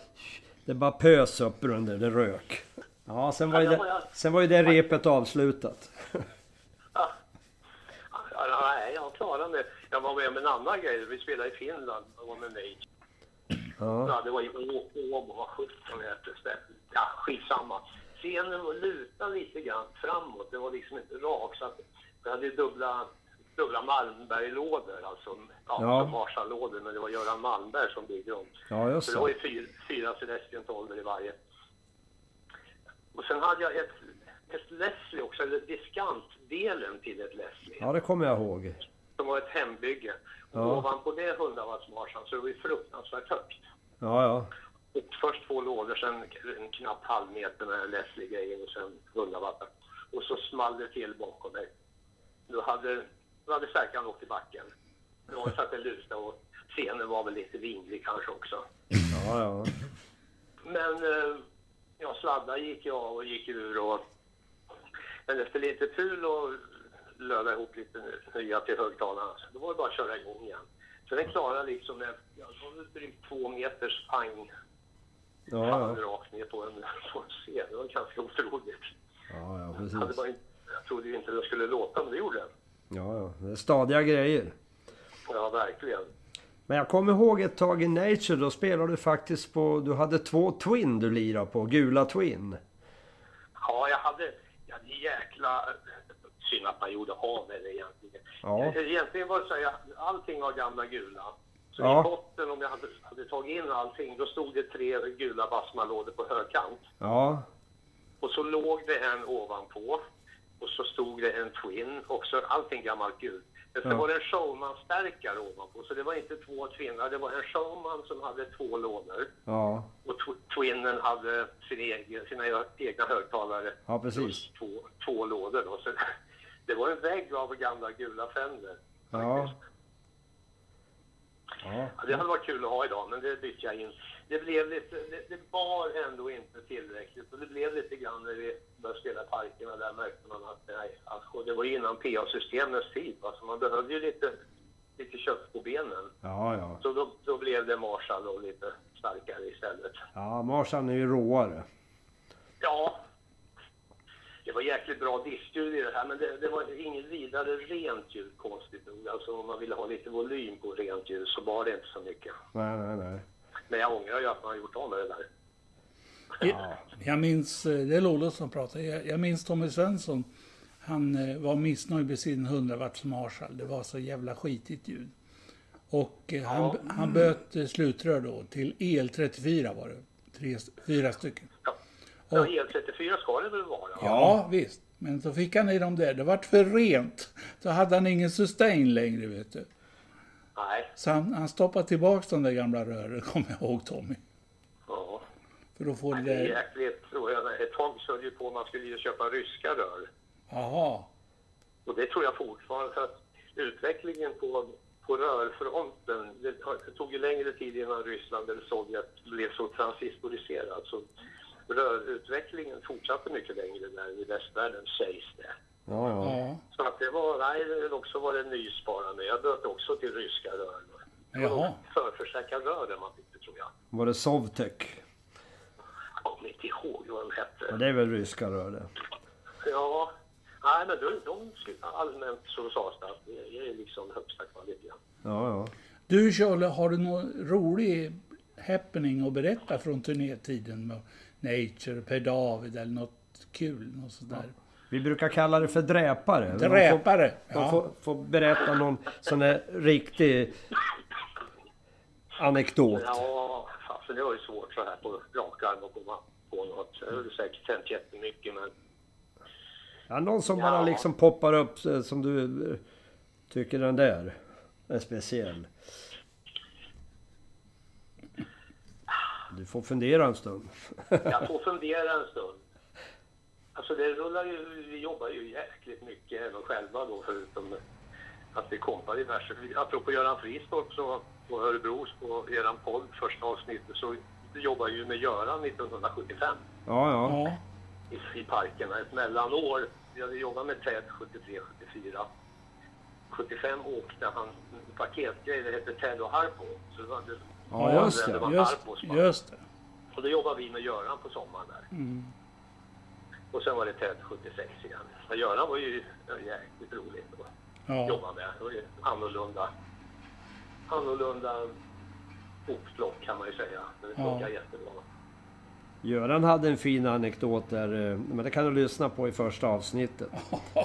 [SPEAKER 1] det bara pös upp under, det rök. Ja, sen var, ju
[SPEAKER 3] Ja, det
[SPEAKER 1] det,
[SPEAKER 3] jag-
[SPEAKER 1] sen var ju det repet avslutat.
[SPEAKER 3] Ja. Ja, nej, jag klarade mig. Jag var med om en annan grej. Vi spelade i Finland. Jag var med mig.
[SPEAKER 1] Ja,
[SPEAKER 3] Ja, det var i Åbo, vad sjutton hette stället. Ja, skitsamma. Scenen var lutad lite grann framåt. Det var liksom inte rak. Så att vi hade ju dubbla, dubbla Malmberg-lådor. Alltså, ja,
[SPEAKER 1] Ja.
[SPEAKER 3] Marshall-lådor. Men det var Göran Malmberg som byggde dem.
[SPEAKER 1] ja just
[SPEAKER 3] Så det var ju fyra, fyra Celestion 12 i varje. Och sen hade jag ett, ett Leslie också, eller diskantdelen till ett Leslie.
[SPEAKER 1] Ja, det kommer jag ihåg.
[SPEAKER 3] Som var ett hembygge. Och
[SPEAKER 1] Ja.
[SPEAKER 3] ovanpå det 100 watts Marshall så det var ju fruktansvärt högt.
[SPEAKER 1] Ja, ja.
[SPEAKER 3] Och först två lådor, sen en knapp halv meter med den Leslie-grejen och sen 100 watt. Och så small det till bakom mig. Då hade, då hade stärkaren åkt i backen. Då var det så att det lusade och scenen var väl lite vinglig kanske också.
[SPEAKER 1] Ja, ja.
[SPEAKER 3] Men eh, ja, sladdar gick jag av och gick ur och men efter lite tur och löda ihop lite nya till högtalarna, så då var det bara att köra igång igen. Så den klarade liksom med ja, det drygt två meters pang
[SPEAKER 1] Ja, ja.
[SPEAKER 3] rakt ner på en, på en scen. Det var ganska otroligt.
[SPEAKER 1] Ja, ja,
[SPEAKER 3] Jag,
[SPEAKER 1] precis.
[SPEAKER 3] bara inte, jag trodde ju inte det skulle låta, men det gjorde det.
[SPEAKER 1] Ja, ja. Det är stadiga grejer.
[SPEAKER 3] Ja, verkligen.
[SPEAKER 1] Men jag kommer ihåg ett tag i Nature, då spelade du faktiskt på... Du hade två Twin du lirade på, gula Twin.
[SPEAKER 3] Ja, jag hade, jag hade jäkla... Synd att man gjorde av med det egentligen.
[SPEAKER 1] Ja.
[SPEAKER 3] Egentligen var det så jag- allting var gamla gula. Så
[SPEAKER 1] Ja.
[SPEAKER 3] i botten, om jag hade, hade tagit in allting, då stod det tre gula Bassmanlådor på högkant.
[SPEAKER 1] Ja,
[SPEAKER 3] Och så låg det en ovanpå. Och så stod det en Twin, också allting gammalt gult. Men så
[SPEAKER 1] Ja.
[SPEAKER 3] var det en showman-stärkare ovanpå. Så det var inte två tvinnar, det var en showman som hade två lådor.
[SPEAKER 1] ja,
[SPEAKER 3] Och tw- Twinnen hade sin egen, sina egna högtalare.
[SPEAKER 1] ja precis.
[SPEAKER 3] Två, två lådor då. Så det var en vägg av gamla gula Fender.
[SPEAKER 1] Ja.
[SPEAKER 3] faktiskt.
[SPEAKER 1] Ja,
[SPEAKER 3] Ja, det hade varit kul att ha idag, men det bytte jag in. Det blev lite, det, det bar ändå inte tillräckligt och det blev lite grann när vi började spela parkerna där märkte man att nej, alltså, det var innan PA-systemets tid va, så man behövde ju lite, lite kött på benen.
[SPEAKER 1] ja, ja.
[SPEAKER 3] Så då, då blev det Marshall och lite starkare istället.
[SPEAKER 1] Ja, Marshall är ju råare.
[SPEAKER 3] Ja, det var jäkligt bra diskljud i det här, men det, det var inget vidare rent ljud konstigt nog. Alltså om man ville ha lite volym på rent ljud så var det inte så mycket.
[SPEAKER 1] Nej, nej, nej.
[SPEAKER 3] Men jag ångrar ju att man har gjort av med det där.
[SPEAKER 1] Ja,
[SPEAKER 4] Jag minns, eh, det är Lollo som pratar, jag, jag minns Tommy Svensson. Han eh, var missnöjd med sin 100 watts Marshall. Det var så jävla skitigt ljud.
[SPEAKER 2] Och eh, han, han böt slutrör då till El34 var det. Tre, fyra stycken.
[SPEAKER 3] Ja. Ja,
[SPEAKER 2] Och-
[SPEAKER 3] El34 ska det väl vara?
[SPEAKER 2] Ja, visst. Men så fick han i dem där. Det vart för rent. Så hade han ingen sustain längre, vet du.
[SPEAKER 3] Nej.
[SPEAKER 2] Så han, han stoppade tillbaks de där gamla rören, kommer jag ihåg Tommy.
[SPEAKER 3] Ja.
[SPEAKER 2] För då får det
[SPEAKER 3] Det är jäkligt, tror jag. Ett tag så ju på man skulle ju köpa ryska rör.
[SPEAKER 2] Jaha.
[SPEAKER 3] Och det tror jag fortfarande. För att utvecklingen på, på rörfronten, det tog ju längre tid innan Ryssland eller Sovjet blev så transistoriserat. Så rörutvecklingen fortsatte mycket längre där i västvärlden, sägs det.
[SPEAKER 1] Ja, ja.
[SPEAKER 2] Ja.
[SPEAKER 3] Så att det var, nej, det också var det nysparande. Jag böt också till ryska rör. Det
[SPEAKER 2] Jaha.
[SPEAKER 3] förförsäkrad rör där man fick det, tror jag.
[SPEAKER 1] Var det Sovtek?
[SPEAKER 3] Jag kommer inte ihåg vad den hette.
[SPEAKER 1] Ja, det är väl ryska rör det.
[SPEAKER 3] Ja, nej men de, de allmänt så sades det att det är liksom högsta kvalitet.
[SPEAKER 1] Ja, ja.
[SPEAKER 2] Du Charlie, har du någon rolig happening att berätta från turnétiden Nature, Per David eller något kul? Något sånt där.
[SPEAKER 1] Vi brukar kalla det för dräpare. Får,
[SPEAKER 2] Dräpare.
[SPEAKER 1] de
[SPEAKER 2] Ja.
[SPEAKER 1] får, får berätta någon sån där riktig anekdot.
[SPEAKER 3] Ja, fasen det var ju svårt så här på rak arm att komma på något. Jag har säkert hänt jättemycket men
[SPEAKER 1] Ja, någon som
[SPEAKER 3] Ja.
[SPEAKER 1] bara liksom poppar upp eh, som du eh, tycker den där är speciell. Du får fundera en stund.
[SPEAKER 3] jag får fundera en stund. Alltså det rullar ju, vi jobbar ju jäkligt mycket även själva då förutom att vi kompar diverse. Apropå Göran Fristorp så på Örebros på eran podd första avsnittet så vi jobbar ju med Göran 1975.
[SPEAKER 1] Ja, ja.
[SPEAKER 3] I, i parkerna. Ett mellanår. Vi hade jobbat med Ted 73, 74. 75 åkte han en paketgrej, det hette Ted och Harpo. Så det var, det,
[SPEAKER 1] Ja, just
[SPEAKER 3] det
[SPEAKER 1] det.
[SPEAKER 3] var
[SPEAKER 2] Just, just det.
[SPEAKER 3] Och då jobbade vi med Göran på sommaren där.
[SPEAKER 2] Mm.
[SPEAKER 3] Och sen var det Ted 76 igen. Och Göran var ju ja, jäkligt roligt att
[SPEAKER 2] Ja.
[SPEAKER 3] jobba med. Det var ju annorlunda, annorlunda hopplock kan man ju säga. Men det
[SPEAKER 2] Ja.
[SPEAKER 3] funkar jättebra.
[SPEAKER 1] Göran hade en fin anekdot där, eh, men det kan du lyssna på i första avsnittet.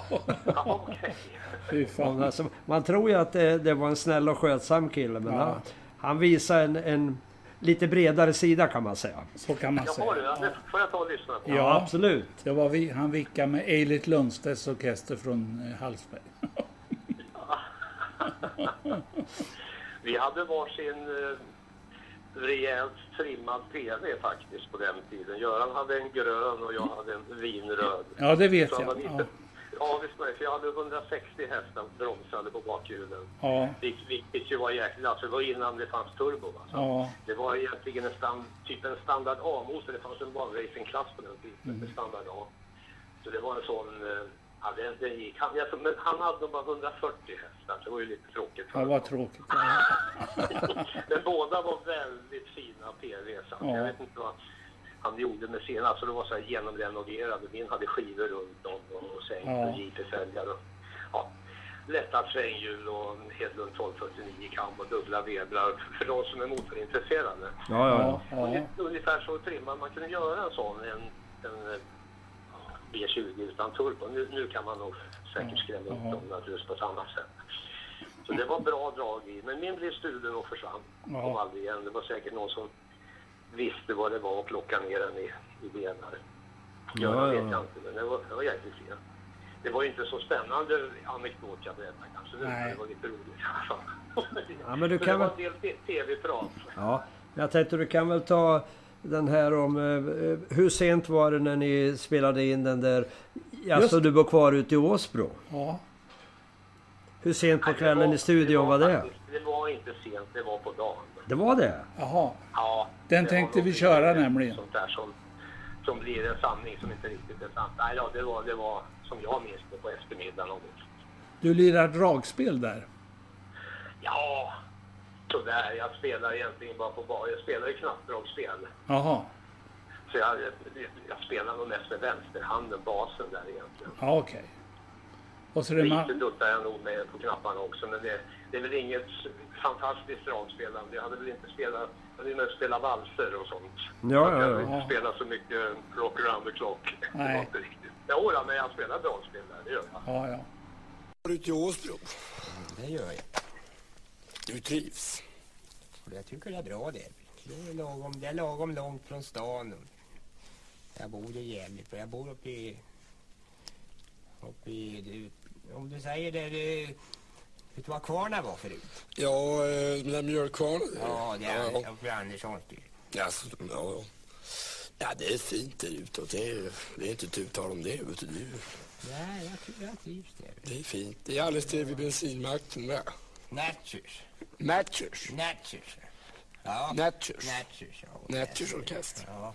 [SPEAKER 3] Ja.
[SPEAKER 2] Fy fan.
[SPEAKER 1] Alltså, man tror ju att det, det var en snäll och skötsam kille, men
[SPEAKER 2] Ja.
[SPEAKER 1] han, han visar en, en lite bredare sida kan man säga.
[SPEAKER 2] Så kan man
[SPEAKER 3] Jaha
[SPEAKER 2] säga.
[SPEAKER 3] ja, det får jag ta och lyssna på.
[SPEAKER 2] Ja.
[SPEAKER 1] absolut.
[SPEAKER 2] Det var vi, han vickade med Eilert Lundstedts orkester från eh, Hallsberg.
[SPEAKER 3] Vi hade varsin eh, rejält trimmad TV faktiskt på den tiden. Göran hade en grön och jag hade en vinröd.
[SPEAKER 2] Ja, det vet
[SPEAKER 3] Så han var
[SPEAKER 2] jag.
[SPEAKER 3] lite,
[SPEAKER 2] Ja.
[SPEAKER 3] Ja. var det, för jag hade 160 hästar bromsade på bakhjulen.
[SPEAKER 2] Ja.
[SPEAKER 3] Vil- Vilket ju var jäkligt, alltså det var innan det fanns turbo. Alltså.
[SPEAKER 2] Ja.
[SPEAKER 3] Det var egentligen en stand, typ en standard A-motor, det fanns en banracingklass på den tiden,
[SPEAKER 2] Mm.
[SPEAKER 3] standard A. Så det var en sån, eh, ja den, den gick, han, jag, men han hade bara 140 hästar, så det var ju lite tråkigt. för
[SPEAKER 2] Det var tråkigt. Ja.
[SPEAKER 3] Men båda var väldigt fina PVs.
[SPEAKER 2] Ja.
[SPEAKER 3] Jag vet inte vad han gjorde med sina. Alltså det var så här genomrenoverade. Min hade skivor runt om och sänk
[SPEAKER 2] Ja.
[SPEAKER 3] och JP-fälgar. och Ja, lätta svänghjul och Hedlund 1249 kam och dubbla vebrar för de som är motorintresserade.
[SPEAKER 1] Ja, ja, ja.
[SPEAKER 2] Ja.
[SPEAKER 3] Ungefär så trimmad. Man kunde göra en sån, en, en eh, B20 utan turbo. Nu, nu kan man nog säkert skrämma upp dem naturligtvis på ett annat sätt. Så det var bra drag i. Men min blev stulen och försvann. Kom aldrig igen. Det var säkert någon som visste vad det var och plockade ner den i, i benar.
[SPEAKER 1] Ja,
[SPEAKER 3] Ja,
[SPEAKER 1] ja,
[SPEAKER 3] vet
[SPEAKER 1] ja.
[SPEAKER 3] jag inte, men det var, det var jäkligt fint. Det var ju inte så spännande anekdot jag berättade kanske. Det,
[SPEAKER 2] Nej.
[SPEAKER 3] det var lite roligt i alla fall.
[SPEAKER 1] Ja, men du kan
[SPEAKER 3] det var
[SPEAKER 1] väl-
[SPEAKER 3] en del tv-prat.
[SPEAKER 1] ja. Jag tänkte du kan väl ta den här om... eh, Hur sent var det när ni spelade in den där... Alltså
[SPEAKER 2] Just-
[SPEAKER 1] du var kvar ute i Åsbro.
[SPEAKER 2] ja.
[SPEAKER 1] Hur sent på
[SPEAKER 3] det
[SPEAKER 1] kvällen i studion var det?
[SPEAKER 3] faktiskt- Det var inte sent, det var på dagen.
[SPEAKER 1] Det var det?
[SPEAKER 2] Jaha.
[SPEAKER 3] Ja,
[SPEAKER 2] Den
[SPEAKER 3] det
[SPEAKER 2] tänkte vi köra nämligen.
[SPEAKER 3] Sånt där som, som blir en sanning som inte riktigt är sant. Nej, ja, det var, det var som jag minns det på eftermiddagen.
[SPEAKER 2] Du lirar dragspel där.
[SPEAKER 3] Ja, sådär. Jag spelar egentligen bara på bar. Jag spelar ju knappdragspel.
[SPEAKER 2] Jaha.
[SPEAKER 3] Så jag, jag spelar nog mest med vänsterhanden, basen där egentligen.
[SPEAKER 2] Ja, okej. Och så är det
[SPEAKER 3] Lite duttar jag nog med på knapparna också, men det, det är väl inget fantastiskt dragspelande. Jag hade väl inte spelat, jag hade ju mest spelat valser och sånt.
[SPEAKER 1] Ja,
[SPEAKER 3] jag
[SPEAKER 1] ja,
[SPEAKER 3] hade
[SPEAKER 1] ja.
[SPEAKER 3] inte spelat så mycket rock around the clock. Det
[SPEAKER 2] Nej.
[SPEAKER 3] var inte riktigt. Jo, då, men jag spelar dragspel där, det gör jag.
[SPEAKER 2] Ja, ja.
[SPEAKER 5] Var du till Åsbro?
[SPEAKER 1] Det gör jag.
[SPEAKER 5] Du trivs?
[SPEAKER 6] Jag tycker det är bra det. Det är lagom, det är lagom långt från stan. Jag bor i Gävle, för jag bor uppe i... Uppe i... Om du säger det... det vet du vad Kvarna var förut?
[SPEAKER 5] Ja, eh, den där mjölkkvarnen.
[SPEAKER 6] Ja, det är
[SPEAKER 5] ja.
[SPEAKER 6] Anderssons by.
[SPEAKER 5] Ja, så- ja, ja. ja, det är fint där utåt. Det är, det är inte tu tal om det. Vet du.
[SPEAKER 6] Nej, jag, trivs där.
[SPEAKER 5] det är fint. Det är alldeles det vid bensinmacken med.
[SPEAKER 6] Natchers.
[SPEAKER 5] Matchers.
[SPEAKER 6] Natchers. Ja.
[SPEAKER 5] Natchers.
[SPEAKER 6] Natchers, ja.
[SPEAKER 5] Natchers orkester.
[SPEAKER 6] Ja.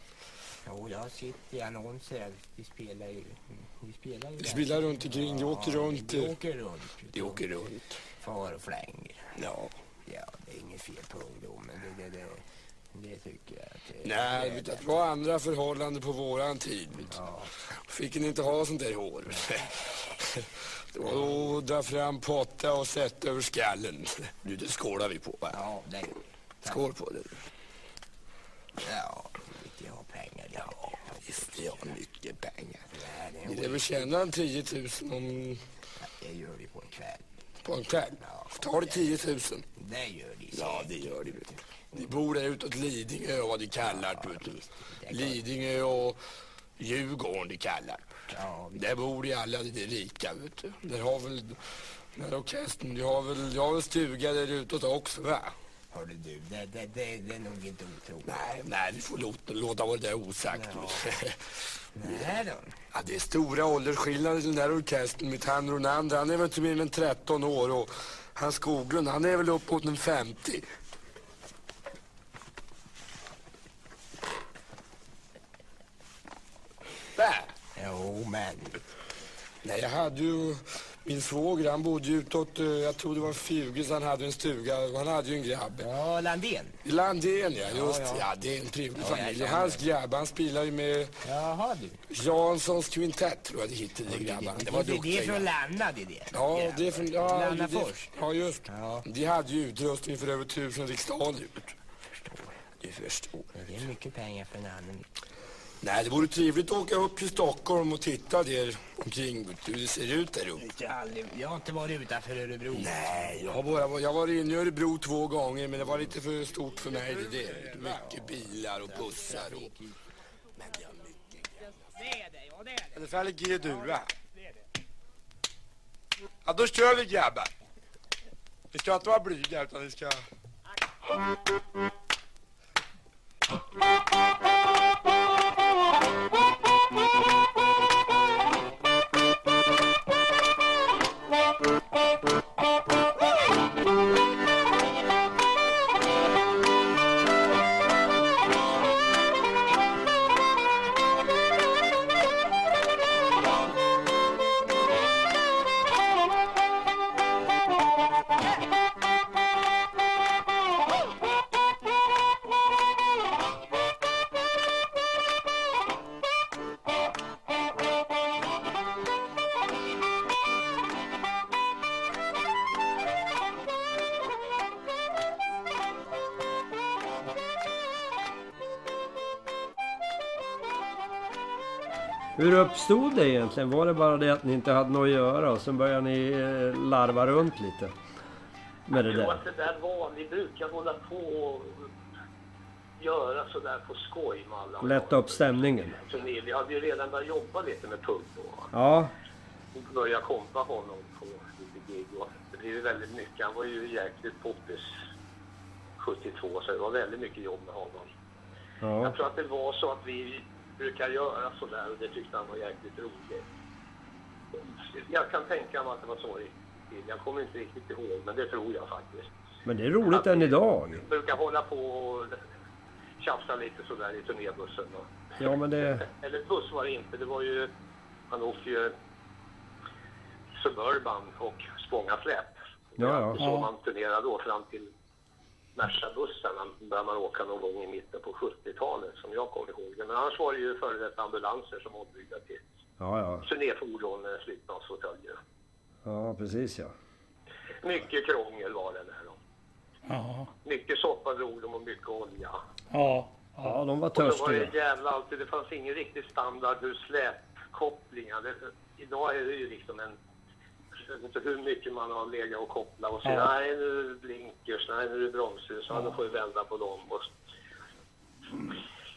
[SPEAKER 6] Jo, jag sitter i annonser. Vi spelar ju... Vi spelar ju...
[SPEAKER 5] Vi spelar runt omkring. Vi åker runt.
[SPEAKER 6] Vi åker runt.
[SPEAKER 5] Vi åker runt.
[SPEAKER 6] Far och flänger.
[SPEAKER 5] Ja.
[SPEAKER 6] Ja, det är inget fel på ungdomen. Det, det, det, det tycker jag att det,
[SPEAKER 5] Nej,
[SPEAKER 6] det,
[SPEAKER 5] det var andra förhållanden på våran tid.
[SPEAKER 6] Ja,
[SPEAKER 5] Fick en inte ha sånt där hår. Var att dra fram potta och sätta över skallen. Nu, det skålar vi på va?
[SPEAKER 6] ja, det,
[SPEAKER 5] Skål på det.
[SPEAKER 6] ja, vet jag har pengar. Det,
[SPEAKER 5] Ja, visst, vi har mycket pengar.
[SPEAKER 6] Det, är
[SPEAKER 5] lär tjäna en 10 000 om,
[SPEAKER 6] det gör vi på en kväll.
[SPEAKER 5] på en kväll. Tar det 10 000?
[SPEAKER 6] Det gör de.
[SPEAKER 5] Ja, det gör det. Ni bor där utåt Lidingö och vad de kallar det. vet du. Lidingö och Djurgården de kallar
[SPEAKER 6] Ja, vi,
[SPEAKER 5] Där bor de alla de rika. Vet du. Där har väl den här orkestern, de har väl, de har väl stuga där utåt också va?
[SPEAKER 6] Hörde du, det, det, det, det är nog inte otroligt.
[SPEAKER 5] Nej, nej, vi får låta, låta vara det osagt.
[SPEAKER 6] Nej då.
[SPEAKER 5] Ja, det är stora åldersskillnader i den där orkestern. Mitt han Ronander, han är väl inte mer än 13 år och han Skoglund, han är väl uppåt en 50. Där!
[SPEAKER 6] Jo, men.
[SPEAKER 5] Nej, jag hade ju... Min svåger, han bodde ju utåt, eh, jag tror det var Fugis, han hade en stuga, han hade ju en grabb.
[SPEAKER 6] Ja, Landén.
[SPEAKER 5] Landén, ja, just
[SPEAKER 6] ja.
[SPEAKER 5] ja. det är en trevlig
[SPEAKER 6] Ja,
[SPEAKER 5] familj.
[SPEAKER 6] ja, ja.
[SPEAKER 5] hans grabb, han spelar ju med
[SPEAKER 6] Jaha du.
[SPEAKER 5] Janssons kvintett, tror jag det hette, de grabbarna. Det var
[SPEAKER 6] det, det är
[SPEAKER 5] duktiga
[SPEAKER 6] från. Lanna det där.
[SPEAKER 5] Ja, det är från... Ja, det,
[SPEAKER 6] Lannafors.
[SPEAKER 5] ja just
[SPEAKER 6] Ja.
[SPEAKER 5] De hade ju utrustning för över tusen riksdaler. Du förstår.
[SPEAKER 6] Det är mycket pengar för en annan.
[SPEAKER 5] Nej, det vore trevligt att åka upp till Stockholm och titta där omkring hur det ser ut där uppe.
[SPEAKER 6] Jag har, aldrig, jag har inte varit utanför Örebro.
[SPEAKER 5] Nej, jag har bara jag var inne i Örebro två gånger men det var lite för stort för mig det där. Mycket bilar och bussar och... Men det är mycket
[SPEAKER 6] Det är det, ja det är det.
[SPEAKER 5] Är det färdigt G-dur va? Ja, då kör vi grabbar. Vi ska inte vara blyga utan vi ska...
[SPEAKER 1] Música Hur uppstod det egentligen? Var det bara det att ni inte hade något att göra och sen började ni eh, larva runt lite? Med det
[SPEAKER 3] Jo,
[SPEAKER 1] där?
[SPEAKER 3] att det där var, vi brukar hålla på och göra sådär på skoj med alla.
[SPEAKER 1] Lätta upp stämningen?
[SPEAKER 3] Turné. Vi hade ju redan börjat jobba lite med Pugg då.
[SPEAKER 1] Ja,
[SPEAKER 3] Vi började kompa honom på lite gig och det blev väldigt mycket. Han var ju jäkligt poppis 72 så det var väldigt mycket jobb med honom.
[SPEAKER 1] ja.
[SPEAKER 3] Jag tror att det var så att vi brukar göra sådär och det tyckte han var jäkligt roligt. Jag kan tänka mig att det var så. Jag kommer inte riktigt ihåg men det tror jag faktiskt.
[SPEAKER 1] Men det är roligt än idag.
[SPEAKER 3] Brukar hålla på och tjafsa lite sådär i turnébussen. Och,
[SPEAKER 1] Ja, men det...
[SPEAKER 3] eller buss var det inte, det var ju... Han åkte ju Suburban och Spångasläp.
[SPEAKER 1] Ja, ja.
[SPEAKER 3] Så man turnerade då fram till Merca-bussarna började man åka någon gång i mitten på 70-talet som jag kommer ihåg det. Men annars var det ju före detta ambulanser som ombyggda till
[SPEAKER 1] Ja, ja.
[SPEAKER 3] turnéfordon med flygplansfåtöljer.
[SPEAKER 1] Ja, precis ja.
[SPEAKER 3] Mycket krångel var det där då.
[SPEAKER 4] Ja.
[SPEAKER 3] Mycket soppa drog de och mycket olja.
[SPEAKER 4] Ja.
[SPEAKER 1] Ja, de var
[SPEAKER 3] Och det var
[SPEAKER 1] törstiga.
[SPEAKER 3] ju jävla alltid, det fanns ingen riktig standard hur släpkopplingar. Det, idag är det ju liksom en vet inte hur mycket man har legat och kopplat och så.
[SPEAKER 2] Ja.
[SPEAKER 3] Nej, nu är det blinkers, nej, nu är det bromsljus, ja. då får vi vända på dem. Och...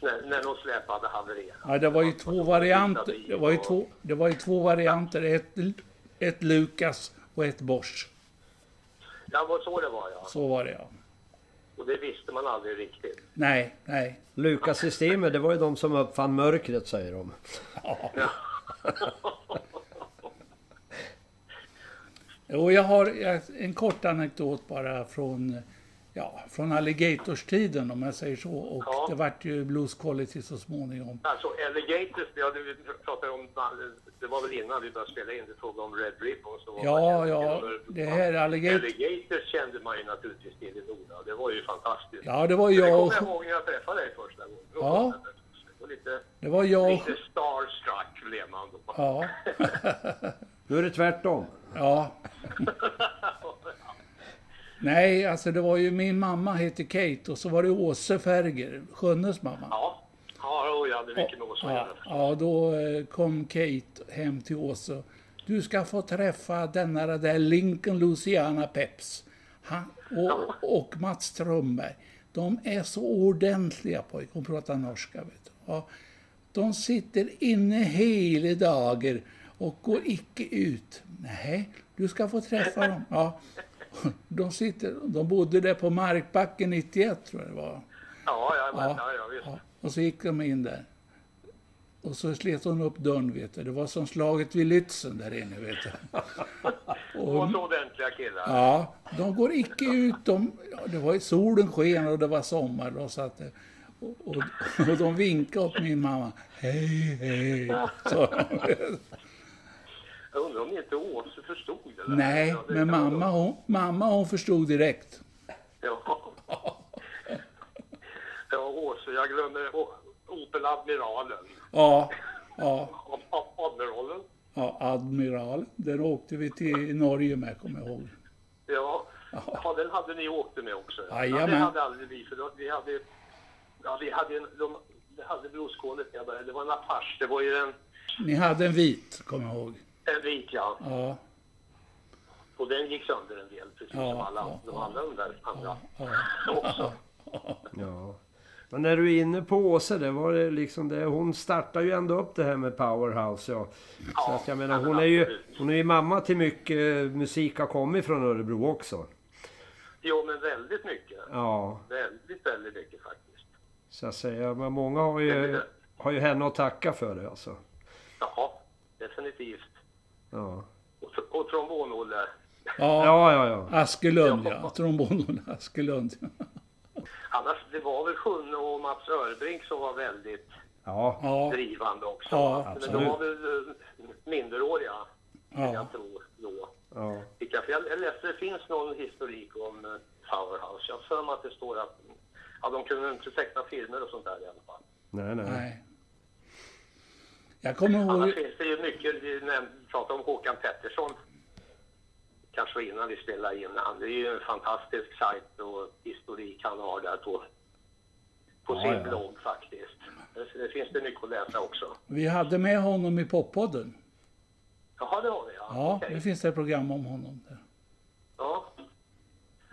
[SPEAKER 3] När, när de släpade havererat.
[SPEAKER 2] Ja, det var ju två varianter. Det var ju två, det var ju två varianter. Ett, ett Lukas och ett Bosch.
[SPEAKER 3] Ja, vad så det var ja.
[SPEAKER 2] Så var det ja.
[SPEAKER 3] Och det visste man aldrig riktigt.
[SPEAKER 2] Nej, nej.
[SPEAKER 1] Lukas-systemet, det var ju de som uppfann mörkret säger de.
[SPEAKER 2] Och jag har en kort anekdot bara från, ja, från Alligators-tiden om jag säger så. Och
[SPEAKER 3] Ja.
[SPEAKER 2] det vart ju Blues Quality så småningom.
[SPEAKER 3] Alltså Alligators, ja, du pratar om, det var väl innan vi började spela in, det frågade om Red Ribbon. Så var
[SPEAKER 2] Ja,
[SPEAKER 3] man-
[SPEAKER 2] ja, det här Alligator...
[SPEAKER 3] Alligators kände man ju naturligtvis till i Nora. Det var ju fantastiskt.
[SPEAKER 2] Ja, det var
[SPEAKER 3] det
[SPEAKER 2] jag
[SPEAKER 3] kommer
[SPEAKER 2] och,
[SPEAKER 3] jag ihåg när jag träffade dig första gången. Det var
[SPEAKER 2] Ja.
[SPEAKER 3] det var lite,
[SPEAKER 2] det var jag
[SPEAKER 3] lite starstruck blev man då.
[SPEAKER 2] Ja,
[SPEAKER 1] Nu är det tvärtom.
[SPEAKER 2] Ja. Nej, alltså det var ju min mamma hette Kate och så var det Åse Ferger, Sjönnes mamma.
[SPEAKER 3] Ja, ja, jag hade mycket med att
[SPEAKER 2] Ja, då eh, kom Kate hem till Åse. Du ska få träffa denna där Lincoln Louisiana Peps. Han, och, och Mats Strömberg. De är så ordentliga pojkar. Hon pratar norska. Vet du. Ja, de sitter inne hela dagar och går icke ut. Nej, du ska få träffa dem. Ja. De, sitter, de bodde där på Markbacken 91 tror jag det var.
[SPEAKER 3] Ja, ja, men,
[SPEAKER 2] Ja.
[SPEAKER 3] ja, ja, visst.
[SPEAKER 2] Ja, och så gick de in där. Och så slet hon upp dörren, vet du. Det var som slaget vid Lützen där inne, vet du.
[SPEAKER 3] Och
[SPEAKER 2] Och,
[SPEAKER 3] så ordentliga killar.
[SPEAKER 2] ja, de går icke ut. De, ja, det var, solen sken och det var sommar. Då, så att, och, och, och de vinkade åt min mamma. Hej, hej. Så,
[SPEAKER 3] Jag undrar om inte Åse förstod det där.
[SPEAKER 2] nej,
[SPEAKER 3] Ja, det
[SPEAKER 2] men mamma
[SPEAKER 3] nog-
[SPEAKER 2] hon, mamma hon förstod direkt.
[SPEAKER 3] Ja. Ja, Åse, jag glömmer O- Opel Admiralen.
[SPEAKER 2] Ja, ja,
[SPEAKER 3] Ad- Ad- Admiralen.
[SPEAKER 2] ja, Admiral. Den åkte vi till Norge med, kommer jag ihåg.
[SPEAKER 3] Ja. ja, den hade ni åkt med också. Ja, det hade aldrig vi, för då, vi hade... Ja, vi hade en... De, det hade började. Det var en Apache. Det var ju en,
[SPEAKER 2] Ni hade en vit, kommer jag ihåg.
[SPEAKER 3] En vit, ja.
[SPEAKER 2] Ja,
[SPEAKER 3] Och den gick sönder en del, precis
[SPEAKER 2] Ja,
[SPEAKER 3] som alla
[SPEAKER 2] ja,
[SPEAKER 3] de andra de där andra
[SPEAKER 2] ja.
[SPEAKER 3] också.
[SPEAKER 1] Ja. Men när du är inne på Åse, det var det liksom det. Hon startade ju ändå upp det här med Powerhouse. Ja. Så
[SPEAKER 3] Ja,
[SPEAKER 1] att jag menar, hon är ju, hon är ju mamma till mycket musik har kommit från Örebro också.
[SPEAKER 3] Jo, men väldigt mycket.
[SPEAKER 1] Ja,
[SPEAKER 3] Väldigt, väldigt mycket faktiskt.
[SPEAKER 1] så jag säger, men många har ju, har ju henne att tacka för det alltså.
[SPEAKER 3] Ja, definitivt.
[SPEAKER 1] Ja,
[SPEAKER 3] Och, och trombon-Olle.
[SPEAKER 2] Ja,
[SPEAKER 1] ja, ja. ja.
[SPEAKER 2] Askelund ja. Trombon Askelund.
[SPEAKER 3] Annars, det var väl Sjunne och Mats Örbrink som var väldigt
[SPEAKER 1] ja.
[SPEAKER 3] Drivande också.
[SPEAKER 2] Ja,
[SPEAKER 3] Men
[SPEAKER 1] absolut.
[SPEAKER 3] de var väl eh, minderåriga,
[SPEAKER 2] ja.
[SPEAKER 3] jag tro, då.
[SPEAKER 1] ja.
[SPEAKER 3] Jag, läste, det finns någon historik om eh, Powerhouse. Jag har för mig att det står att ja, de kunde inte teckna filmer och sånt där i alla fall.
[SPEAKER 1] Nej, nej.
[SPEAKER 2] Nej. Jag kommer
[SPEAKER 3] Annars
[SPEAKER 2] ihåg...
[SPEAKER 3] finns det ju mycket, pratade om Håkan Pettersson. Kanske innan vi spelade in. Det är ju en fantastisk sajt och historik han har där på, på
[SPEAKER 1] Ja,
[SPEAKER 3] sin
[SPEAKER 1] ja.
[SPEAKER 3] blogg faktiskt. Det, det finns det mycket att läsa också.
[SPEAKER 2] Vi hade med honom i poppodden.
[SPEAKER 3] Jaha, det har vi ja.
[SPEAKER 2] Ja,
[SPEAKER 3] Okej.
[SPEAKER 2] det finns ett program om honom. Där.
[SPEAKER 3] Ja.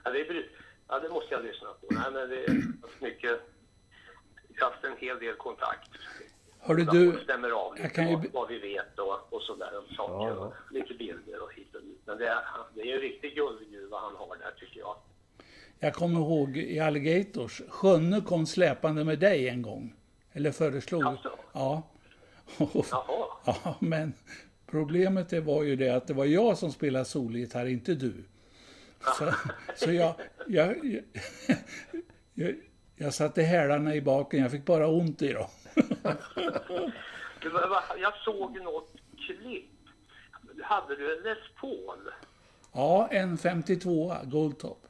[SPEAKER 3] Ja, det, ja, det måste jag lyssna på. Nej, men det är mycket... Jag har haft en hel del kontakt.
[SPEAKER 2] Hörru du,
[SPEAKER 3] stämmer av lite
[SPEAKER 2] jag kan ju
[SPEAKER 3] vad, vi vet och, och sådär om saker.
[SPEAKER 1] Ja, ja.
[SPEAKER 3] Och lite bilder och hit och dit. Men det är, det är ju en riktig guldgruva han har där tycker jag.
[SPEAKER 2] jag kommer ihåg i Alligators. Sjönne kom släpande med dig en gång. Eller föreslog.
[SPEAKER 3] Alltså?
[SPEAKER 2] Ja.
[SPEAKER 3] Jaha.
[SPEAKER 2] Ja, men problemet det var ju det att det var jag som spelade solgitarr, inte du. Så, så jag, jag, jag, jag, jag satte hälarna i baken, jag fick bara ont i dem.
[SPEAKER 3] Jag såg något klipp. Hade du en Les Paul?
[SPEAKER 2] Ja, en 52 Goldtop.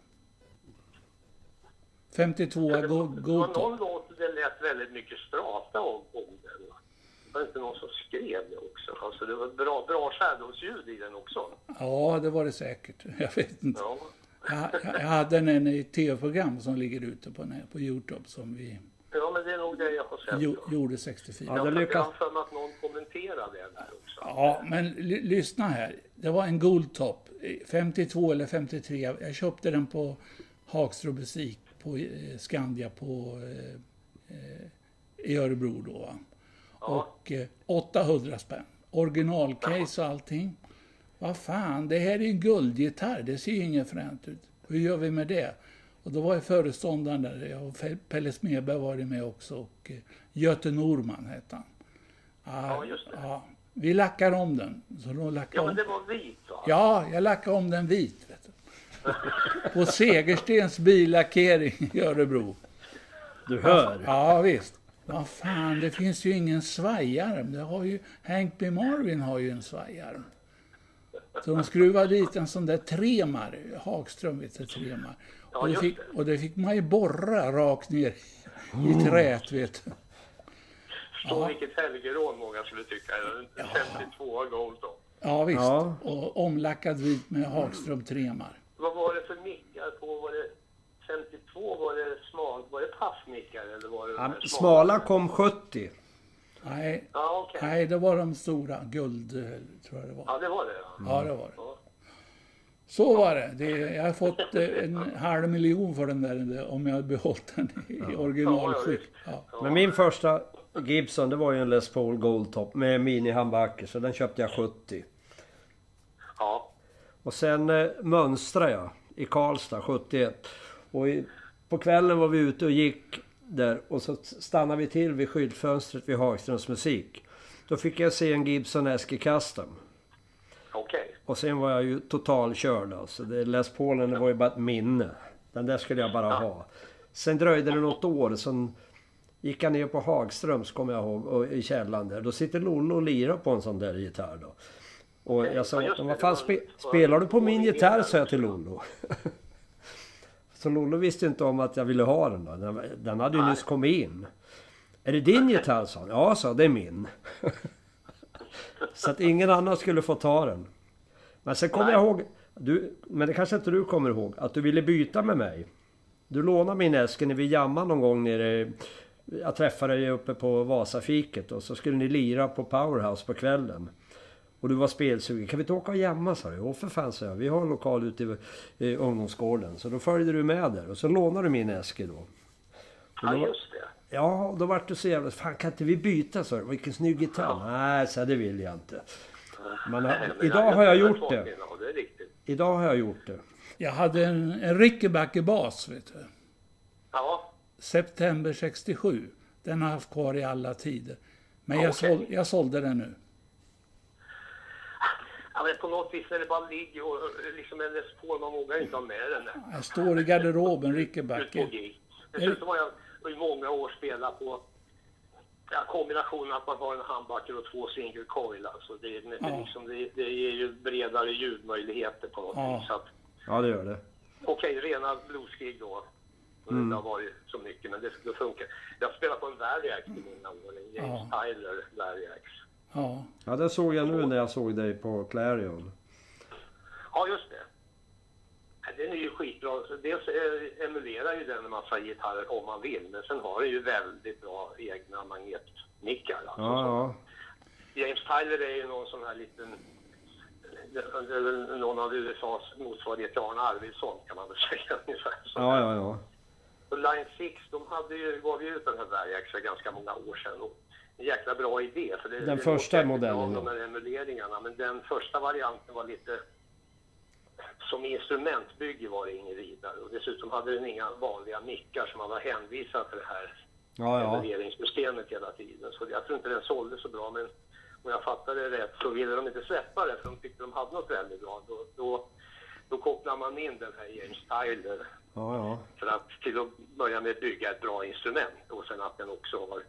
[SPEAKER 2] 52
[SPEAKER 3] Det var,
[SPEAKER 2] Gold,
[SPEAKER 3] det var någon
[SPEAKER 2] Goldtop.
[SPEAKER 3] låt det lät väldigt mycket strata om, om den. Det var inte någon som skrev det också. Alltså det var bra, bra shadows-ljud i den också.
[SPEAKER 2] Ja, det var det säkert. Jag vet inte.
[SPEAKER 3] Ja.
[SPEAKER 2] Jag, jag hade den i ett tv-program som ligger ute på, på Youtube som vi
[SPEAKER 3] ja, det är nog det jag har sett.
[SPEAKER 2] jo, gjorde 64.
[SPEAKER 1] Ja,
[SPEAKER 3] Jag
[SPEAKER 1] det lyckas.
[SPEAKER 3] för mig att någon kommenterade det där också.
[SPEAKER 2] Ja, men ly- lyssna här. Det var en Goldtop, eh, 52 eller 53. Jag köpte den på Hagström musik på eh, Skandia på, eh, eh, i Örebro då. Va? Och eh, 800 spänn. Originalcase och allting. Vad fan, det här är ju en guldgitarr. Det ser ju inget fränt ut. Hur gör vi med det? Och då var jag föreståndaren där. Jag och Pelle Smedberg var det med också. Och eh, Göte Norman hette han. Ah,
[SPEAKER 3] Ja, just det.
[SPEAKER 2] Ja, vi lackar om den. Så då lackar
[SPEAKER 3] Ja,
[SPEAKER 2] om.
[SPEAKER 3] men det var vit va?
[SPEAKER 2] Ja, jag lackade om den vit. Vet du. På Segerstens billackering i Örebro.
[SPEAKER 1] Du hör.
[SPEAKER 2] Ja, visst. Vad fan, det finns ju ingen svajarm. Det har ju, Hank B. Marvin har ju en svajarm. Så de skruvade dit en sån där tremar. Hagström vet du, tremar.
[SPEAKER 3] Ja,
[SPEAKER 2] Och det, fick, och det fick man ju borra rakt ner i träet, vet du.
[SPEAKER 3] Förstå vilket helgerån många skulle tycka. En 52 gold då.
[SPEAKER 2] Ja, visst.
[SPEAKER 1] Ja.
[SPEAKER 2] Och omlackad vit med Hagström tremar.
[SPEAKER 3] Vad var det för mickar på? Var det 52? Var det smal? Var det paffmickar eller var det de
[SPEAKER 1] Ja, smala kom 70.
[SPEAKER 2] Nej,
[SPEAKER 3] Ja, okej.
[SPEAKER 2] nej, det var de stora. Guld, tror jag det var.
[SPEAKER 3] Ja, det var det ja.
[SPEAKER 2] Ja, det var det.
[SPEAKER 3] Ja.
[SPEAKER 2] Så var det. det jag har fått eh, en halv miljon för den där om jag hade behållit den i
[SPEAKER 3] Ja,
[SPEAKER 2] originalskick.
[SPEAKER 3] ja,
[SPEAKER 2] Ja.
[SPEAKER 1] Men min första Gibson det var ju en Les Paul Goldtop med mini-handbacker så den köpte jag 70.
[SPEAKER 3] Ja.
[SPEAKER 1] Och sen eh, mönstrade jag i Karlstad 71. Och i, på kvällen var vi ute och gick där och så stannade vi till vid skyltfönstret vid Hagströms musik. Då fick jag se en Gibson Esky Custom.
[SPEAKER 3] Okej.
[SPEAKER 1] Och sen var jag ju totalkörd alltså. Det Les Paulen det var ju bara ett minne. Den där skulle jag bara ha. Sen dröjde det något år. Sen gick jag ner på Hagströms kommer jag ihåg. Och, I källaren där. Då sitter Lollo och lirar på en sån där gitarr då. Och jag sa vad fan spe, spelar du på min gitarr? sa jag till Lollo. Så Lollo visste inte om att jag ville ha den då. Den, den hade ju
[SPEAKER 3] Nej.
[SPEAKER 1] nyss kommit in. Är det din gitarr? sa han. Ja, sa det är min. Så att ingen annan skulle få ta den. Men sen kommer jag ihåg, du, men det kanske inte du kommer ihåg, att du ville byta med mig. Du lånade min Eske när vi jammade någon gång nere... Jag träffade dig uppe på Vasafiket och så skulle ni lira på Powerhouse på kvällen. Och du var spelsugen. Kan vi inte åka och jamma sa du? Jo för fan sa jag. Vi har en lokal ute i, i ungdomsgården. Så då följde du med där och så lånade du min Eske då.
[SPEAKER 3] Ja,
[SPEAKER 1] då-
[SPEAKER 3] just det.
[SPEAKER 1] Ja, och då vart du så jävla... Fan kan inte vi byta sa du? Vilken snygg gitarr. Nej, så det vill jag inte. Men,
[SPEAKER 3] Nej, men
[SPEAKER 1] idag har jag
[SPEAKER 3] det var
[SPEAKER 1] gjort det.
[SPEAKER 3] Ja, det är riktigt.
[SPEAKER 1] Idag har jag gjort det.
[SPEAKER 2] Jag hade en, en Rickenbacker-bas, vet du.
[SPEAKER 3] Ja,
[SPEAKER 2] September 67. Den har jag haft kvar i alla tider. Men jag,
[SPEAKER 3] Okej.
[SPEAKER 2] såld, jag sålde den nu.
[SPEAKER 3] Ja men på något vis när det bara ligger och liksom en Paul, man vågar inte ha med den där.
[SPEAKER 2] Jag står i garderoben,
[SPEAKER 3] gig. Dessutom har jag i många år spelat på ja, kombinationen att man har en handbacker och två single coil. Alltså det, är- det,
[SPEAKER 2] Ja.
[SPEAKER 3] liksom, det, det ger ju bredare ljudmöjligheter på något
[SPEAKER 2] Ja.
[SPEAKER 3] vis. Att,
[SPEAKER 1] Ja, det gör det.
[SPEAKER 3] Okej, rena bluesgig då. Och Det har varit så mycket, men det, det funkar. Jag spelar på en Variax i många år. En James Tyler Variax.
[SPEAKER 2] Ja.
[SPEAKER 1] Ja, det såg jag nu när jag såg dig på Clarion.
[SPEAKER 3] Ja, just det. Den är ju skitbra. Dels eh, emulerar ju den en massa gitarrer om man vill, men sen har den ju väldigt bra egna magnetmickar. Alltså,
[SPEAKER 1] Ja, ja.
[SPEAKER 3] James Tyler är ju någon sån här liten... Någon av USAs motsvarighet till Arne Arvidsson kan man väl säga ungefär. Så-
[SPEAKER 1] Ja, ja, ja.
[SPEAKER 3] Och Line 6, de hade ju, gav ju ut den här Variax för ganska många år sedan. En jäkla bra idé. För det,
[SPEAKER 1] Den
[SPEAKER 3] det
[SPEAKER 1] första modellen,
[SPEAKER 3] De här emuleringarna. Men den första varianten var lite... Som instrumentbygge var det inget vidare. Och dessutom hade den inga vanliga mickar så man var hänvisad till det här
[SPEAKER 1] Ja, ja.
[SPEAKER 3] emuleringssystemet hela tiden. Så jag tror inte den sålde så bra. Men om jag fattade det rätt så ville de inte släppa det för de tyckte de hade något väldigt bra. Då, då, då kopplar man in den här James Tyler
[SPEAKER 1] Ja, ja.
[SPEAKER 3] för att till att börja med bygga ett bra instrument och sen att den också har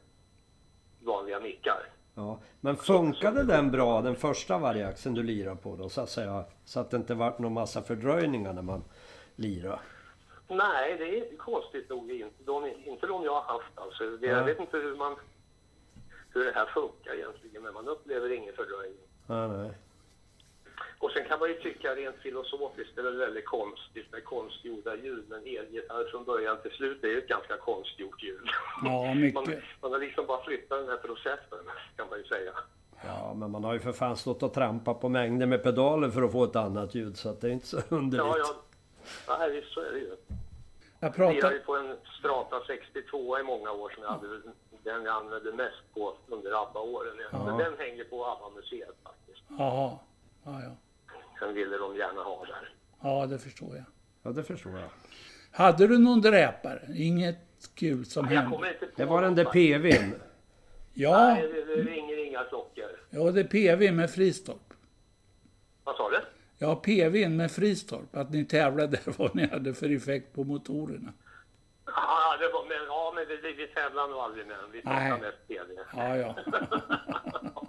[SPEAKER 3] vanliga mickar.
[SPEAKER 1] ja. Men funkade den bra, den första variaxen du lirade på då, så att säga? Så att det inte vart någon massa fördröjningar när man lirade?
[SPEAKER 3] Nej, det är konstigt nog inte de, inte de jag har haft alltså. Det, Jag vet inte hur man hur det här funkar egentligen men man upplever ingen fördröjning.
[SPEAKER 1] Nej, nej.
[SPEAKER 3] Och sen kan man ju tycka rent filosofiskt det är väl väldigt konstigt med konstgjorda ljud men elgitarr från början till slut är ju ett ganska konstgjort ljud.
[SPEAKER 2] Ja,
[SPEAKER 3] Man,
[SPEAKER 2] mycket.
[SPEAKER 3] man har liksom bara flyttat den här processen kan man ju säga.
[SPEAKER 1] Ja, men man har ju för fan stått och trampat på mängder med pedaler för att få ett annat ljud. Så att det är inte så underligt.
[SPEAKER 3] Ja, ja. Nej, visst så är det ju.
[SPEAKER 2] Jag pratar...
[SPEAKER 3] ju på en Strata 62 i många år som jag hade den jag använde mest på under ABBA-åren. Men den hänger på ABBA-museet faktiskt.
[SPEAKER 2] Jaha. Ja, ja.
[SPEAKER 3] Den ville de gärna ha där.
[SPEAKER 2] ja, det förstår jag.
[SPEAKER 1] Ja, det förstår jag.
[SPEAKER 2] Hade du någon dräpare? Inget kul som
[SPEAKER 3] Jag
[SPEAKER 2] hände?
[SPEAKER 1] Det var den där PVn.
[SPEAKER 2] Ja,
[SPEAKER 3] Nej, det, det ringer inga klockor.
[SPEAKER 2] ja, det är PV med Fristorp.
[SPEAKER 3] Vad sa du?
[SPEAKER 2] Ja, PV med Fristorp. Att ni tävlade vad ni hade för effekt på motorerna.
[SPEAKER 3] Ja, det var, men, ja, men vi, vi tävlar nog aldrig med den. Vi
[SPEAKER 2] Nej.
[SPEAKER 3] tävlar mest TV.
[SPEAKER 2] Ja, ja.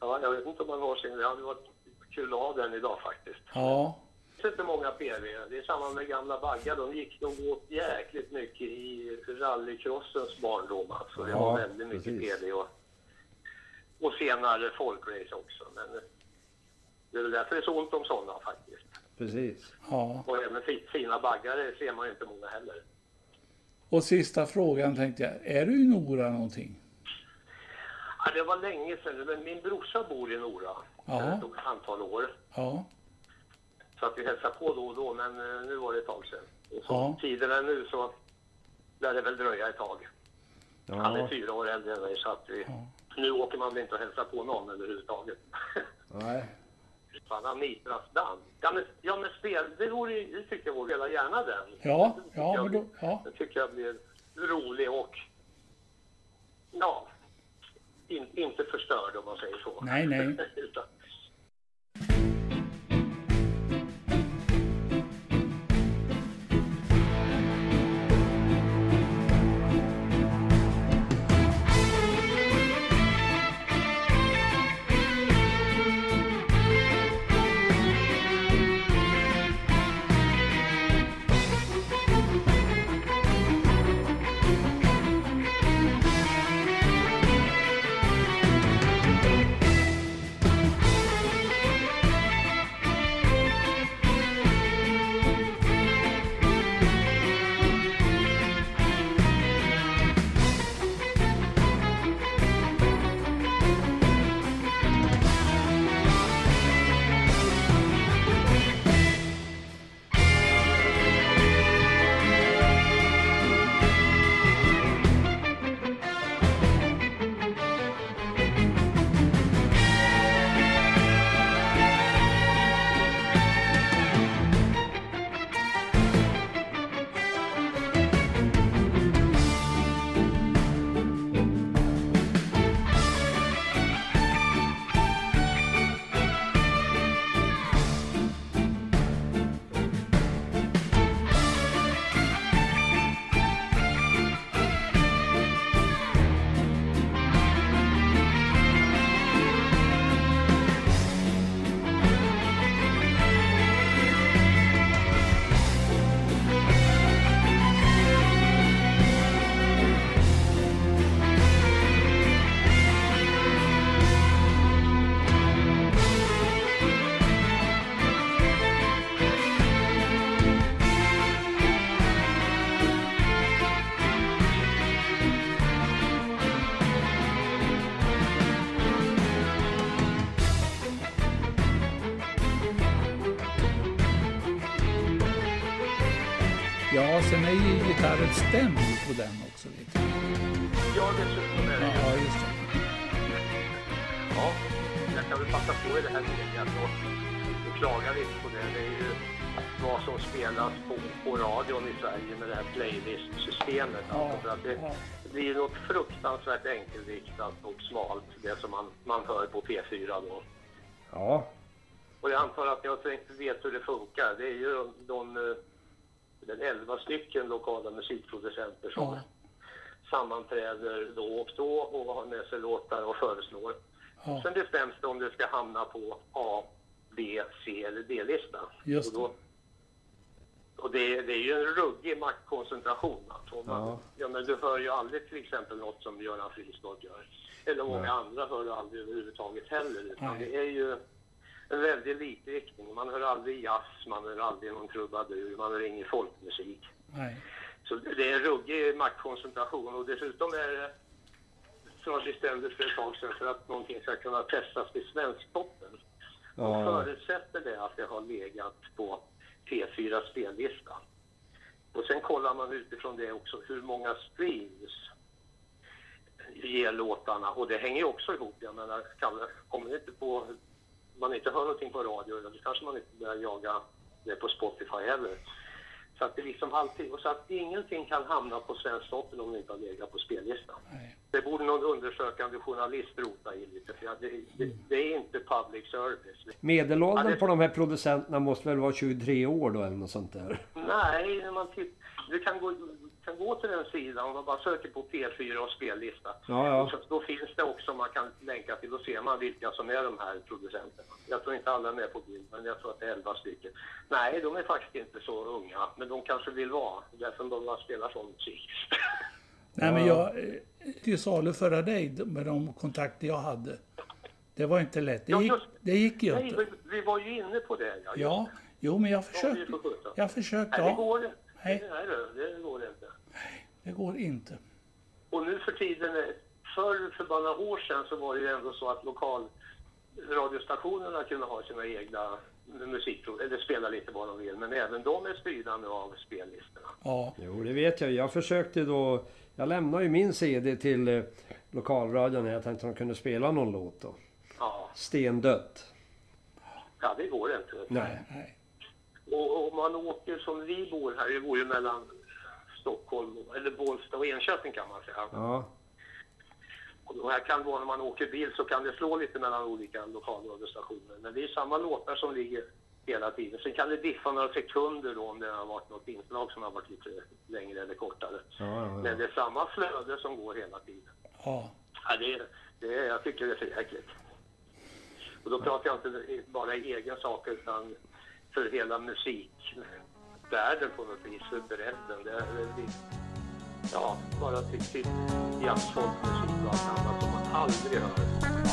[SPEAKER 3] ja, jag vet inte om man har sin... Det hade varit kul att ha den idag faktiskt.
[SPEAKER 2] Ja,
[SPEAKER 3] Det är inte många PV. Det är samma med gamla baggar. De gick nog åt jäkligt mycket i rallycrossens barndom. Alltså. Det
[SPEAKER 1] Ja,
[SPEAKER 3] var väldigt mycket
[SPEAKER 1] precis.
[SPEAKER 3] PV och, och senare folkrace också. Men det är väl därför det är så ont om sådana faktiskt.
[SPEAKER 1] Precis.
[SPEAKER 2] ja.
[SPEAKER 3] Och även fi- fina baggar ser man ju inte många heller.
[SPEAKER 2] Och sista frågan tänkte jag. Är du i Nora någonting?
[SPEAKER 3] Ja, det var länge sedan. Men min brorsa bor i Nora
[SPEAKER 2] Ja.
[SPEAKER 3] sedan ett antal år.
[SPEAKER 2] Ja,
[SPEAKER 3] Så att vi hälsar på då och då, men eh, nu var det ett tag sedan. Och så
[SPEAKER 2] Ja.
[SPEAKER 3] tiden är nu så lär det väl dröja ett tag. Han är
[SPEAKER 1] Ja,
[SPEAKER 3] fyra år äldre än mig så att vi, nu åker man väl inte och hälsar på någon överhuvudtaget.
[SPEAKER 1] nej.
[SPEAKER 3] Fan, Anitras dans. Ja men, ja, men spel, det, vore, det tycker jag vore, spela gärna den.
[SPEAKER 2] ja,
[SPEAKER 3] Det tycker
[SPEAKER 2] ja,
[SPEAKER 3] jag
[SPEAKER 2] men då, ja.
[SPEAKER 3] Det tycker jag blir rolig och ja, in, inte förstörd om man säger så.
[SPEAKER 2] Nej, nej. sen är ju gitarren stämd på den också. Vet jag.
[SPEAKER 3] ja, dessutom är det
[SPEAKER 2] Ja, just det.
[SPEAKER 3] Ja, jag kan väl passa på i det här läget och, klaga lite på det. Det är ju vad som spelas på, på radion i Sverige med det här playlist-systemet.
[SPEAKER 2] Ja,
[SPEAKER 3] Alltså, för att det,
[SPEAKER 2] ja.
[SPEAKER 3] det blir något fruktansvärt enkelriktat och smalt, det som man, man hör på P4 då.
[SPEAKER 1] Ja,
[SPEAKER 3] Och jag antar att jag tänkt, vet hur det funkar. Det är ju de, de, eh, den 11 stycken lokala musikproducenter som
[SPEAKER 2] Ja.
[SPEAKER 3] sammanträder då och då och har med sig låtar och föreslår.
[SPEAKER 2] Ja.
[SPEAKER 3] Sen bestäms det om det ska hamna på A, B, C eller D-lista.
[SPEAKER 2] Just
[SPEAKER 3] och då, och det, det är ju en ruggig maktkoncentration. Alltså. Man,
[SPEAKER 1] Ja.
[SPEAKER 3] ja. men du hör ju aldrig till exempel något som Göran Fridstad gör. Eller många andra hör du aldrig överhuvudtaget heller. Utan
[SPEAKER 2] Nej.
[SPEAKER 3] det är ju en väldig likriktning. Man hör aldrig jazz, man hör aldrig någon trubadur, man hör ingen folkmusik.
[SPEAKER 2] Nej.
[SPEAKER 3] Så det är en ruggig maktkoncentration och dessutom är det som har bestämdes för ett tag sedan för att någonting ska kunna testas till Svensktoppen.
[SPEAKER 1] Ja.
[SPEAKER 3] förutsätter det att det har legat på P4 spellista. Och sen kollar man utifrån det också hur många streams ger låtarna och det hänger ju också ihop. Jag menar, kan, kommer det inte på, man inte hör någonting på radio, då kanske man inte börjar jaga det på Spotify heller. Så att det liksom alltid, och så att ingenting kan hamna på Svensktoppen om det inte har legat på spellistan.
[SPEAKER 4] Nej.
[SPEAKER 3] Det borde någon undersökande journalist rota i lite, för det, det, det är inte public service.
[SPEAKER 1] Medelåldern
[SPEAKER 3] Ja, det-
[SPEAKER 1] på de här producenterna måste väl vara 23 år då eller något sånt där?
[SPEAKER 3] Nej, man titt, du kan gå, kan gå till den sidan och man bara söker på P4 och spellista.
[SPEAKER 1] Ja, ja.
[SPEAKER 3] Och så, då finns det också man kan länka till. Då ser man vilka som är de här producenterna. Jag tror inte alla är med på bild, men jag tror att det är 11 stycken. Nej, de är faktiskt inte så unga, men de kanske vill vara. Därför de bara spelar sån musik.
[SPEAKER 4] Nej, men jag... Till salu föra dig med de kontakter jag hade. Det var inte lätt. Det
[SPEAKER 3] Ja,
[SPEAKER 4] gick,
[SPEAKER 3] just-
[SPEAKER 4] det gick ju
[SPEAKER 3] Nej,
[SPEAKER 4] inte.
[SPEAKER 3] vi, vi var ju inne på det. Ja,
[SPEAKER 4] Ja, jo men jag
[SPEAKER 3] Ja,
[SPEAKER 4] försökte. Jag försökte,
[SPEAKER 3] Nej, det
[SPEAKER 4] ja.
[SPEAKER 3] går inte.
[SPEAKER 4] Nej.
[SPEAKER 3] Nej, det, det går inte.
[SPEAKER 4] Det går inte.
[SPEAKER 3] Och nu för tiden, förr för bara några år sedan så var det ju ändå så att lokalradiostationerna kunde ha sina egna musikprov, eller spela lite vad de vill, men även de är styrda nu av spellistorna.
[SPEAKER 4] Ja,
[SPEAKER 1] Jo, det vet jag. Jag försökte då... Jag lämnade ju min CD till eh, lokalradion när jag tänkte att de kunde spela någon låt då.
[SPEAKER 3] Ja,
[SPEAKER 1] Stendött.
[SPEAKER 3] ja det går inte.
[SPEAKER 1] Nej.
[SPEAKER 4] nej.
[SPEAKER 3] Och om man åker som vi bor här, det bor ju mellan Stockholm, eller Bålsta och Enköping kan man säga.
[SPEAKER 1] Ja.
[SPEAKER 3] Och då här kan vara när man åker bil så kan det slå lite mellan olika lokalradiostationer. Men det är samma låtar som ligger hela tiden. Sen kan det diffa några sekunder då om det har varit något inslag som har varit lite längre eller kortare.
[SPEAKER 1] Ja, ja, ja.
[SPEAKER 3] Men det är samma flöde som går hela tiden.
[SPEAKER 4] Ja,
[SPEAKER 3] Ja, det, är- det, är- jag tycker det är för jäkligt. Och då pratar jag inte bara i egen sak utan för hela Världen på något vis, för bredden. Det är, det, ja, bara till, till jazzfolkmusik och allt annat som man aldrig hör.